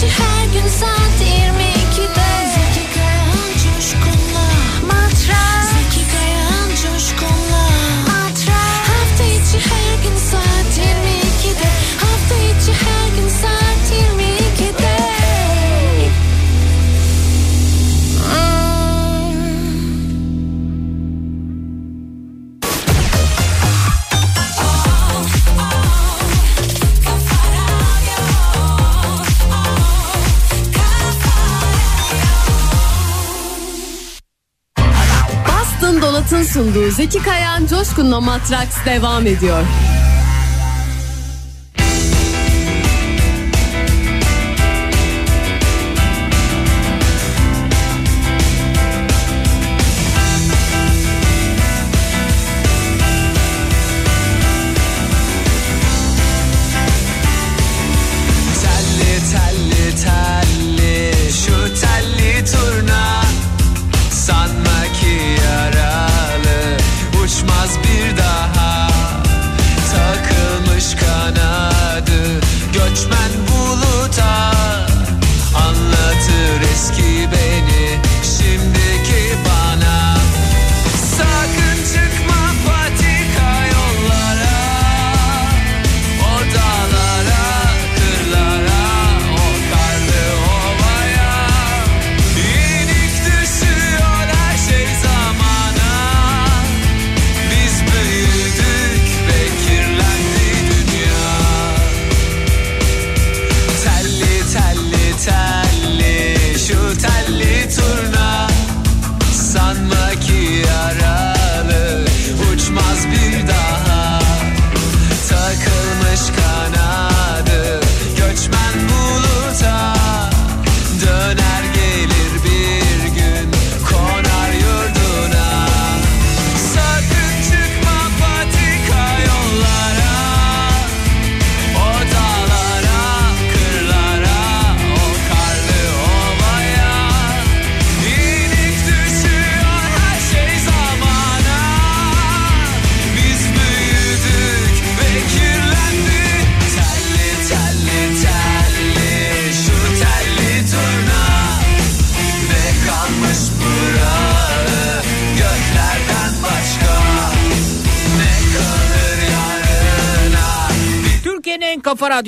Hafta içi her gün saat 22'de sunduğu Zeki Kayan Coşkun'la Matraks devam ediyor.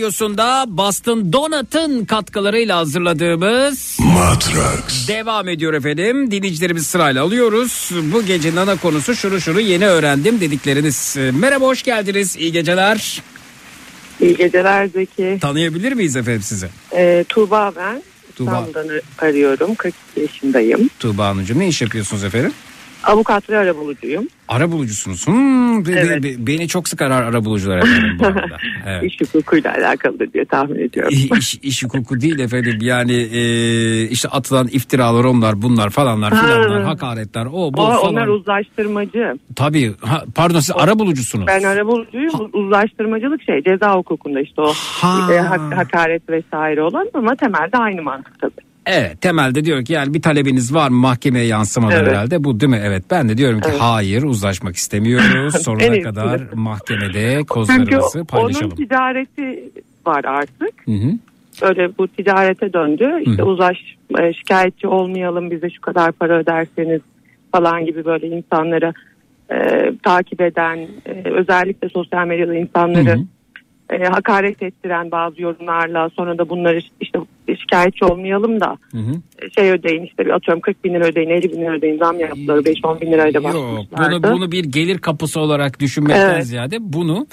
Radyosunda Boston Donat'ın katkılarıyla hazırladığımız Matrax. devam ediyor efendim. Dinleyicilerimiz sırayla alıyoruz. Bu gece nana konusu şunu şunu yeni öğrendim dedikleriniz. Merhaba hoş geldiniz. İyi geceler. İyi geceler Zeki. Tanıyabilir miyiz efendim sizi? Ee, Tuğba ben. Tuğba. İstanbul'dan arıyorum. 42 yaşındayım. Tuğba Hanımcığım ne iş yapıyorsunuz efendim? Avukat ve arabulucuyum. Ara bulucusunuz. Hmm, be- Evet. be- beni çok sık arar ara bulucular efendim bu arada. Evet. İş hukukuyla alakalıdır diye tahmin ediyorum. İş, iş hukuku değil efendim yani e, işte atılan iftiralar onlar bunlar falanlar Ha. filanlar hakaretler o bu O, falan. onlar uzlaştırmacı. Tabii ha, pardon siz ara bulucusunuz. Ben arabulucuyum. Bu Uzlaştırmacılık şey ceza hukukunda işte o e, hak- hakaret vesaire olan ama temelde aynı mantık tabii. Evet temelde diyor ki yani bir talebiniz var mı mahkemeye yansımadan Evet. herhalde bu değil mi? Evet ben de diyorum ki Evet. hayır uzlaşmak istemiyoruz sonuna kadar mahkemede Çünkü kozlarımızı onun paylaşalım. ticareti var artık. Hı hı. Böyle bu ticarete döndü. İşte Hı. uzaş e, şikayetçi olmayalım bize şu kadar para öderseniz falan gibi böyle insanlara e, takip eden e, özellikle sosyal medyada insanları Hı hı. E, hakaret ettiren bazı yorumlarla sonra da bunları işte şikayetçi olmayalım da Hı hı. şey ödeyin işte bir atıyorum 40 bin lira ödeyin 50 bin lira ödeyin zam yaptılar 5-10 bin lirayla Yok başlamışlardı. bunu, bunu bir gelir kapısı olarak düşünmekten Evet. ziyade bunu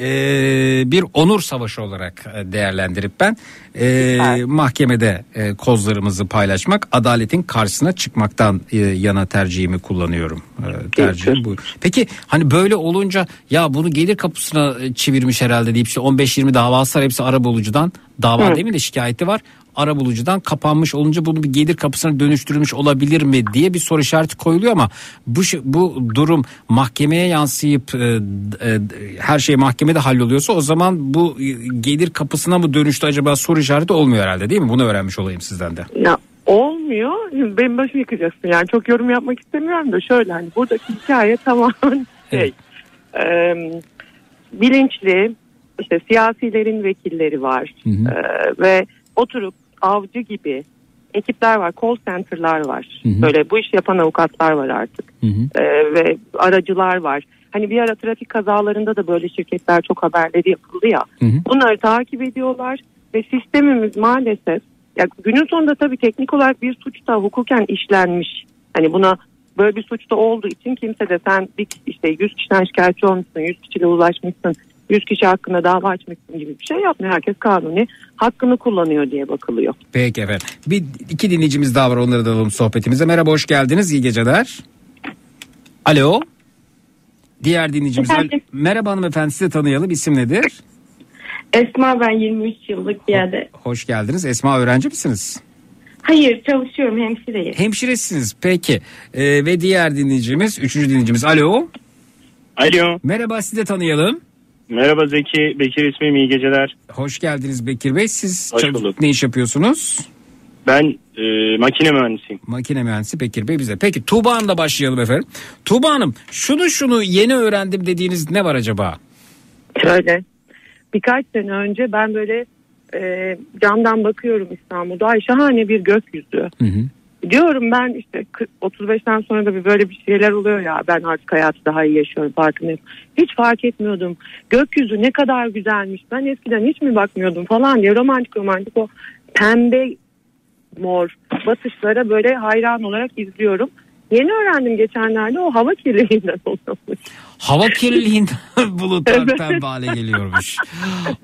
e, bir onur savaşı olarak e, değerlendirip ben e, mahkemede e, kozlarımızı paylaşmak adaletin karşısına çıkmaktan e, yana tercihimi kullanıyorum. E, tercihim bu. Peki hani böyle olunca ya bunu gelir kapısına e, çevirmiş herhalde deyip işte 15-20 davası var hepsi arabulucudan dava Hı. değil mi de şikayeti var arabulucudan kapanmış olunca bunu bir gelir kapısına dönüştürmüş olabilir mi diye bir soru işareti koyuluyor ama bu bu durum mahkemeye yansıyıp e, e, her şey mahkemede halloluyorsa o zaman bu e, gelir kapısına mı dönüştü acaba soru işareti olmuyor herhalde değil mi? Bunu öğrenmiş olayım sizden de. Ya olmuyor. Benim başımı yıkacaksın yani. Çok yorum yapmak istemiyorum da şöyle hani buradaki hikaye tamamen şey e, bilinçli işte siyasilerin vekilleri var E, ve oturup avcı gibi ekipler var, call center'lar var. Hı hı. Böyle bu iş yapan avukatlar var artık. E, ve aracılar var. Hani bir ara trafik kazalarında da böyle şirketler çok haberleri yapıldı ya. Bunları takip ediyorlar ve sistemimiz maalesef ya günün sonunda tabii teknik olarak bir suç da hukuken işlenmiş. Hani buna böyle bir suç da olduğu için kimse de sen bir işte 100 kişiden şikayetçi olmuşsun, 100 kişiyle ulaşmışsın, 100 kişi hakkında dava açmışsın gibi bir şey yapmıyor. Herkes kanuni hakkını kullanıyor diye bakılıyor. Peki efendim. Bir iki dinleyicimiz daha var onları da alalım sohbetimize. Merhaba hoş geldiniz iyi geceler. Alo. Diğer dinleyicimiz. Efendim? Merhaba hanımefendi sizi tanıyalım isim nedir? Esma ben 23 yıllık bir yerde. Hoş geldiniz. Esma öğrenci misiniz? Hayır çalışıyorum hemşireyim. Hemşiresiniz peki. Ee, ve diğer dinleyicimiz, üçüncü dinleyicimiz. Alo. Alo. Merhaba sizi de tanıyalım. Merhaba Zeki. Bekir ismim iyi geceler. Hoş geldiniz Bekir Bey. Siz Hoş bulduk. ne iş yapıyorsunuz? Ben e, makine mühendisiyim. Makine mühendisi Bekir Bey bize. Peki Tuğba Hanım'la başlayalım efendim. Tuğba Hanım şunu şunu yeni öğrendim dediğiniz ne var acaba? Şöyle birkaç sene önce ben böyle e, camdan bakıyorum İstanbul'da ay şahane bir gökyüzü. Diyorum ben işte 40 35'ten sonra da bir böyle bir şeyler oluyor ya ben artık hayatı daha iyi yaşıyorum farkındayım. Hiç fark etmiyordum. Gökyüzü ne kadar güzelmiş. Ben eskiden hiç mi bakmıyordum falan diye romantik romantik o pembe mor batışlara böyle hayran olarak izliyorum. Yeni öğrendim geçenlerde o hava kirliliğinden oluyormuş. Hava kirliliğinden bulutlar pembe hale geliyormuş.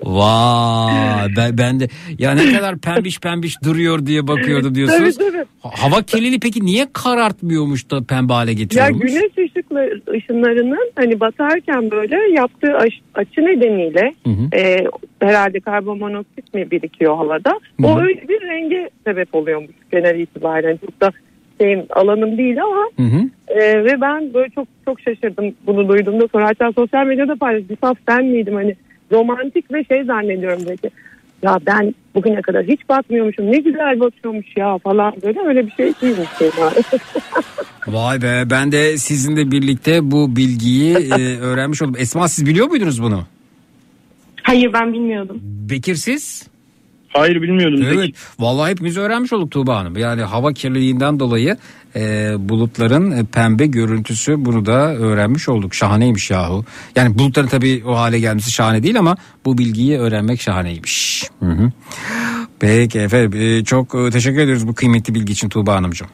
Vay ben, ben de ya ne kadar pembiş pembiş duruyor diye bakıyordum diyorsunuz. Tabii, tabii. Ha- Hava kirliliği peki niye karartmıyormuş da pembe hale Ya getiriyormuş? güneş ışıkları, ışınlarının hani batarken böyle yaptığı aş- açı nedeniyle Hı hı. e, herhalde karbonmonoksit mi birikiyor havada? Hı O hı. öyle bir renge sebep oluyormuş genel itibaren. Çok da şeyim alanım değil ama Hı hı. e, ve ben böyle çok çok şaşırdım bunu duyduğumda sonra hatta sosyal medyada paylaştım. Saf ben miydim hani romantik ve şey zannediyorum belki. Ya ben bugüne kadar hiç bakmıyormuşum ne güzel batıyormuş ya falan böyle öyle bir şey değilmiş. Şey. Vay be ben de sizinle birlikte bu bilgiyi e, öğrenmiş oldum. Esma siz biliyor muydunuz bunu? Hayır ben bilmiyordum. Bekir siz? Hayır bilmiyordum. Evet. Vallahi hepimiz öğrenmiş olduk Tuğba Hanım. Yani hava kirliliğinden dolayı e, bulutların e, pembe görüntüsü bunu da öğrenmiş olduk. Şahaneymiş yahu. Yani bulutların tabii o hale gelmesi şahane değil ama bu bilgiyi öğrenmek şahaneymiş. Hı hı. Peki efendim e, çok e, teşekkür ediyoruz bu kıymetli bilgi için Tuğba Hanımcığım.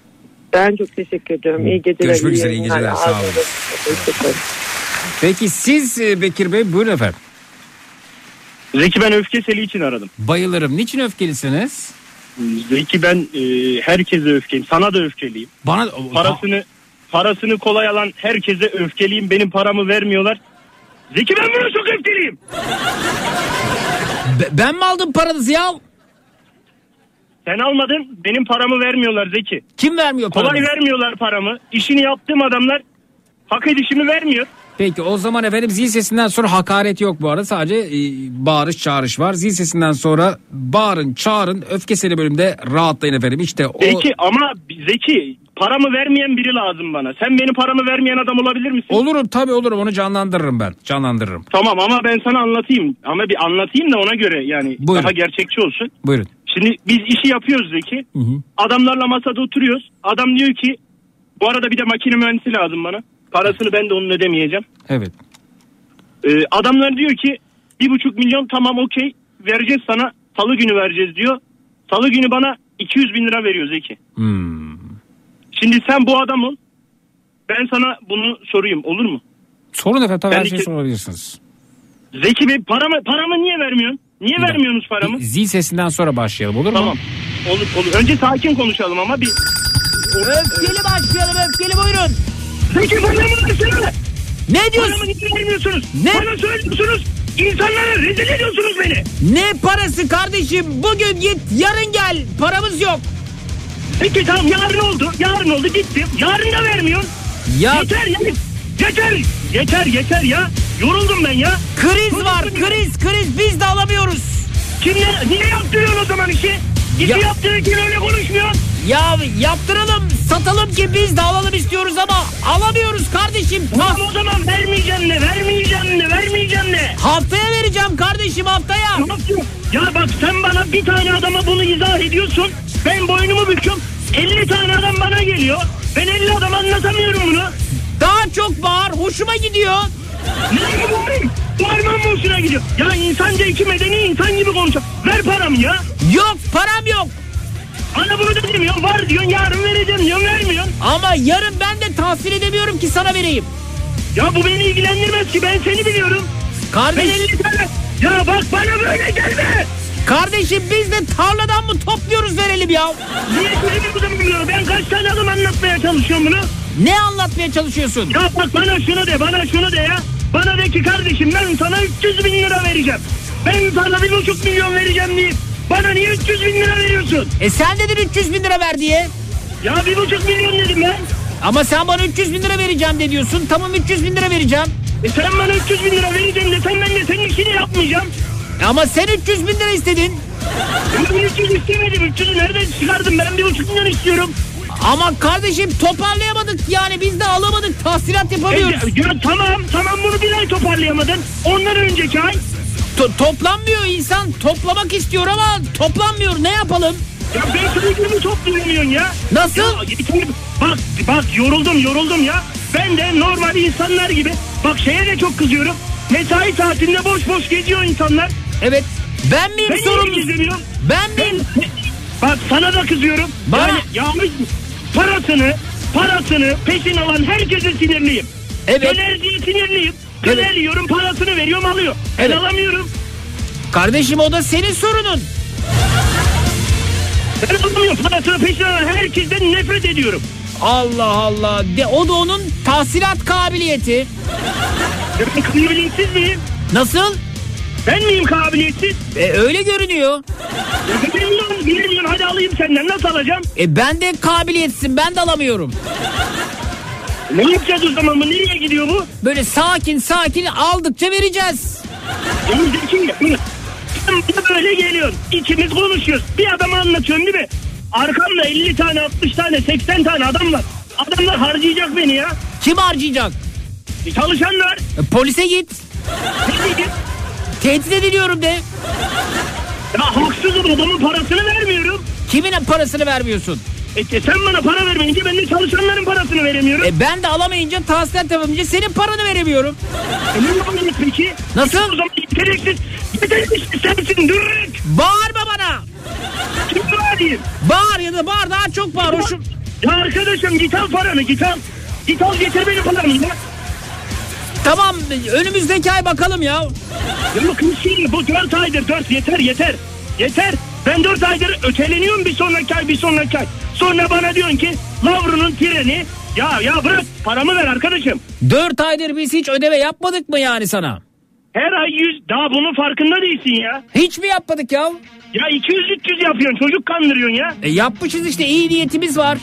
Ben çok teşekkür ediyorum. İyi geceler. Görüşmek iyi üzere, iyi geceler, sağ olun. Peki siz e, Bekir Bey buyurun efendim. Zeki ben öfkeseli için aradım. Bayılırım. Niçin öfkelisiniz? Zeki ben e, herkese öfkeliyim. Sana da öfkeliyim. Bana Parasını parasını kolay alan herkese öfkeliyim. Benim paramı vermiyorlar. Zeki ben buna çok öfkeliyim. Be- ben mi aldım paranızı ya? Sen almadın. Benim paramı vermiyorlar Zeki. Kim vermiyor Kolay paranızı? vermiyorlar paramı. İşini yaptığım adamlar hak edişimi vermiyor. Peki o zaman efendim zil sesinden sonra hakaret yok bu arada sadece e, bağırış çağırış var. Zil sesinden sonra bağırın çağırın öfkeseli bölümde rahatlayın efendim işte o... Zeki ama Zeki paramı vermeyen biri lazım bana. Sen benim paramı vermeyen adam olabilir misin? Olurum tabii olurum onu canlandırırım ben canlandırırım. Tamam ama ben sana anlatayım. Ama bir anlatayım da ona göre yani Buyurun. daha gerçekçi olsun. Buyurun. Şimdi biz işi yapıyoruz Zeki. Hı hı. Adamlarla masada oturuyoruz. Adam diyor ki bu arada bir de makine mühendisi lazım bana. Parasını ben de onun ödemeyeceğim. Evet. Ee, adamlar diyor ki bir buçuk milyon tamam okey vereceğiz sana salı günü vereceğiz diyor. Salı günü bana 200 bin lira veriyor Zeki. Hmm. Şimdi sen bu adam ol. Ben sana bunu sorayım olur mu? Sorun efendim tabii Ben her şeyi sorabilirsiniz. Zeki Bey paramı, paramı niye vermiyorsun? Niye Bir vermiyorsunuz paramı? Bir Zil sesinden sonra başlayalım olur mu? Tamam. Olur olur. Önce sakin konuşalım ama bir... Öfkeli başlayalım öfkeli buyurun. Zeki paramı versene. Ne diyorsun? Paramı niye vermiyorsunuz? Ne? Bana söylüyorsunuz. İnsanlara rezil ediyorsunuz beni. Ne parası kardeşim? Bugün git yarın gel. Paramız yok. Peki tamam yarın oldu. Yarın oldu gittim. Yarın da vermiyorsun. Ya Yeter ya. Yeter. Yeter yeter ya. Yoruldum ben ya. kriz var kriz kriz biz de alamıyoruz. Kimler, niye yaptırıyorsun o zaman işi? İşi Ya- yaptırırken öyle konuşmuyorsun. Ya yaptıralım satalım ki biz de alalım istiyoruz ama alamıyoruz kardeşim. Tamam o zaman vermeyeceğim ne, vermeyeceğim ne, vermeyeceğim ne. Haftaya vereceğim kardeşim haftaya. Ya bak sen bana bir tane adama bunu izah ediyorsun. Ben boynumu büküyorum. 50 tane adam bana geliyor. Ben 50 adama anlatamıyorum bunu. Daha çok bağır hoşuma gidiyor. Ne gibi mı hoşuna gidiyor? Ya insanca iki medeni insan gibi konuşuyor. Ver paramı ya. Yok param yok. Bana bunu da demiyorsun. Var diyorsun yarın vereceğim diyorsun vermiyorsun. Ama yarın ben de tahsil edemiyorum ki sana vereyim. Ya bu beni ilgilendirmez ki ben seni biliyorum. Kardeş, Ben 50 tane... Ya bak bana böyle gelme. Kardeşim biz de tarladan mı topluyoruz verelim ya. Niye zaman biliyorum? Ben kaç tane adam anlatmaya çalışıyorum bunu. Ne anlatmaya çalışıyorsun? Ya bak bana şunu de bana şunu de ya. Bana de ki kardeşim ben sana 300 bin lira vereceğim. Ben sana bir buçuk milyon vereceğim deyip bana niye 300 bin lira veriyorsun? E sen dedin 300 bin lira ver diye. Ya bir buçuk milyon dedim ben. Ama sen bana 300 bin lira vereceğim de diyorsun. Tamam 300 bin lira vereceğim. E sen bana 300 bin lira vereceğim desen ben de senin işini yapmayacağım. Ama sen 300 bin lira istedin. Ben 300 istemedim. 300'ü nereden çıkardım? Ben bir buçuk milyon istiyorum. Ama kardeşim toparlayamadık yani biz de alamadık tahsilat E, yapamıyoruz. ya, ya tamam tamam bunu bir ay toparlayamadın. Ondan önceki ay. To- toplanmıyor insan toplamak istiyor ama toplanmıyor ne yapalım? Ya ben sürekli toplayamıyorsun ya. Nasıl? Ya, bak bak yoruldum yoruldum ya. Ben de normal insanlar gibi. Bak şeye de çok kızıyorum. Mesai saatinde boş boş geziyor insanlar. Evet ben miyim Ben gezemiyorum? Ben miyim? Bak sana da kızıyorum. Bana- Yani yanlış parasını parasını peşin alan herkese sinirliyim. Evet. Döner diye sinirliyim. Döner Evet. yiyorum parasını veriyorum alıyor. Ben Evet. alamıyorum. Kardeşim o da senin sorunun. Ben alamıyorum parasını peşin alan herkesten nefret ediyorum. Allah Allah. De, o da onun tahsilat kabiliyeti. Ben kabiliyetsiz miyim? Nasıl? Ben miyim kabiliyetsiz? E, öyle görünüyor. Bilmiyorum, bilmiyorum. Hadi alayım senden. Nasıl alacağım? E ben de kabiliyetsin ben de alamıyorum. Ne yapacağız o zaman? Bu nereye gidiyor bu? Böyle sakin sakin aldıkça vereceğiz. Ya Zeki, böyle geliyorsun. İkimiz konuşuyoruz. Bir adama anlatıyorsun değil mi? Arkamda 50 tane, 60 tane, 80 tane adam var. Adamlar harcayacak beni ya. Kim harcayacak? E, Çalışanlar. E, polise git. Ne diyeyim? Tehdit ediliyorum de. Ya haksızım adamın parasını vermiyorum. Kimin parasını vermiyorsun? E, e, sen bana para vermeyince ben de çalışanların parasını veremiyorum. E ben de alamayınca tahsilat yapamayınca senin paranı veremiyorum. E, ne yapayım peki? Nasıl? O zaman yeteneksiz. Yeteneksiz sensin dürük. Bağırma bana. Kim bağırayım? Bağır ya da bağır daha çok bağır. Hoşum. Ya arkadaşım git al paranı git al. Git al getir benim paramı ya. Tamam önümüzdeki ay bakalım ya. Ya bakın şimdi bu dört aydır dört yeter yeter. Yeter. Ben dört aydır öteleniyorum bir sonraki ay bir sonraki ay. Sonra bana diyorsun ki Lavru'nun treni. Ya ya bırak paramı ver arkadaşım. Dört aydır biz hiç ödeme yapmadık mı yani sana? Her ay yüz daha bunun farkında değilsin ya. Hiç mi yapmadık ya? Ya 200-300 yapıyorsun çocuk kandırıyorsun ya. E yapmışız işte iyi niyetimiz var.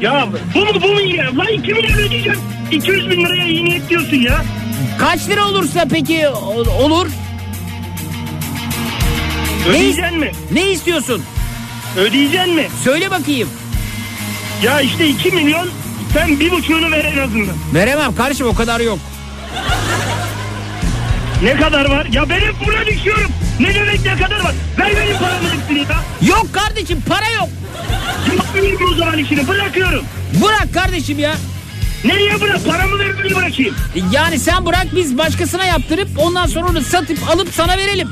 Ya bu mu bu mu ya? Lan 2 milyon ödeyeceğim. 200 bin liraya iyi niyet diyorsun ya. Kaç lira olursa peki o- olur? Ödeyeceksin mi? Ne istiyorsun? Ödeyeceksin mi? Söyle bakayım. Ya işte 2 milyon sen bir buçuğunu ver en azından. Veremem kardeşim o kadar yok. Ne kadar var? Ya ben hep buna düşüyorum. Ne demek ne kadar var? Ver benim paramı hepsini ya. Yok kardeşim para yok. Yapmıyorum o zaman işini bırakıyorum. Bırak kardeşim ya. Nereye bırak? Paramı ver beni bırakayım. Yani sen bırak biz başkasına yaptırıp ondan sonra onu satıp alıp sana verelim.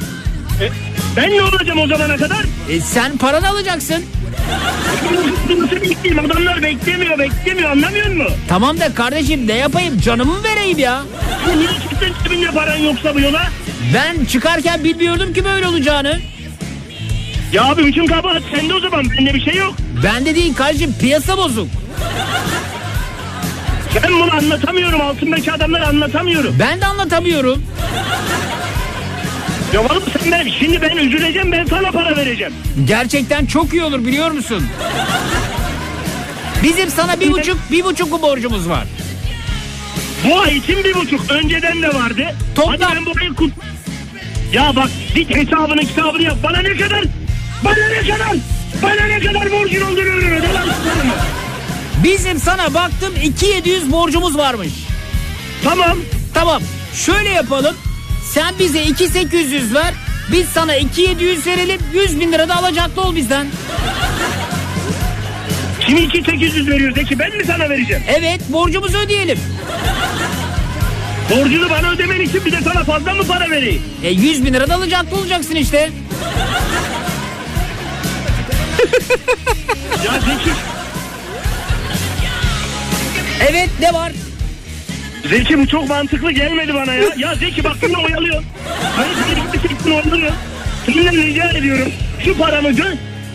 E, Ben ne olacağım o zamana kadar? E, sen paranı alacaksın. Nasıl bekleyeyim? Adamlar beklemiyor beklemiyor anlamıyor musun? Tamam da kardeşim ne yapayım canımı mı vereyim ya? Ya Niye çıktın cebinde paran yoksa bu yola? Ben çıkarken bilmiyordum ki böyle olacağını. Ya abi bütün kabahat sende o zaman bende bir şey yok. Bende değil kardeşim piyasa bozuk. Ben bunu anlatamıyorum altındaki adamlara anlatamıyorum. Ben de anlatamıyorum. Ya oğlum sen ben şimdi ben üzüleceğim ben sana para vereceğim. Gerçekten çok iyi olur biliyor musun? Bizim sana bir buçuk, bir buçuk borcumuz var. Bu ay için bir buçuk önceden de vardı. Toplam- Hadi ben bu ayı kut... Ya bak git hesabını kitabını yap. Bana ne kadar? Bana ne kadar? Bana ne kadar borcun olduğunu öğren. Bizim sana baktım 2700 borcumuz varmış. Tamam. Tamam. Şöyle yapalım. Sen bize 2800 ver. Biz sana 2700 verelim. 100 bin lira da alacaklı ol bizden. Şimdi 2800 veriyor de ki ben mi sana vereceğim? Evet borcumuzu ödeyelim. Borcunu bana ödemen için bir de sana fazla mı para vereyim? E 100 bin lira da alacaklı olacaksın işte. Ya Zeki, Evet ne var? Zeki bu çok mantıklı gelmedi bana ya. Ya Zeki bak beni oyalıyor. Hayır bir bir şeklini oyalıyor. Senden rica ediyorum. Şu paramı gö...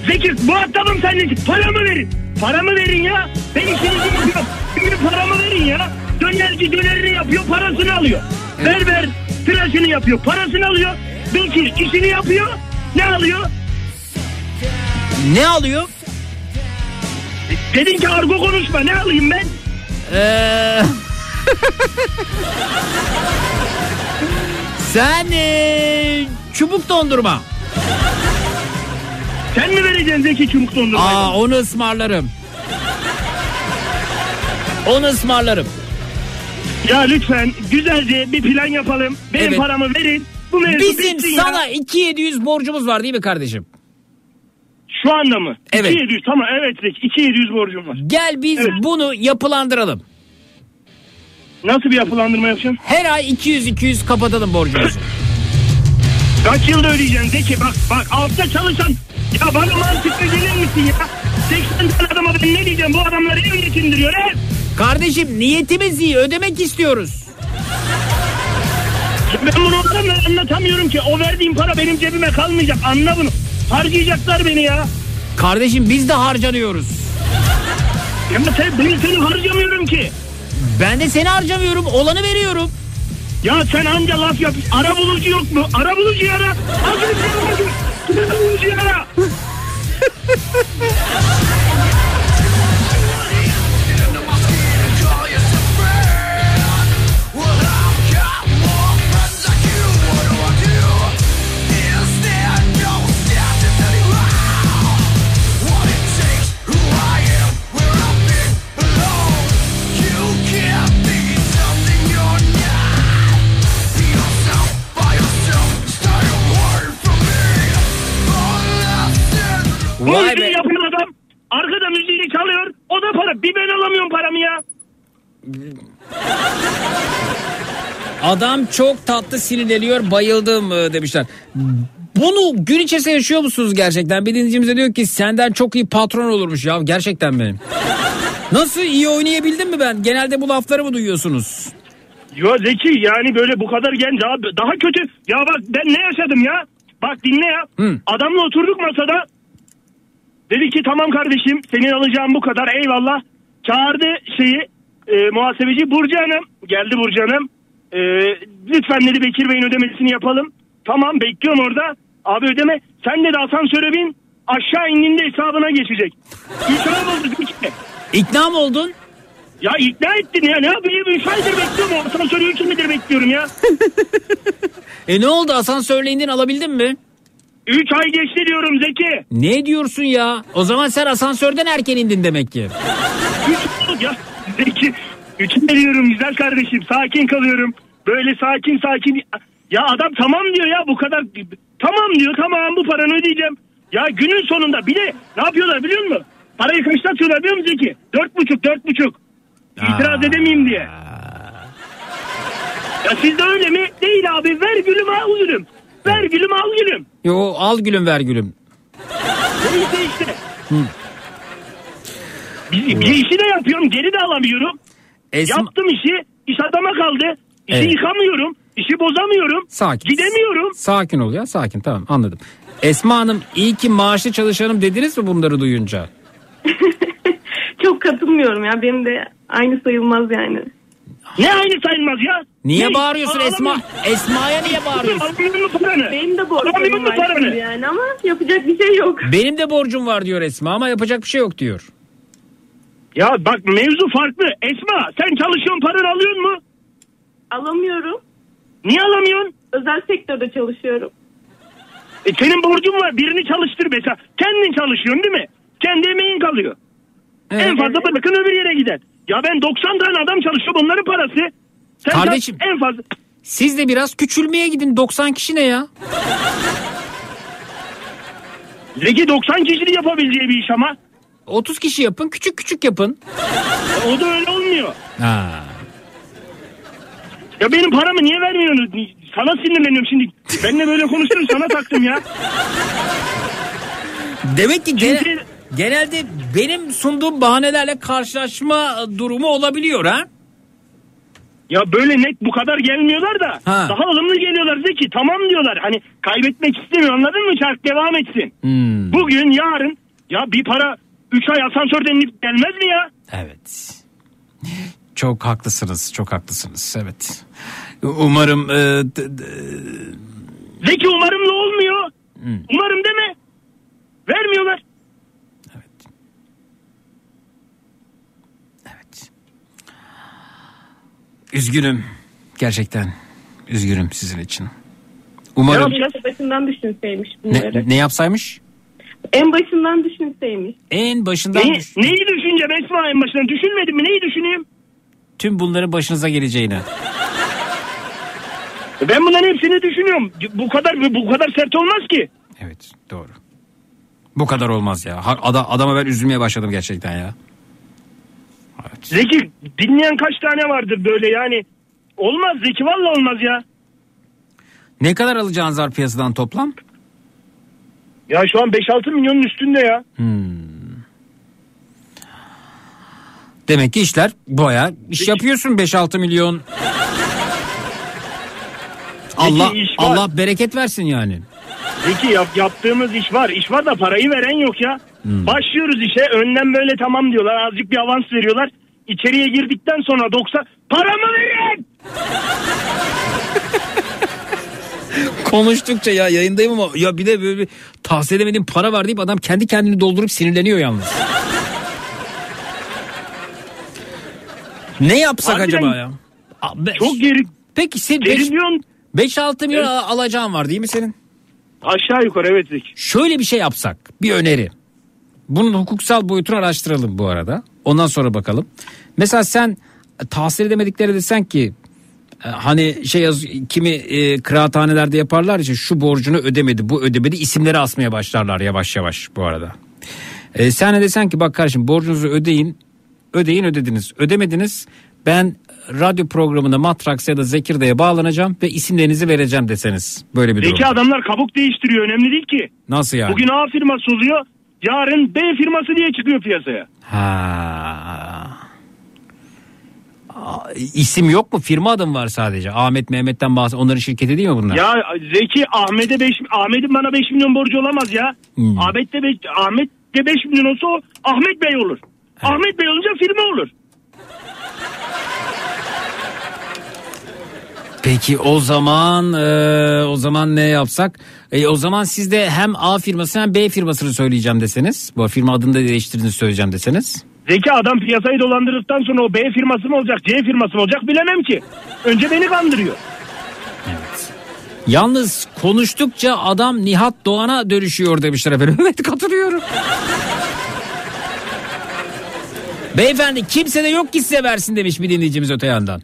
Zeki muhatabım seninle. Paramı verin. Paramı verin ya. Ben işinizi yapıyorum. Benim paramı verin ya. Dönerci dönerini yapıyor parasını alıyor. Berber tıraşını yapıyor parasını alıyor. Bekir işini yapıyor. Ne alıyor? Ne alıyor? Dedin ki argo konuşma ne alayım ben? Ee... Sen ee, çubuk dondurma. Sen mi vereceksin Zeki çubuk dondurmayı? Aa onu ısmarlarım. Onu ısmarlarım. Ya lütfen güzelce bir plan yapalım. Benim Evet. paramı verin. Bu Bizim bitsin ya. sana 2700 borcumuz var değil mi kardeşim? Şu anda mı? Evet. 2700 tamam evet Zeki 2700 borcum var. Gel biz Evet. bunu yapılandıralım. Nasıl bir yapılandırma yapacağım? Her ay 200-200 kapatalım borcumuzu. Kaç yılda ödeyeceksin Zeki bak bak altta çalışan. Ya bana mantıklı gelir misin ya? 80 tane adama ben ne diyeceğim bu adamlar ev geçindiriyor ev. Kardeşim niyetimiz iyi ödemek istiyoruz. Ya Ben bunu adamlara anlatamıyorum ki. O verdiğim para benim cebime kalmayacak. Anla bunu. Harcayacaklar beni ya. Kardeşim biz de harcanıyoruz. Ya sen, ben seni harcamıyorum ki. Ben de seni harcamıyorum olanı veriyorum. Ya sen anca laf yap. Ara bulucu yok mu? Ara bulucu ara. Az önce aradım. Ara bulucu ara. Adam çok tatlı sinirleniyor bayıldım e, demişler. Bunu gün içerisinde yaşıyor musunuz gerçekten? Bir dinleyicimiz diyor ki senden çok iyi patron olurmuş ya gerçekten benim. Nasıl iyi oynayabildim mi ben? Genelde bu lafları mı duyuyorsunuz? Ya Zeki yani böyle bu kadar genç daha, daha kötü. Ya bak ben ne yaşadım ya? Bak dinle ya. Hı. Adamla oturduk masada. Dedi ki tamam kardeşim senin alacağın bu kadar eyvallah. Çağırdı şeyi e, muhasebeci Burcu Hanım. Geldi Burcu Hanım. E, lütfen dedi Bekir Bey'in ödemesini yapalım. Tamam bekliyorum orada. Abi ödeme. Sen dedi asansöre bin. Aşağı indiğinde hesabına geçecek. Üç ay oldu. İkna mı oldun? Ya ikna ettin ya ne yapayım? Üç aydır bekliyorum. Asansörü üç aydır bekliyorum ya. E ne oldu asansörle indin alabildin mi? Üç ay geçti diyorum Zeki. Ne diyorsun ya? O zaman sen asansörden erken indin demek ki. Üç ya. Ay diyorum güzel kardeşim. Sakin kalıyorum. Böyle sakin sakin. Ya adam tamam diyor ya bu kadar. Tamam diyor tamam bu paranı ödeyeceğim. Ya günün sonunda bir de ne yapıyorlar biliyor musun? Parayı kaçta atıyorlar biliyor musun Zeki? Dört buçuk dört buçuk. İtiraz edemeyeyim diye. Ya sizde öyle mi? Değil abi ver gülüm al gülüm. Ver gülüm al gülüm. Yo al gülüm ver gülüm. Neyse işte. Hı. Bir, bir işi de yapıyorum geri de alamıyorum. Esma- Yaptım işi iş adama kaldı. İşi Evet. yıkamıyorum. işi bozamıyorum. Sakin. Gidemiyorum. Sakin ol ya sakin tamam anladım. Esma Hanım iyi ki maaşlı çalışanım dediniz mi bunları duyunca? Çok katılmıyorum ya. Benim de aynı sayılmaz yani. Ne aynı sayılmaz ya? Niye Ne? bağırıyorsun Esma? Alamıyorum. Esma'ya niye bağırıyorsun? Benim de borcum var yani ama yapacak bir şey yok. Benim de borcum var diyor Esma ama yapacak bir şey yok diyor. Ya bak mevzu farklı. Esma sen çalışıyorsun paranı alıyor mu? Alamıyorum. Niye alamıyorsun? Özel sektörde çalışıyorum. E senin borcun var birini çalıştır mesela. Kendin çalışıyorsun değil mi? Kendi emeğin kalıyor. En fazla bırakın öbür yere gider. Ya ben 90 tane adam çalışıyor bunların parası. Sen Kardeşim. en fazla Siz de biraz küçülmeye gidin 90 kişi ne ya? Zeki 90 kişinin yapabileceği bir iş ama. 30 kişi yapın küçük küçük yapın. O da öyle olmuyor. Ha. Ya benim paramı niye vermiyorsun? Sana sinirleniyorum şimdi. Benimle böyle konuşuyorsun sana taktım ya. Demek ki gene- genelde benim sunduğum bahanelerle karşılaşma durumu olabiliyor ha? Ya böyle net bu kadar gelmiyorlar da Ha. daha ılımlı geliyorlar Zeki tamam diyorlar. Hani kaybetmek istemiyor anladın mı? Çark devam etsin. Hmm. Bugün yarın ya bir para 3 ay asansörden inip gelmez mi ya? Evet. Çok haklısınız, çok haklısınız. Evet. Umarım e, d- d- Zeki umarımla olmuyor. Hmm. Umarım deme. Vermiyorlar. üzgünüm. Gerçekten üzgünüm sizin için. Umarım başından düşünseymiş bunları. ne, ne yapsaymış? En başından düşünseymiş. En başından Neyi, düş- neyi düşüneceğim Esma en başından? Düşünmedim mi? Neyi düşüneyim? tüm bunların başınıza geleceğini. Ben bunların hepsini düşünüyorum. Bu kadar bu kadar sert olmaz ki. Evet doğru. Bu kadar olmaz ya. Ha- Ada, adama ben üzülmeye başladım gerçekten ya. Zeki dinleyen kaç tane vardır böyle yani. Olmaz Zeki valla olmaz ya. Ne kadar alacağınız var piyasadan toplam? Ya şu an 5-6 milyonun üstünde ya. Demek ki işler baya iş yapıyorsun 5-6 milyon. Allah. Allah bereket versin yani. Zeki yap, yaptığımız iş var. İş var da parayı veren yok ya. Hmm. Başlıyoruz işe önden böyle tamam diyorlar. Azıcık bir avans veriyorlar. İçeriye girdikten sonra 90 paramı verin. Konuştukça ya yayındayım ama ya bir de böyle bir tahsil edemediğim para var deyip adam kendi kendini doldurup sinirleniyor yalnız. ne yapsak Harbiden acaba ya? Çok geri. Peki sen Gerilyon. 5-6 milyon al- alacağın var değil mi senin? Aşağı yukarı evet. Şöyle bir şey yapsak bir öneri. Bunun hukuksal boyutunu araştıralım bu arada. Ondan sonra bakalım. Mesela sen tahsil edemedikleri desen ki hani şey yaz, kimi e, kıraathanelerde yaparlar ya şu borcunu ödemedi bu ödemedi isimleri asmaya başlarlar yavaş yavaş bu arada. E, sen de desen ki bak kardeşim borcunuzu ödeyin ödeyin ödediniz ödemediniz ben radyo programında Matrax ya da Zekirdek'e bağlanacağım ve isimlerinizi vereceğim deseniz böyle bir durum. Zeki adamlar kabuk değiştiriyor önemli değil ki. Nasıl yani? Bugün A firması oluyor. Yarın B firması diye çıkıyor piyasaya. Ha. İsim yok mu? Firma adı mı var sadece? Ahmet Mehmet'ten bahsediyor. Onların şirketi değil mi bunlar? Ya Zeki Ahmet'e 5 Ahmet'in bana 5 milyon borcu olamaz ya. Hmm. Ahmet de 5 Ahmet de 5 milyon olsa o Ahmet Bey olur. Ahmet Bey olunca firma olur. Peki o zaman e, o zaman ne yapsak? E, o zaman siz de hem A firması hem B firmasını söyleyeceğim deseniz. Bu firma adını da değiştirdiğinizi söyleyeceğim deseniz. Zeki adam piyasayı dolandırdıktan sonra o B firması mı olacak C firması mı olacak bilemem ki. Önce beni kandırıyor. Yalnız konuştukça adam Nihat Doğan'a dönüşüyor demişler efendim. Evet katılıyorum. Beyefendi kimse de yok ki size versin demiş bir dinleyicimiz öte yandan.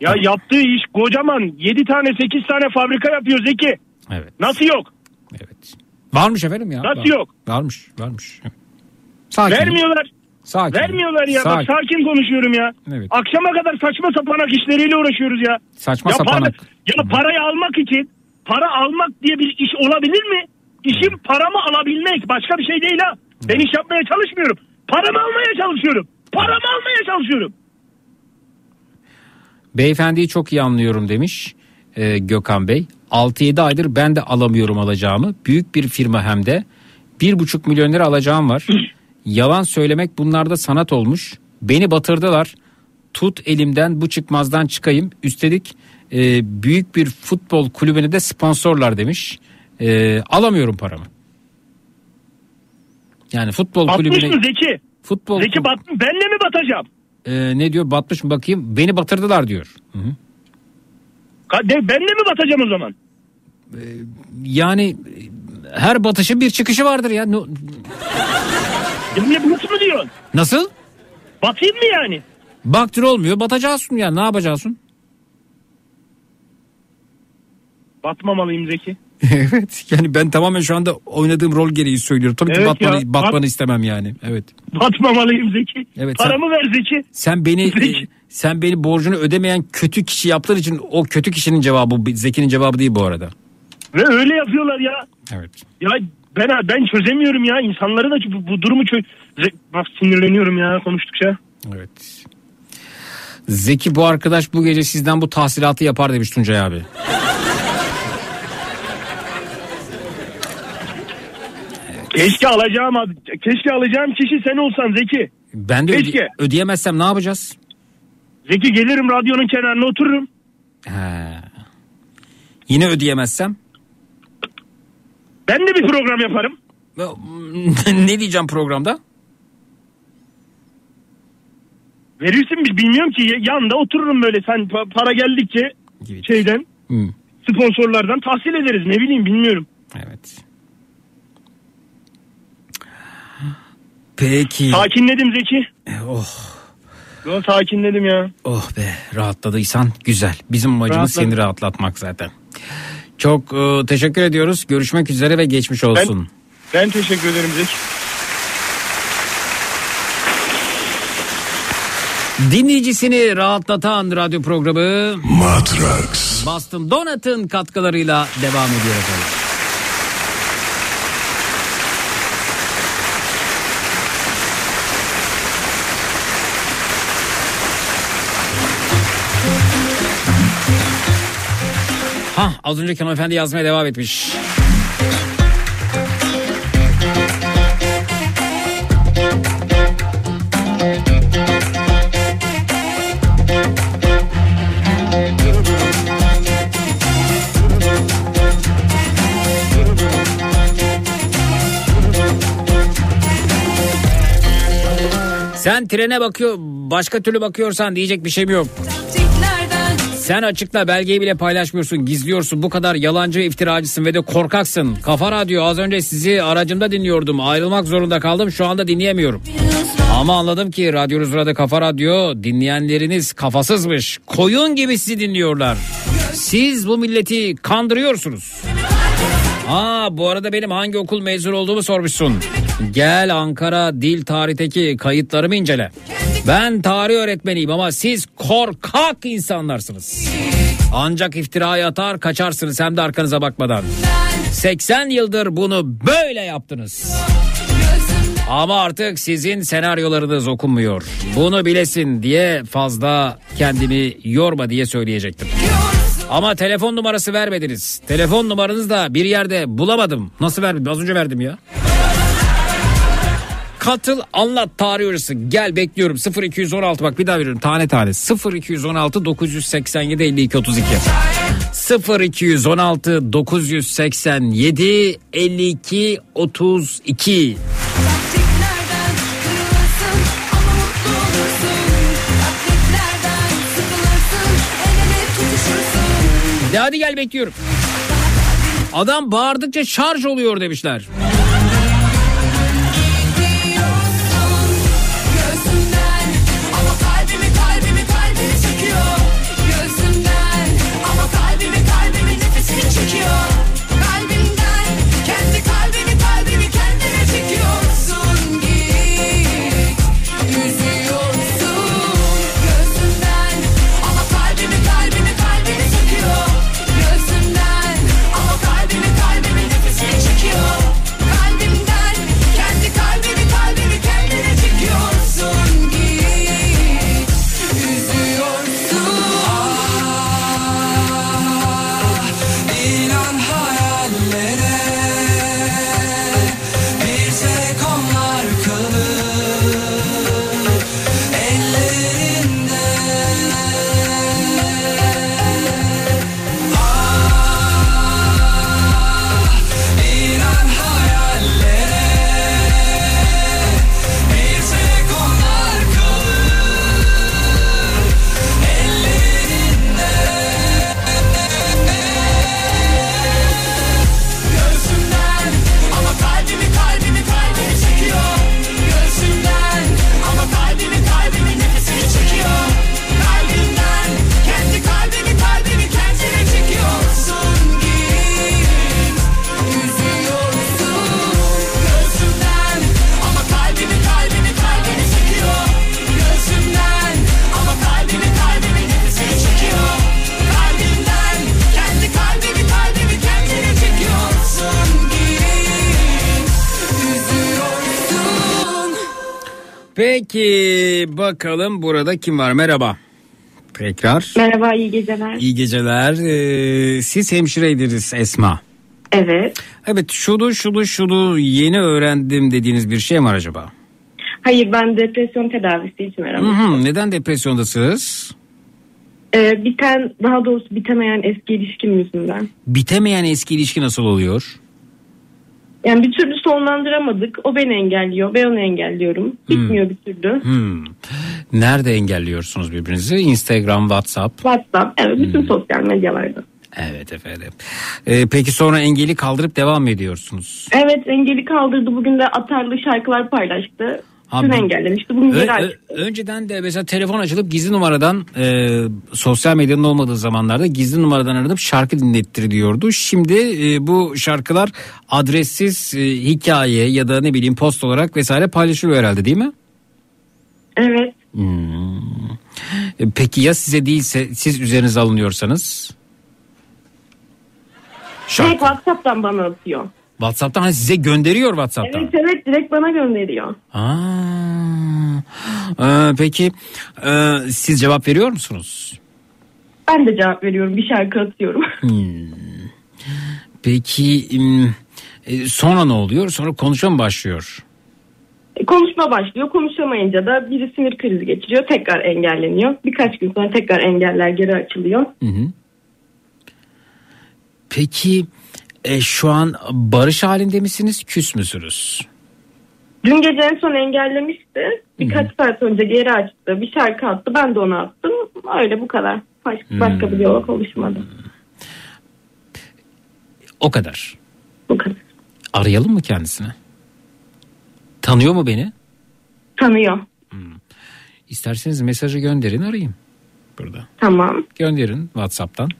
Ya yaptığı iş kocaman 7 tane 8 tane fabrika yapıyor Zeki. Evet. Nasıl yok? Varmış efendim ya. Nasıl Var- yok? Varmış varmış. Evet. Sakin. Vermiyorlar. Sakin. Vermiyorlar ya. Sakin. Bak sakin konuşuyorum ya. Evet. Akşama kadar saçma sapanak işleriyle uğraşıyoruz ya. Saçma ya sapanak. Para, ya parayı almak için para almak diye bir iş olabilir mi? İşim paramı alabilmek. Başka bir şey değil ha. Ben iş yapmaya çalışmıyorum. Paramı almaya çalışıyorum. Paramı almaya çalışıyorum. Beyefendiyi çok iyi anlıyorum demiş e, Gökhan Bey. 6-7 aydır ben de alamıyorum alacağımı. Büyük bir firma hem de. 1,5 milyon lira alacağım var. Yalan söylemek bunlarda sanat olmuş. Beni batırdılar. Tut elimden bu çıkmazdan çıkayım. Üstelik e, büyük bir futbol kulübüne de sponsorlar demiş. E, alamıyorum paramı. Yani futbol Batmış kulübüne... mı Zeki? Futbol Zeki bat, benle mi batacağım? e, ne diyor batmış mı bakayım beni batırdılar diyor. Hı hı. Benle mi batacağım o zaman? Yani e, her batışın bir çıkışı vardır ya. Yani bunu mu diyorsun? Nasıl? Batayım mı yani? Baktır olmuyor batacaksın ya ne yapacaksın? Batmamalıyım Zeki. evet yani ben tamamen şu anda oynadığım rol gereği söylüyorum. Tabii ki Evet batmanı, ya, batmanı bat- istemem yani. Evet. Batmamalıyım Zeki. Evet, sen- Paramı ver Zeki. Sen beni Zeki. e, sen beni borcunu ödemeyen kötü kişi yaptığın için o kötü kişinin cevabı bu, Zeki'nin cevabı değil bu arada. Ve öyle yapıyorlar ya. Evet. Ya ben ben çözemiyorum ya. İnsanları da bu, bu durumu. Ze- Bak sinirleniyorum ya konuştukça. Evet. Zeki bu arkadaş bu gece sizden bu tahsilatı yapar demiş Tuncay abi. Keşke alacağım abi. Keşke alacağım kişi sen olsan Zeki. Ben de öde- Keşke. ödeyemezsem ne yapacağız? Zeki gelirim radyonun kenarına otururum. He. Yine ödeyemezsem? Ben de bir program yaparım. ne diyeceğim programda? Verirsin mi bilmiyorum ki yanında otururum böyle sen pa- para geldikçe şeyden Hı. sponsorlardan tahsil ederiz ne bileyim bilmiyorum. Evet. Peki. Sakinledim Zeki. Oh. Yo, sakinledim ya. Oh be rahatladıysan güzel. Bizim amacımız Rahatladım. seni rahatlatmak zaten. Çok e, teşekkür ediyoruz. Görüşmek üzere ve geçmiş olsun. Ben teşekkür ederim Zeki. Dinleyicisini rahatlatan radyo programı Matrax. Boston Donut'ın katkılarıyla devam ediyor efendim. Ha az önce Kemal Efendi yazmaya devam etmiş. Sen trene bakıyor başka türlü bakıyorsan diyecek bir şeyim yok. Sen açıkla belgeyi bile paylaşmıyorsun gizliyorsun bu kadar yalancı iftiracısın ve de korkaksın. Kafa Radyo az önce sizi aracımda dinliyordum ayrılmak zorunda kaldım şu anda dinleyemiyorum. Ama anladım ki radyonuz burada Kafa Radyo dinleyenleriniz kafasızmış. Koyun gibi sizi dinliyorlar. Siz bu milleti kandırıyorsunuz. Aa bu arada benim hangi okul mezun olduğumu sormuşsun. Gel Ankara Dil Tarih'teki kayıtlarımı incele. Ben tarih öğretmeniyim ama siz korkak insanlarsınız. Ancak iftiraya atar kaçarsınız hem de arkanıza bakmadan. 80 yıldır bunu böyle yaptınız. Ama artık sizin senaryolarınız okunmuyor. Bunu bilesin diye fazla kendimi yorma diye söyleyecektim. Ama telefon numarası vermediniz. Telefon numaranızı da bir yerde bulamadım. Nasıl verdim? Az önce verdim ya. Katıl anlat tarih hocası. Gel bekliyorum. 0216 bak bir daha veriyorum. Tane tane. 0216 987 52 32 0216 987 52 32 De hadi gel bekliyorum. Adam bağırdıkça şarj oluyor demişler. Bakalım burada kim var? Merhaba. Tekrar. Merhaba, iyi geceler. İyi geceler. Ee, siz hemşireydiniz Esma. Evet. Evet şunu şunu şunu yeni öğrendim dediğiniz bir şey mi var acaba? Hayır, ben depresyon tedavisi için Hı aramıştım. hı, neden depresyondasınız? Ee, biten, daha doğrusu bitemeyen eski ilişkim yüzünden. Bitemeyen eski ilişki nasıl oluyor? Yani bir türlü sonlandıramadık. O beni engelliyor, ben onu engelliyorum. Bitmiyor bir türlü. Hmm. Nerede engelliyorsunuz birbirinizi? Instagram, WhatsApp. WhatsApp, evet bütün sosyal medyalarda. Evet efendim. Ee, peki sonra engeli kaldırıp devam ediyorsunuz? Evet, engeli kaldırdı. Bugün de atarlı şarkılar paylaştı. Abi- Dün engellemişti, bugün Ö- ö- önceden de mesela telefon açılıp gizli numaradan e, sosyal medyanın olmadığı zamanlarda gizli numaradan aranıp şarkı dinlettiriliyordu. Şimdi e, bu şarkılar adressiz e, hikaye ya da ne bileyim post olarak vesaire paylaşılıyor herhalde değil mi? Evet. Hmm. E, Peki ya size değilse siz üzerinize alınıyorsanız? Direkt WhatsApp'tan bana atıyor. WhatsApp'tan hani size gönderiyor WhatsApp'tan. Evet evet direkt bana gönderiyor. Aa. Ee, peki e, siz cevap veriyor musunuz? Ben de cevap veriyorum bir şarkı atıyorum. Hmm. Peki e, sonra ne oluyor? Sonra konuşma mı başlıyor? E, Konuşma başlıyor. Konuşamayınca da biri sinir krizi geçiriyor. Tekrar engelleniyor. Birkaç gün sonra tekrar engeller geri açılıyor. Hı hı. Peki e, şu an barış halinde misiniz, küs müsünüz? Dün gece en son engellemişti. Birkaç saat önce geri açtı. Bir şarkı attı. Ben de onu attım. Öyle bu kadar. Başka, başka bir yola oluşmadı. O kadar. Bu kadar. Arayalım mı kendisini? Tanıyor mu beni? Tanıyor. İsterseniz mesajı gönderin arayayım. Burada. Tamam. Gönderin WhatsApp'tan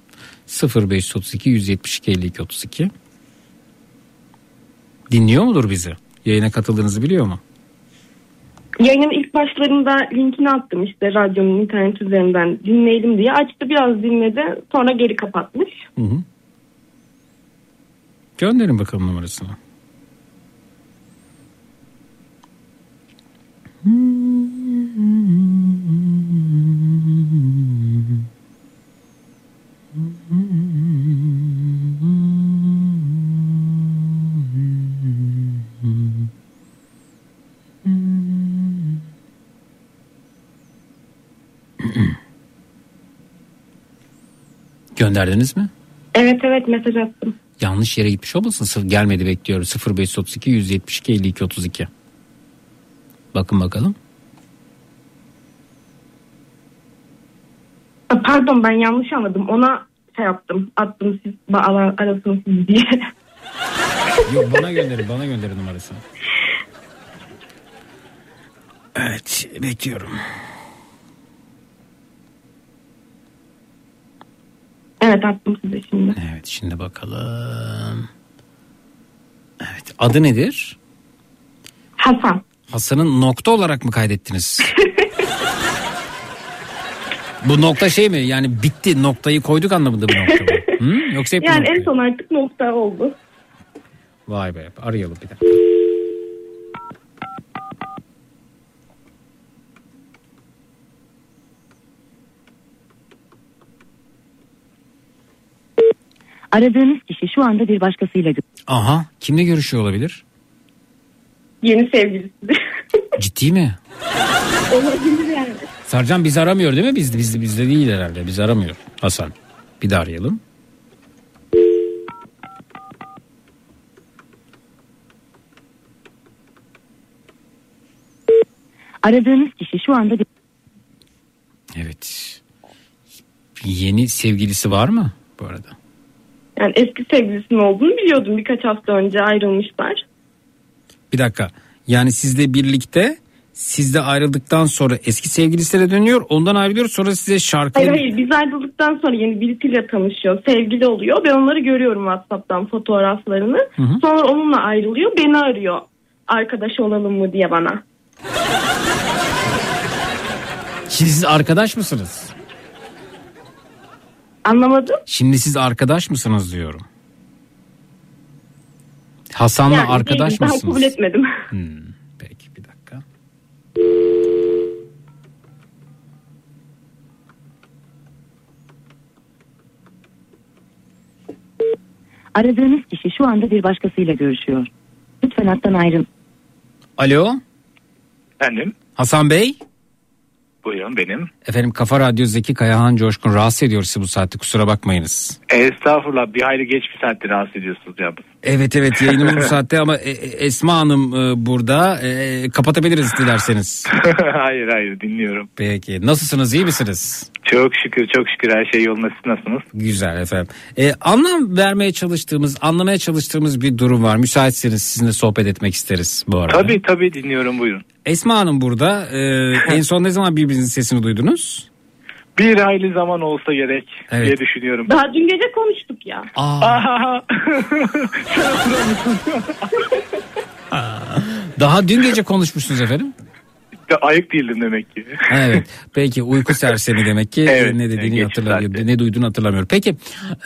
0532 172 52 32. Dinliyor mudur bizi? Yayına katıldığınızı biliyor mu? Yayının ilk başlarında linkini attım işte radyonun internet üzerinden dinleyelim diye. Açtı biraz dinledi sonra geri kapatmış. Hı hı. Gönderin bakalım numarasını. Gönderdiniz mi? Evet evet mesaj attım. Yanlış yere gitmiş olmasın? Sırf gelmedi bekliyorum. 0532 172 52 32. Bakın bakalım. Pardon ben yanlış anladım. Ona şey yaptım. Attım siz ara- arasın siz diye. Yok bana gönderin bana gönderin numarasını. Evet bekliyorum. evet attım size şimdi. Evet şimdi bakalım. Evet adı nedir? Hasan. Hasan'ın nokta olarak mı kaydettiniz? Bu nokta şey mi yani bitti noktayı koyduk anlamında bir nokta mı? Hı? Yoksa hep Yani en son artık nokta oldu. Vay be arayalım bir dakika. Aradığınız kişi şu anda bir başkasıyla Aha kimle görüşüyor olabilir? Yeni sevgilisi. Ciddi mi? Olabilir yani. Sarcan bizi aramıyor değil mi? Biz, biz, bizde değil herhalde. Bizi aramıyor. Hasan. Bir daha arayalım. Aradığınız kişi şu anda. Evet. Yeni sevgilisi var mı bu arada? Yani eski sevgilisinin olduğunu biliyordum. Birkaç hafta önce ayrılmışlar. Bir dakika. Yani sizle birlikte sizle ayrıldıktan sonra eski sevgilisine dönüyor. Ondan ayrılıyor sonra size şarkı... Hayır hayır biz ayrıldıktan sonra yeni birisiyle tanışıyor. Sevgili oluyor. Ben onları görüyorum WhatsApp'tan fotoğraflarını. Hı hı. Sonra onunla ayrılıyor. Beni arıyor. Arkadaş olalım mı diye bana. Şimdi siz arkadaş mısınız? Anlamadım. Şimdi siz arkadaş mısınız diyorum. Hasan'la Yani arkadaş değilim, mısınız? kabul etmedim. Hmm. Aradığınız kişi şu anda bir başkasıyla görüşüyor. Lütfen hattan ayrıl. Alo Efendim Hasan Bey. buyurun benim. Efendim Kafa Radyo Zeki Kayahan Coşkun rahatsız ediyor sizi bu saatte kusura bakmayınız. Estağfurullah bir hayli geç bir saatte rahatsız ediyorsunuz ya. Evet evet yayınımız bu saatte ama e, e, Esma Hanım e, burada E, kapatabiliriz dilerseniz. hayır hayır dinliyorum. Peki nasılsınız iyi misiniz? Çok şükür çok şükür her şey yolunda siz nasılsınız? Güzel efendim. E, anlam vermeye çalıştığımız, anlamaya çalıştığımız bir durum var. Müsaitseniz sizinle sohbet etmek isteriz bu arada. Tabii tabii dinliyorum buyurun. Esma Hanım burada. E, en son ne zaman birbirinizin sesini duydunuz? Bir hayli zaman olsa gerek Evet. diye düşünüyorum. Daha dün gece konuştuk ya. Aa. Daha dün gece konuşmuşsunuz efendim. Ayık değildim demek ki. Evet. Peki uyku sersemi demek ki Evet, ne dediğini geç hatırlamıyorum. Ne duyduğunu hatırlamıyorum. Peki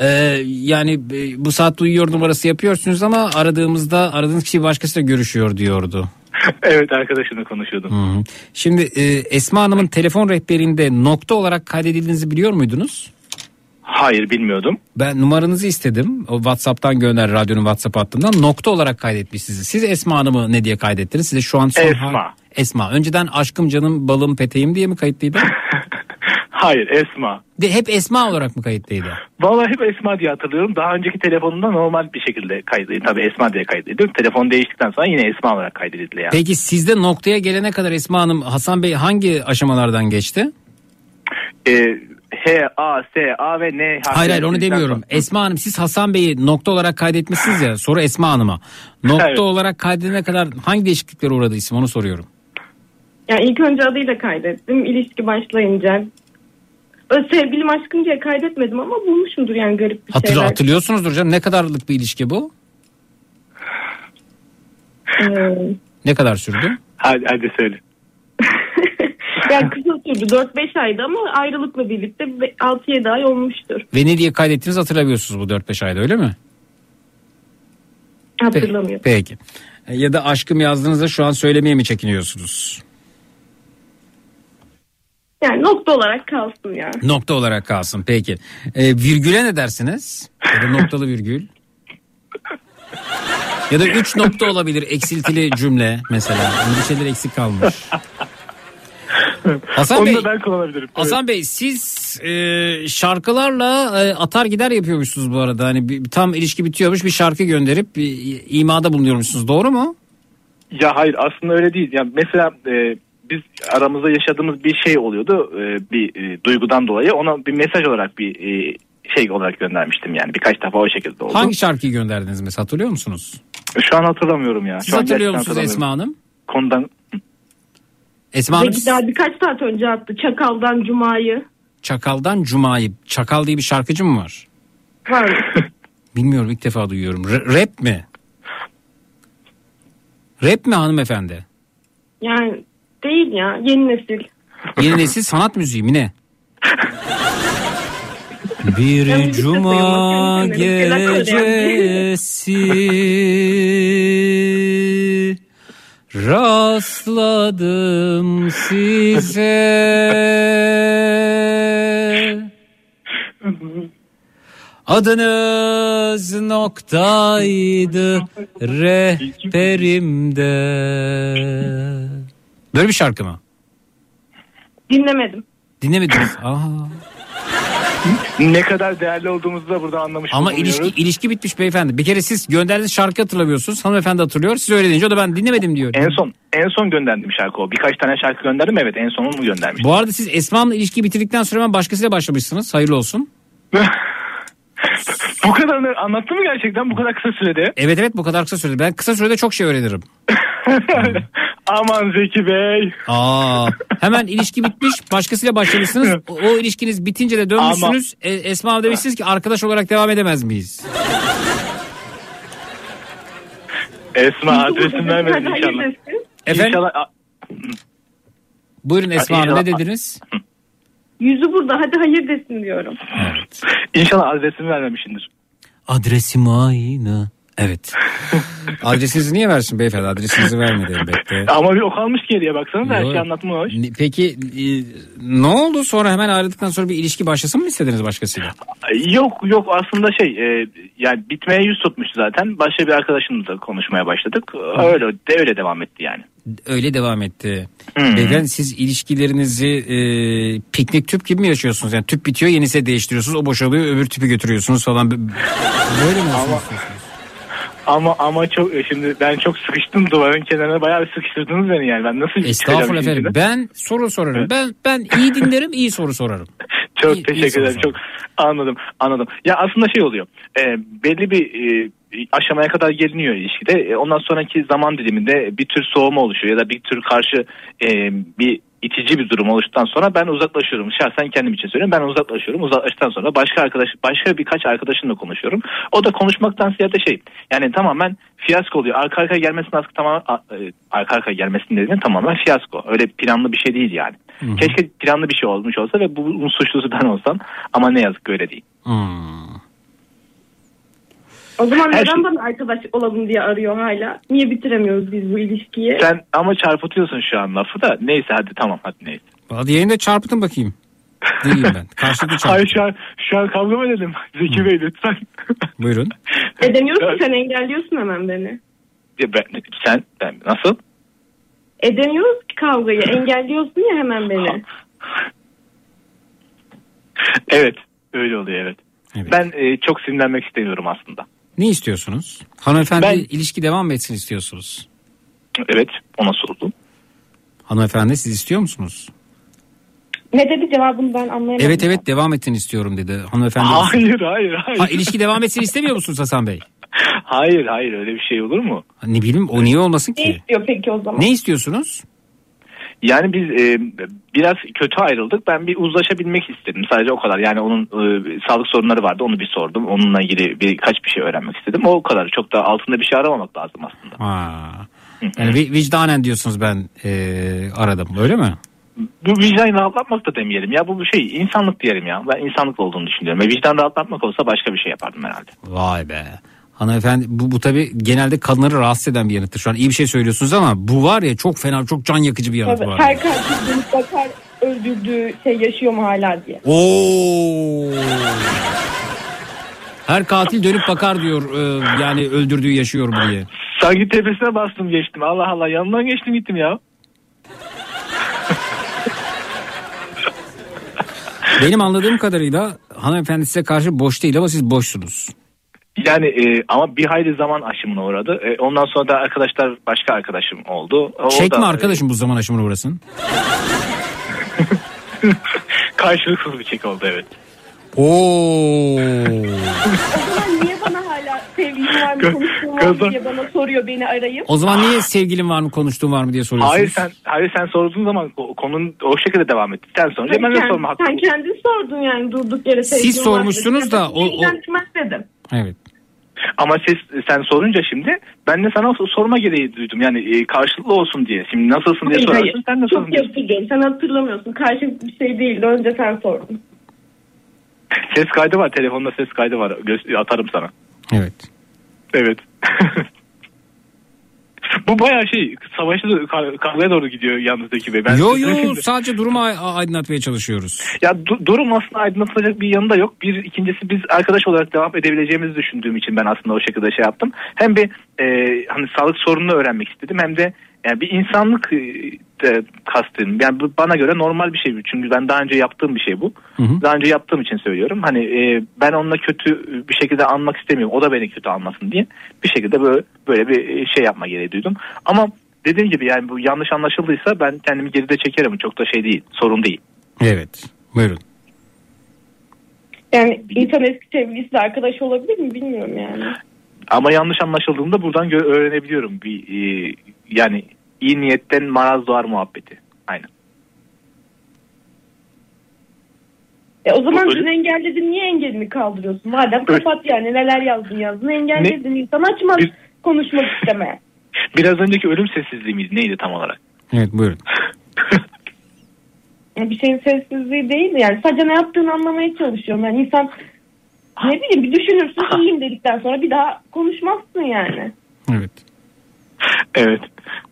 e, yani e, bu saatte uyuyor numarası yapıyorsunuz ama aradığımızda aradığınız kişi başkasıyla görüşüyor diyordu. evet arkadaşımla konuşuyordum. Hı hı. Şimdi e, Esma Hanım'ın telefon rehberinde nokta olarak kaydedildiğinizi biliyor muydunuz? Hayır bilmiyordum. Ben numaranızı istedim. O WhatsApp'tan gönder radyonun WhatsApp hattından. Nokta olarak kaydetmiş sizi. Siz Esma Hanım'ı ne diye kaydettiniz? Size şu an son Esma. Esma. Önceden aşkım canım balım peteğim diye mi kayıtlıydı? Hayır Esma. De, hep Esma olarak mı kayıtlıydı? Vallahi hep Esma diye hatırlıyorum. Daha önceki telefonumda normal bir şekilde kaydedildi. Tabii Esma diye kaydedildi. Telefon değiştikten sonra yine Esma olarak kaydedildi yani. Peki sizde noktaya gelene kadar Esma Hanım Hasan Bey hangi aşamalardan geçti? Ee, H, A, S, A ve N harfleri. Hayır hayır onu demiyorum. Esma Hanım siz Hasan Bey'i nokta olarak kaydetmişsiniz ya. Soru Esma Hanım'a. Nokta Evet. olarak kaydedene kadar hangi değişikliklere uğradı isim onu soruyorum. Yani ilk önce adıyla kaydettim. İlişki başlayınca. Sevgilim aşkım diye kaydetmedim ama bulmuşumdur yani garip bir Hatır, şeyler. hatırlıyorsunuzdur canım ne kadarlık bir ilişki bu? Ee, Ne kadar sürdü? Hadi, hadi söyle. yani kısa sürdü 4-5 aydı ama ayrılıkla birlikte 6-7 ay olmuştur. Ve ne diye kaydettiğinizi hatırlamıyorsunuz bu 4-5 ayda öyle mi? Hatırlamıyorum. Peki. E, Ya da aşkım yazdığınızda şu an söylemeye mi çekiniyorsunuz? Yani nokta olarak kalsın ya. Nokta olarak kalsın peki. E, virgüle ne dersiniz? Ya da noktalı virgül. Ya da üç nokta olabilir eksiltili cümle mesela. Bir şeyler eksik kalmış. Hasan Onu Bey, da ben kullanabilirim. Hasan Bey siz e, şarkılarla e, atar gider yapıyormuşsunuz bu arada. Hani bir, tam ilişki bitiyormuş bir şarkı gönderip bir, imada bulunuyormuşsunuz doğru mu? Ya hayır aslında öyle değil. Yani mesela e, biz aramızda yaşadığımız bir şey oluyordu. e, bir e, duygudan dolayı ona bir mesaj olarak bir e, şey olarak göndermiştim yani. Birkaç defa o şekilde oldu. Hangi şarkıyı gönderdiniz mesela hatırlıyor musunuz? Şu an hatırlamıyorum ya. Siz Şu an hatırlıyor musunuz Esma. Hanım? Konudan Esma Hanım Peki daha birkaç saat önce attı Çakal'dan Cuma'yı. Çakal'dan Cuma'yı. Çakal diye bir şarkıcı mı var? Var? Bilmiyorum ilk defa duyuyorum. R- rap mi? Rap mi hanımefendi? Yani değil ya yeni nesil. Yeni nesil sanat müziği mi ne? Bir cuma gecesi rastladım size. Adınız noktaydı rehberimde. Böyle bir şarkı mı? Dinlemedim. Dinlemediniz. Aha. ne kadar değerli olduğumuzu da burada anlamış Ama bulunuyoruz. ilişki ilişki bitmiş beyefendi. Bir kere siz gönderdiğiniz şarkı hatırlamıyorsunuz. Hanımefendi hatırlıyor. Siz öyle deyince o da ben dinlemedim diyor. En son en son gönderdiğim şarkı o. Birkaç tane şarkı gönderdim evet en son onu göndermiştim. Bu arada siz Esma Hanım'la ilişkiyi bitirdikten sonra hemen başkasıyla başlamışsınız. Hayırlı olsun. Bu kadarını anlattın mı gerçekten bu kadar kısa sürede? Evet evet bu kadar kısa sürede. Ben kısa sürede çok şey öğrenirim. Aman Zeki Bey. Aa, hemen ilişki bitmiş başkasıyla başlamışsınız. O, o ilişkiniz bitince de dönmüşsünüz. E, Esma Hanım demişsiniz ki arkadaş olarak devam edemez miyiz? Esma adresini vermedin inşallah. Efendim? İnşallah Buyurun Esma Hanım ne dediniz? Yüzü burada hadi hayır desin diyorum. İnşallah adresini vermemişindir. Adresim aynı. Evet. Adresinizi niye versin beyefendi? Adresinizi vermedi elbette. Ama bir o kalmış geriye baksana da her Yok. şey anlatmış. Ne- Peki e, ne oldu sonra hemen ayrıldıktan sonra bir ilişki başlasın mı istediniz başkasıyla? Yok yok aslında şey e, yani bitmeye yüz tutmuştu zaten. Başka bir arkadaşımızla konuşmaya başladık. Öyle de öyle devam etti yani. Öyle devam etti. Hmm. Beyefendi siz ilişkilerinizi e, piknik tüp gibi mi yaşıyorsunuz? Yani tüp bitiyor yenisine değiştiriyorsunuz o boşalıyor öbür tüpü götürüyorsunuz falan. Böyle mi Ama-? Ama ama çok e, şimdi ben çok sıkıştım duvarın kenarına bayağı bir sıkıştırdınız beni yani. Ben nasıl Estağfurullah efendim. içinden? Ben soru sorarım. Ben ben iyi dinlerim, iyi soru sorarım. Çok İyi- iyi teşekkür soru ederim. Çok anladım. Anladım. Ya aslında şey oluyor. e, belli bir e, aşamaya kadar geliniyor ilişkide. E, ondan sonraki zaman diliminde bir tür soğuma oluşuyor ya da bir tür karşı e, bir itici bir durum oluştuktan sonra ben uzaklaşıyorum. Şahsen kendim için söylüyorum. Ben uzaklaşıyorum. Uzaklaştıktan sonra başka arkadaş başka birkaç arkadaşımla konuşuyorum. O da konuşmaktan ziyade şey yani tamamen fiyasko oluyor. Arka arkaya gelmesinin aslında tamamen a- e, arka arkaya gelmesinin dediğin tamamen fiyasko. Öyle planlı bir şey değil yani. Keşke planlı bir şey olmuş olsa ve bunun suçlusu ben olsam ama ne yazık ki öyle değil. O zaman Her neden şey- bana arkadaş olalım diye arıyor hala? Niye bitiremiyoruz biz bu ilişkiyi? Sen ama çarpıtıyorsun şu an lafı da. Neyse hadi tamam hadi neyse. Hadi yayında çarpıtın bakayım. Değilim ben. Karşılıklı Hayır çarpıtın. şu an, şu an kavga mı edelim? Zeki Bey lütfen. Buyurun. Edemiyorsun sen engelliyorsun hemen beni. Ya ben, sen ben, nasıl? Edemiyoruz ki kavgayı. Engelliyorsun ya hemen beni. Evet öyle oluyor evet. Ben e, çok sinirlenmek istemiyorum aslında. Ne istiyorsunuz? Hanımefendi Ben- ilişki devam mı etsin istiyorsunuz? Evet ona sordum. Hanımefendi siz istiyor musunuz? Ne dedi cevabını ben anlayamadım. Evet evet devam etsin istiyorum dedi. Hanımefendi. Hayır hayır hayır. Ha, ilişki devam etsin istemiyor musunuz Hasan Bey? Hayır hayır öyle bir şey olur mu? Ne bileyim o niye olmasın Ne ki? istiyor peki o zaman? Ne istiyorsunuz? Yani biz e, biraz kötü ayrıldık. Ben bir uzlaşabilmek istedim. Sadece o kadar. Yani onun e, sağlık sorunları vardı. Onu bir sordum. Onunla ilgili birkaç bir şey öğrenmek istedim. O kadar. Çok da altında bir şey aramamak lazım aslında. Ha. Yani vi- vicdanen diyorsunuz ben e, aradım öyle mi? Bu vicdan rahatlatmak da demeyelim. Ya bu bir şey insanlık diyelim ya. Ben insanlık olduğunu düşünüyorum. Ve vicdan rahatlatmak olsa başka bir şey yapardım herhalde. Vay be. Hanımefendi bu, bu tabi genelde kadınları rahatsız eden bir yanıttır. Şu an iyi bir şey söylüyorsunuz ama bu var ya çok fena çok can yakıcı bir yanıt Tabii, var. her katil dönüp bakar öldürdüğü şey yaşıyor mu hala diye. Oo. Her katil dönüp bakar diyor e, yani öldürdüğü yaşıyor mu diye. Sanki tepesine bastım geçtim. Allah Allah yanından geçtim gittim ya. Benim anladığım kadarıyla hanımefendi size karşı boş değil ama siz boşsunuz. Yani e, ama bir hayli zaman aşımına uğradı. E, ondan sonra da arkadaşlar başka arkadaşım oldu. O Çek da, mi arkadaşım bu zaman aşımına uğrasın? e, karşılıksız bir çek oldu evet. Oo. O zaman niye bana hala sevgilim var mı konuştuğum var mı diye bana soruyor beni arayıp. O zaman niye sevgilin var mı konuştuğun var mı diye soruyorsunuz? Hayır sen hayır sen sorduğun zaman konunun o şekilde devam etti. Sen Sen, ben de sorma hakkı. sen kendin sordun yani durduk yere sevgilim Siz var mı sormuştunuz da o- o- dedim. Evet. Ama siz sen sorunca şimdi ben de sana sorma gereği duydum. Yani e, karşılıklı olsun diye. Şimdi nasılsın diye Hayır, sorarsın hayır. sen de sorun Çok yapıcı. Sen hatırlamıyorsun. Karşı bir şey değil. Önce sen sordun. Ses kaydı var telefonda ses kaydı var. Gö- atarım sana. Evet. Evet. Bu bayağı şey ka- kavgaya doğru gidiyor yalnız Zeki Bey. Ben yo yo sadece durumu ay- aydınlatmaya çalışıyoruz. Ya du- durum aslında aydınlatılacak bir yanı da yok. Bir ikincisi biz arkadaş olarak devam edebileceğimizi düşündüğüm için ben aslında o şekilde şey yaptım. Hem bir e, hani sağlık sorununu öğrenmek istedim hem de yani bir insanlık e, de kastım. Yani bu bana göre normal bir şey bu. Çünkü ben daha önce yaptığım bir şey bu. Daha önce yaptığım için söylüyorum. Hani e, ben onunla kötü bir şekilde anmak istemiyorum. O da beni kötü anmasın diye. Bir şekilde böyle böyle bir şey yapma gereği duydum. Ama dediğim gibi yani bu yanlış anlaşıldıysa ben kendimi geride çekerim. Çok da şey değil. Sorun değil. Evet. Buyurun. Yani insan eski sevgilisiyle arkadaş olabilir mi bilmiyorum yani. Ama yanlış anlaşıldığında buradan öğrenebiliyorum. Bir e, yani iyi niyetten maraz doğar muhabbeti. Aynen. E o zaman dün engelledin niye engelini kaldırıyorsun? Madem kapat yani neler yazdın yazdın engelledin insan açmaz konuşmak istemeye. Biraz önceki ölüm sessizliği miydi? Neydi tam olarak? Evet buyurun. Yani bir şeyin sessizliği değil yani sadece ne yaptığını anlamaya çalışıyorum. Yani insan Ne bileyim bir düşünürsün iyiyim dedikten sonra bir daha konuşmazsın yani. Evet. Evet.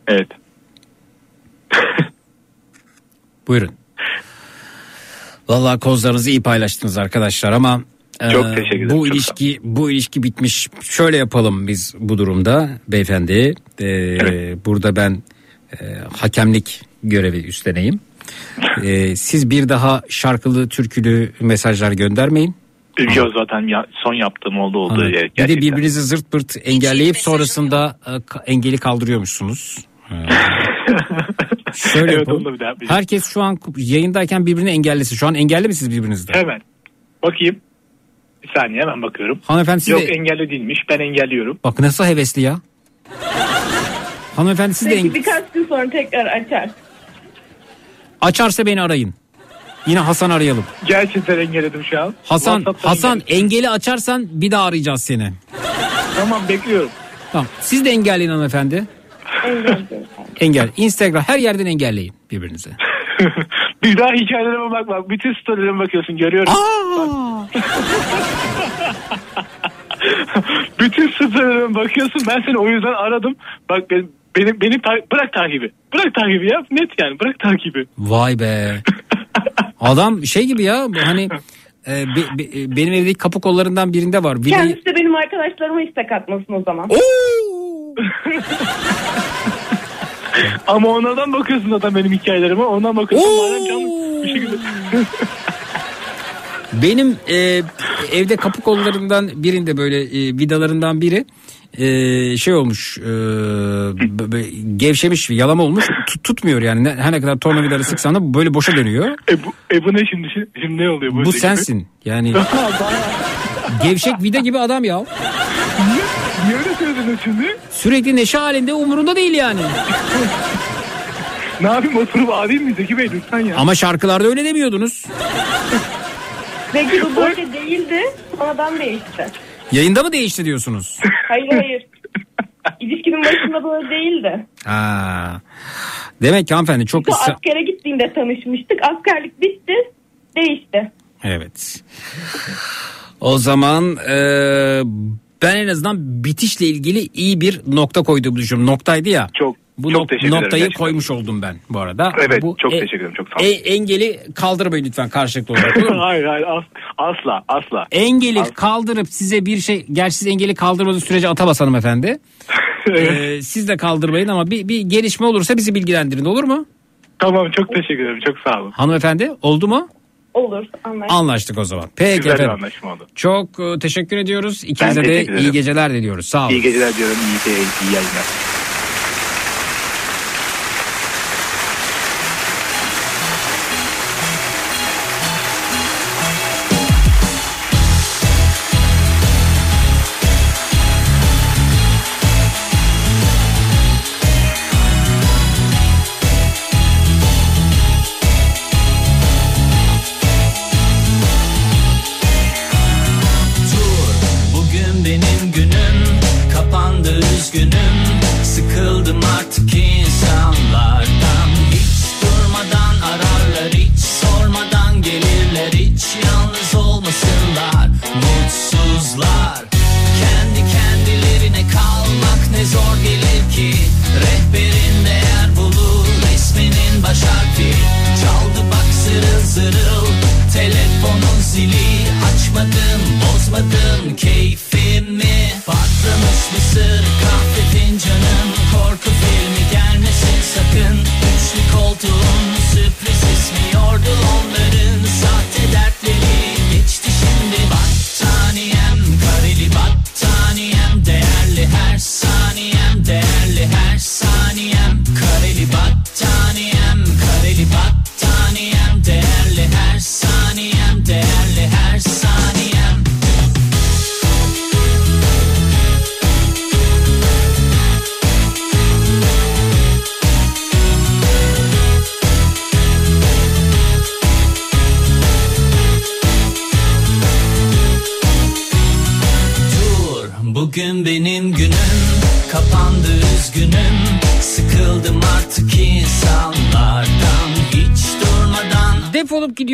Evet. Buyurun. Vallahi kozlarınızı iyi paylaştınız arkadaşlar ama e, Çok teşekkür ederim, Bu çok ilişki bu ilişki bitmiş. Şöyle yapalım biz bu durumda beyefendi. E, Burada ben e, hakemlik görevi üstleneyim. E, siz bir daha şarkılı türkülü mesajlar göndermeyin. Yok zaten ya, son yaptığım oldu oldu. Anladım. Evet, bir de gerçekten. birbirinizi zırt pırt engelleyip sonrasında e, engeli kaldırıyormuşsunuz. E, Şöyle Evet, yapalım. onu da bir daha yapayım. Herkes şu an yayındayken birbirini engellesin. Şu an engelli misiniz birbirinizden? Hemen. Bakayım. Bir saniye hemen bakıyorum. Hanımefendi siz Yok de- engelli değilmiş. Ben engelliyorum. Bak nasıl hevesli ya. Hanımefendi siz de Belki eng- birkaç gün sonra tekrar açar. açarsa beni arayın. Yine Hasan arayalım. Gerçekten engelledim şu an. Hasan WhatsApp'tan Hasan engelledim. engeli açarsan bir daha arayacağız seni. Tamam bekliyorum. Tamam. Siz de engelleyin hanımefendi. Engel. Instagram her yerden engelleyin birbirinize. Bir daha hikayelerime bak bak. Bütün storylerime bakıyorsun görüyorum. Bak. Bütün storylerime bakıyorsun. Ben seni o yüzden aradım. Bak benim benim beni ta- bırak takibi. Bırak takibi ya. Net yani bırak takibi. Vay be. Adam şey gibi ya bu hani e, be- be- benim evdeki kapı kollarından birinde var. Bir de- Kendisi de benim arkadaşlarıma istek atmasın o zaman. Ama onlardan bakıyorsun zaten benim hikayelerime. Ondan bakıyorsun. Madem canım bir şekilde. Benim e, evde kapı kollarından birinde böyle e, vidalarından biri e, şey olmuş e, gevşemiş yalama olmuş tut- tutmuyor yani Ne- her ne kadar tornavidaları sıksan da böyle boşa dönüyor. E bu, e bu ne şimdi? Şimdi ne oluyor? Bu sensin yani gevşek vida gibi adam ya. Niye öyle söyledin şimdi? Sürekli neşe halinde umurunda değil yani. Ne yapayım oturup ağlayayım mı Zeki Bey lütfen ya. Ama şarkılarda öyle demiyordunuz. Belki bu böyle değildi. Sonradan değişti. Yayında mı değişti diyorsunuz? Hayır hayır. İlişkinin başında böyle değildi. Ha. Demek ki hanımefendi çok Bu askere gittiğinde tanışmıştık. Askerlik bitti. Değişti. Evet. O zaman e, ben en azından bitişle ilgili iyi bir nokta koyduğumu düşünüyorum. Noktaydı ya. Çok bu çok nok- noktayı gerçekten. koymuş oldum ben bu arada. Evet bu çok e- teşekkür ederim. Çok sağ olun. e- engeli kaldırmayın lütfen karşılıklı olarak. hayır hayır as- asla asla. Engeli Asla. kaldırıp size bir şey gerçi siz engeli kaldırmadığınız sürece atamaz hanımefendi. Ee, siz de kaldırmayın ama bir, bir gelişme olursa bizi bilgilendirin olur mu? Tamam çok teşekkür ederim. Çok sağ olun. Hanımefendi oldu mu? Olur. Anlaştık. Anlaştık o zaman. Peki Güzel efendim. anlaşma oldu. Çok e, teşekkür ediyoruz. İkinize de iyi geceler diliyoruz. Sağ olun. İyi geceler diyorum. İyi, iyi, iyi yayınlar.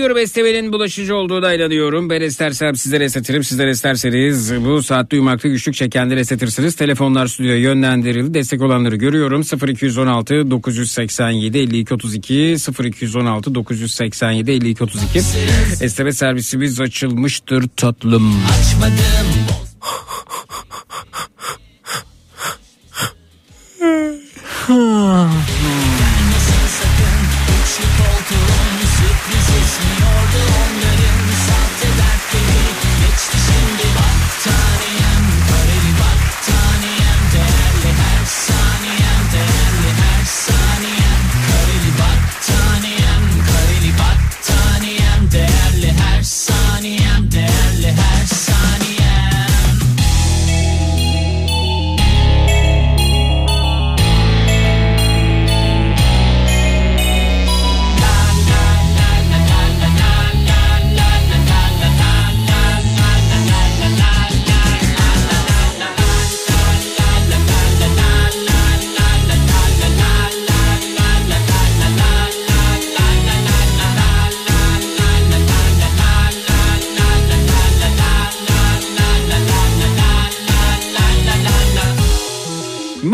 Gidiyorum esnemenin bulaşıcı olduğuna inanıyorum. Ben istersem sizlere esnetirim. Sizler isterseniz bu saatte uyumakta güçlük çekenleri esnetirsiniz. Telefonlar stüdyoya yönlendirildi. Destek olanları görüyorum. 0216 987 52 32 0216 987 52 32 Esneme servisimiz açılmıştır tatlım. Açmadım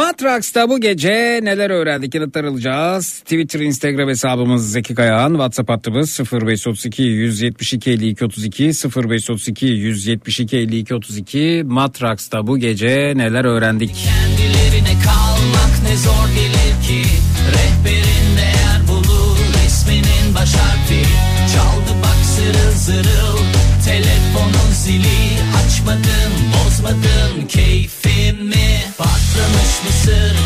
Matrax'ta bu gece neler öğrendik yanıtlar alacağız. Twitter, Instagram hesabımız Zeki Kayağan. WhatsApp hattımız 0532 172 52 32 0532 172 52 32. Matrax'ta bu gece neler öğrendik? Kendilerine kalmak ne zor gelir ki Rehberin değer bulur resminin baş harfi Çaldı bak zırıl zırıl telefonun zili Açmadın bozmadın Patlamış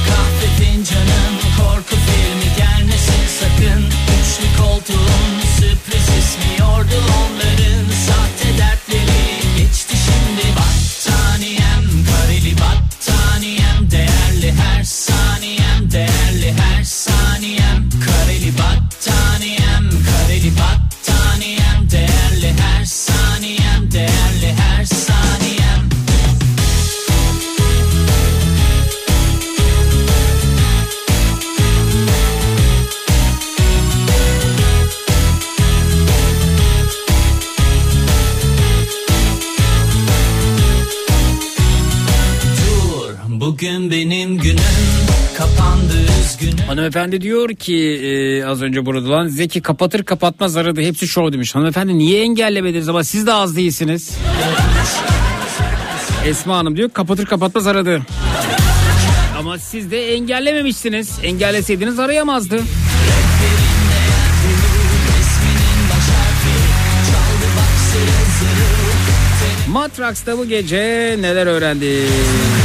bugün benim günüm kapandı üzgünüm Hanımefendi diyor ki e, az önce burada olan Zeki kapatır kapatmaz aradı hepsi şov demiş. Hanımefendi niye engellemediniz ama siz de az değilsiniz. Esma Hanım diyor kapatır kapatmaz aradı. Ama siz de engellememişsiniz. Engelleseydiniz arayamazdı. Matrax'ta bu gece neler öğrendik?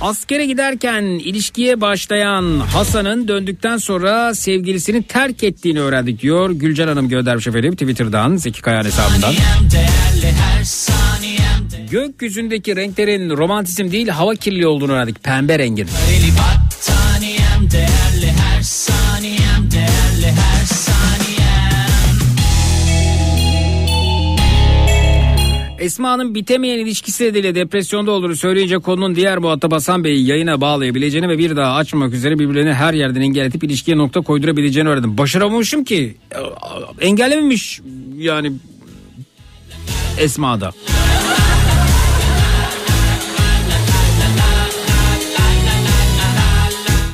Askere giderken ilişkiye başlayan Hasan'ın döndükten sonra sevgilisini terk ettiğini öğrendik diyor. Gülcan Hanım göndermiş efendim Twitter'dan Zeki Kayan hesabından. Gökyüzündeki renklerin romantizm değil hava kirliliği olduğunu öğrendik. Pembe rengin. Esma Hanım bitemeyen ilişkisi nedeniyle depresyonda olduğunu söyleyince konunun diğer muhatap Hasan Bey'i yayına bağlayabileceğini ve bir daha açmamak üzere birbirlerini her yerden engelletip ilişkiye nokta koydurabileceğini öğrendim. Başaramamışım ki. Engellememiş yani Esma'da.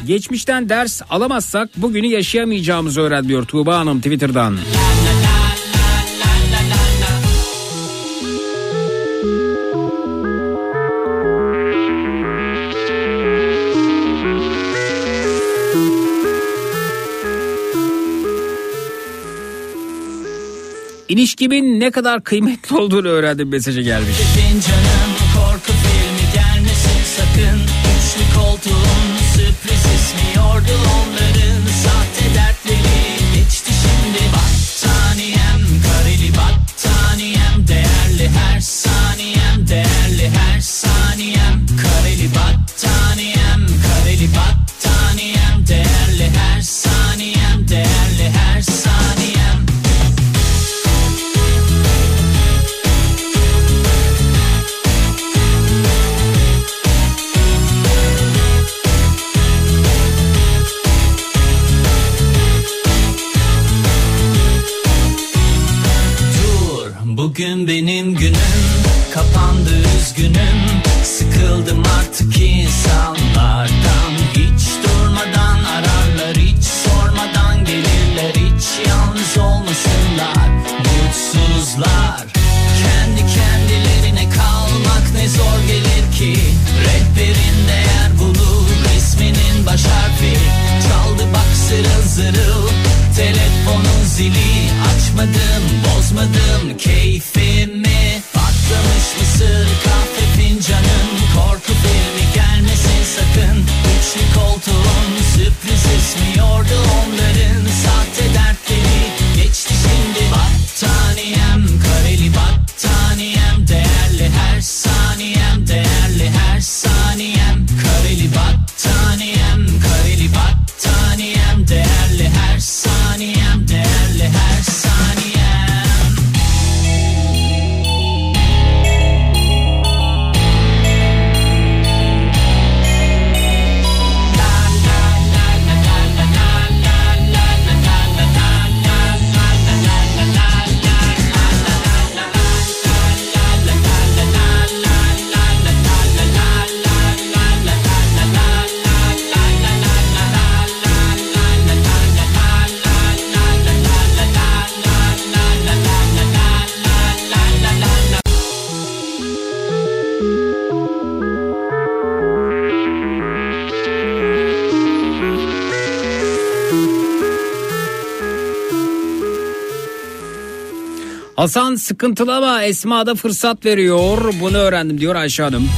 Geçmişten ders alamazsak bugünü yaşayamayacağımızı öğren diyor Tuğba Hanım Twitter'dan. İlişkimin ne kadar kıymetli olduğunu öğrendim mesajı gelmiş. Fincanım korku filmi gelmesin sakın Üçlü koltuğun sürpriz ismiyordu onların Bugün benim günüm kapandı üzgünüm. Sıkıldım artık insanlardan. Hiç durmadan ararlar hiç sormadan gelirler. Hiç yalnız olmasınlar mutsuzlar. Kendi kendilerine kalmak ne zor gelir ki. Rehberin değer bulur resminin baş harfi bak zırıl zırıl telefonun zili. Açmadım bozmadım keyfimi. Patlamış mısır kahve fincanım Korku filmi gelmesin sakın. Üçlü koltuğun sürpriz ismiyordu onların. Sahte Hasan sıkıntılı ama Esma da fırsat veriyor. Bunu öğrendim diyor Ayşe Hanım.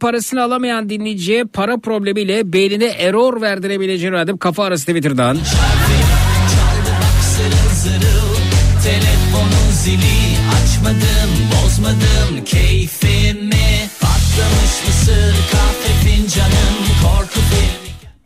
Parasını alamayan dinleyiciye para problemiyle beynine error verdirebileceğini öğrendim. Kafa arası Twitter'dan. Telefonun zili Açmadım bozmadım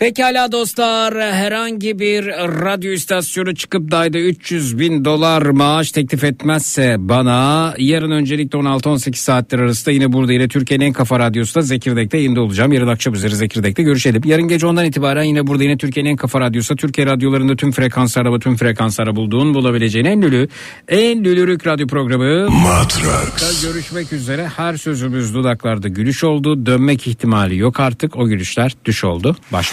Pekala dostlar herhangi bir radyo istasyonu çıkıp da ayda 300 bin dolar maaş teklif etmezse bana yarın öncelikle 16-18 saatler arasında yine burada yine Türkiye'nin en kafa radyosunda Zekirdek'te yayında olacağım. Yarın akşam üzeri Zekirdek'te görüşelim. Yarın gece ondan itibaren yine burada yine Türkiye'nin en kafa radyosu Türkiye radyolarında tüm frekanslara ve tüm frekanslara bulduğun bulabileceğin en lülü en lülürük radyo programı Matrax. Görüşmek üzere her sözümüz dudaklarda gülüş oldu dönmek ihtimali yok artık o gülüşler düş oldu baş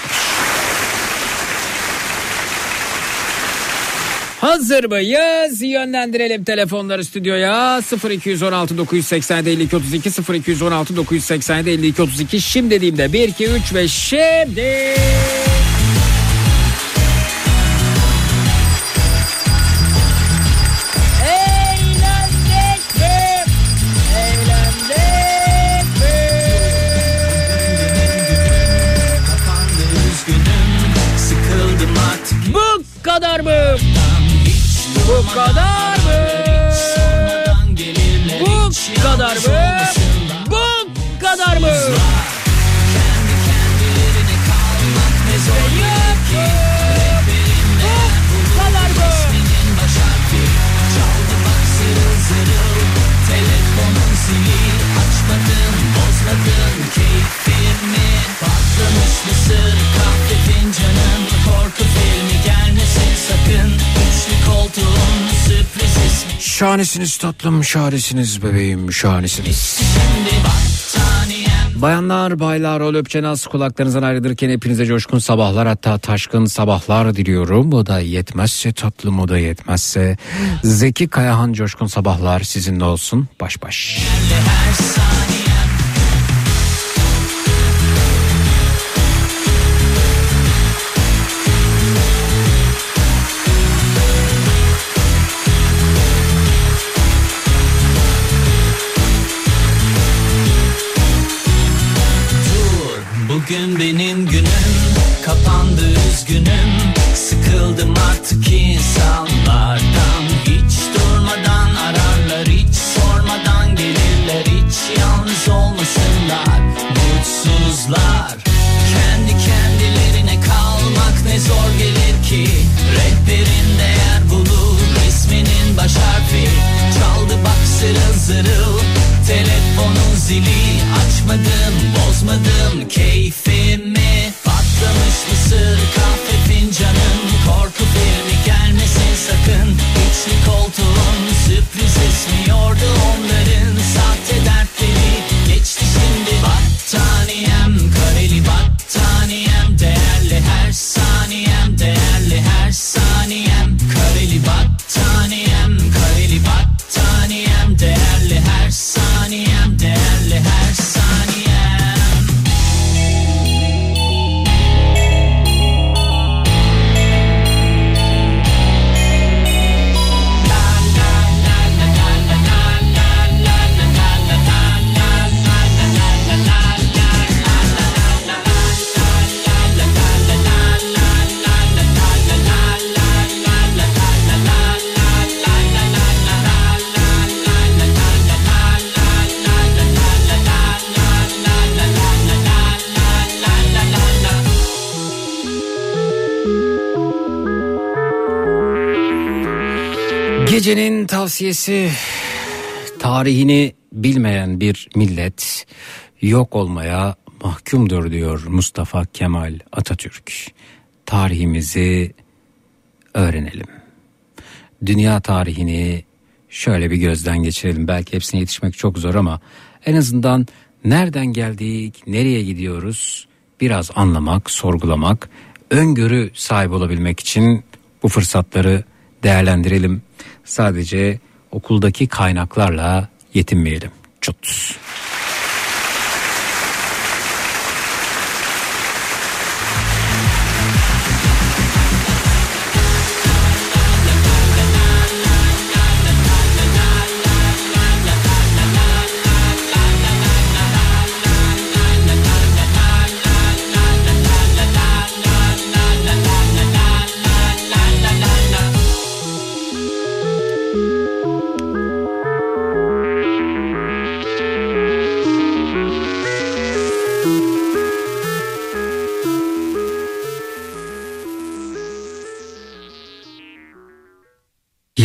Hazır mıyız? Yönlendirelim telefonları stüdyoya. 0216 987 52 32 0216 987 52 32 şimdi dediğimde 1 2 3 ve şimdi bozmadın keyfimi Patlamış mısır kahve fincanın Korku filmi gelmesin sakın Üçlü koltuğun sürpriz ismi Şahanesiniz tatlım, şahanesiniz bebeğim, şahanesiniz. Şimdi Bayanlar, baylar, o löpçenaz kulaklarınızdan ayrılırken hepinize coşkun sabahlar hatta taşkın sabahlar diliyorum. Bu da yetmezse tatlım, o da yetmezse Zeki Kayahan coşkun sabahlar sizinle olsun baş baş. her saniyem benim günüm. Kapandı üzgünüm. Sıkıldım artık insanlardan. Hiç durmadan ararlar Hiç sormadan gelirler. Hiç yalnız olmasınlar. Mutsuzlar. Kendi kendilerine kalmak ne zor gelir ki. Rehberin değer bulur isminin baş harfi. Çaldı bak zırıl zırıl. Telefonun zili açmadım bozmadım. Patlamış mısır kahve fincanın Korku filmi gelmesin sakın. İçli koltuğun sürpriz esmiyordu onların Sahte dertleri Gecenin tavsiyesi tarihini bilmeyen bir millet yok olmaya mahkumdur diyor Mustafa Kemal Atatürk. Tarihimizi öğrenelim. Dünya tarihini şöyle bir gözden geçirelim. Belki hepsine yetişmek çok zor ama en azından nereden geldik, nereye gidiyoruz biraz anlamak, sorgulamak, öngörü sahibi olabilmek için bu fırsatları değerlendirelim. Sadece okuldaki kaynaklarla yetinmeyelim. Çut.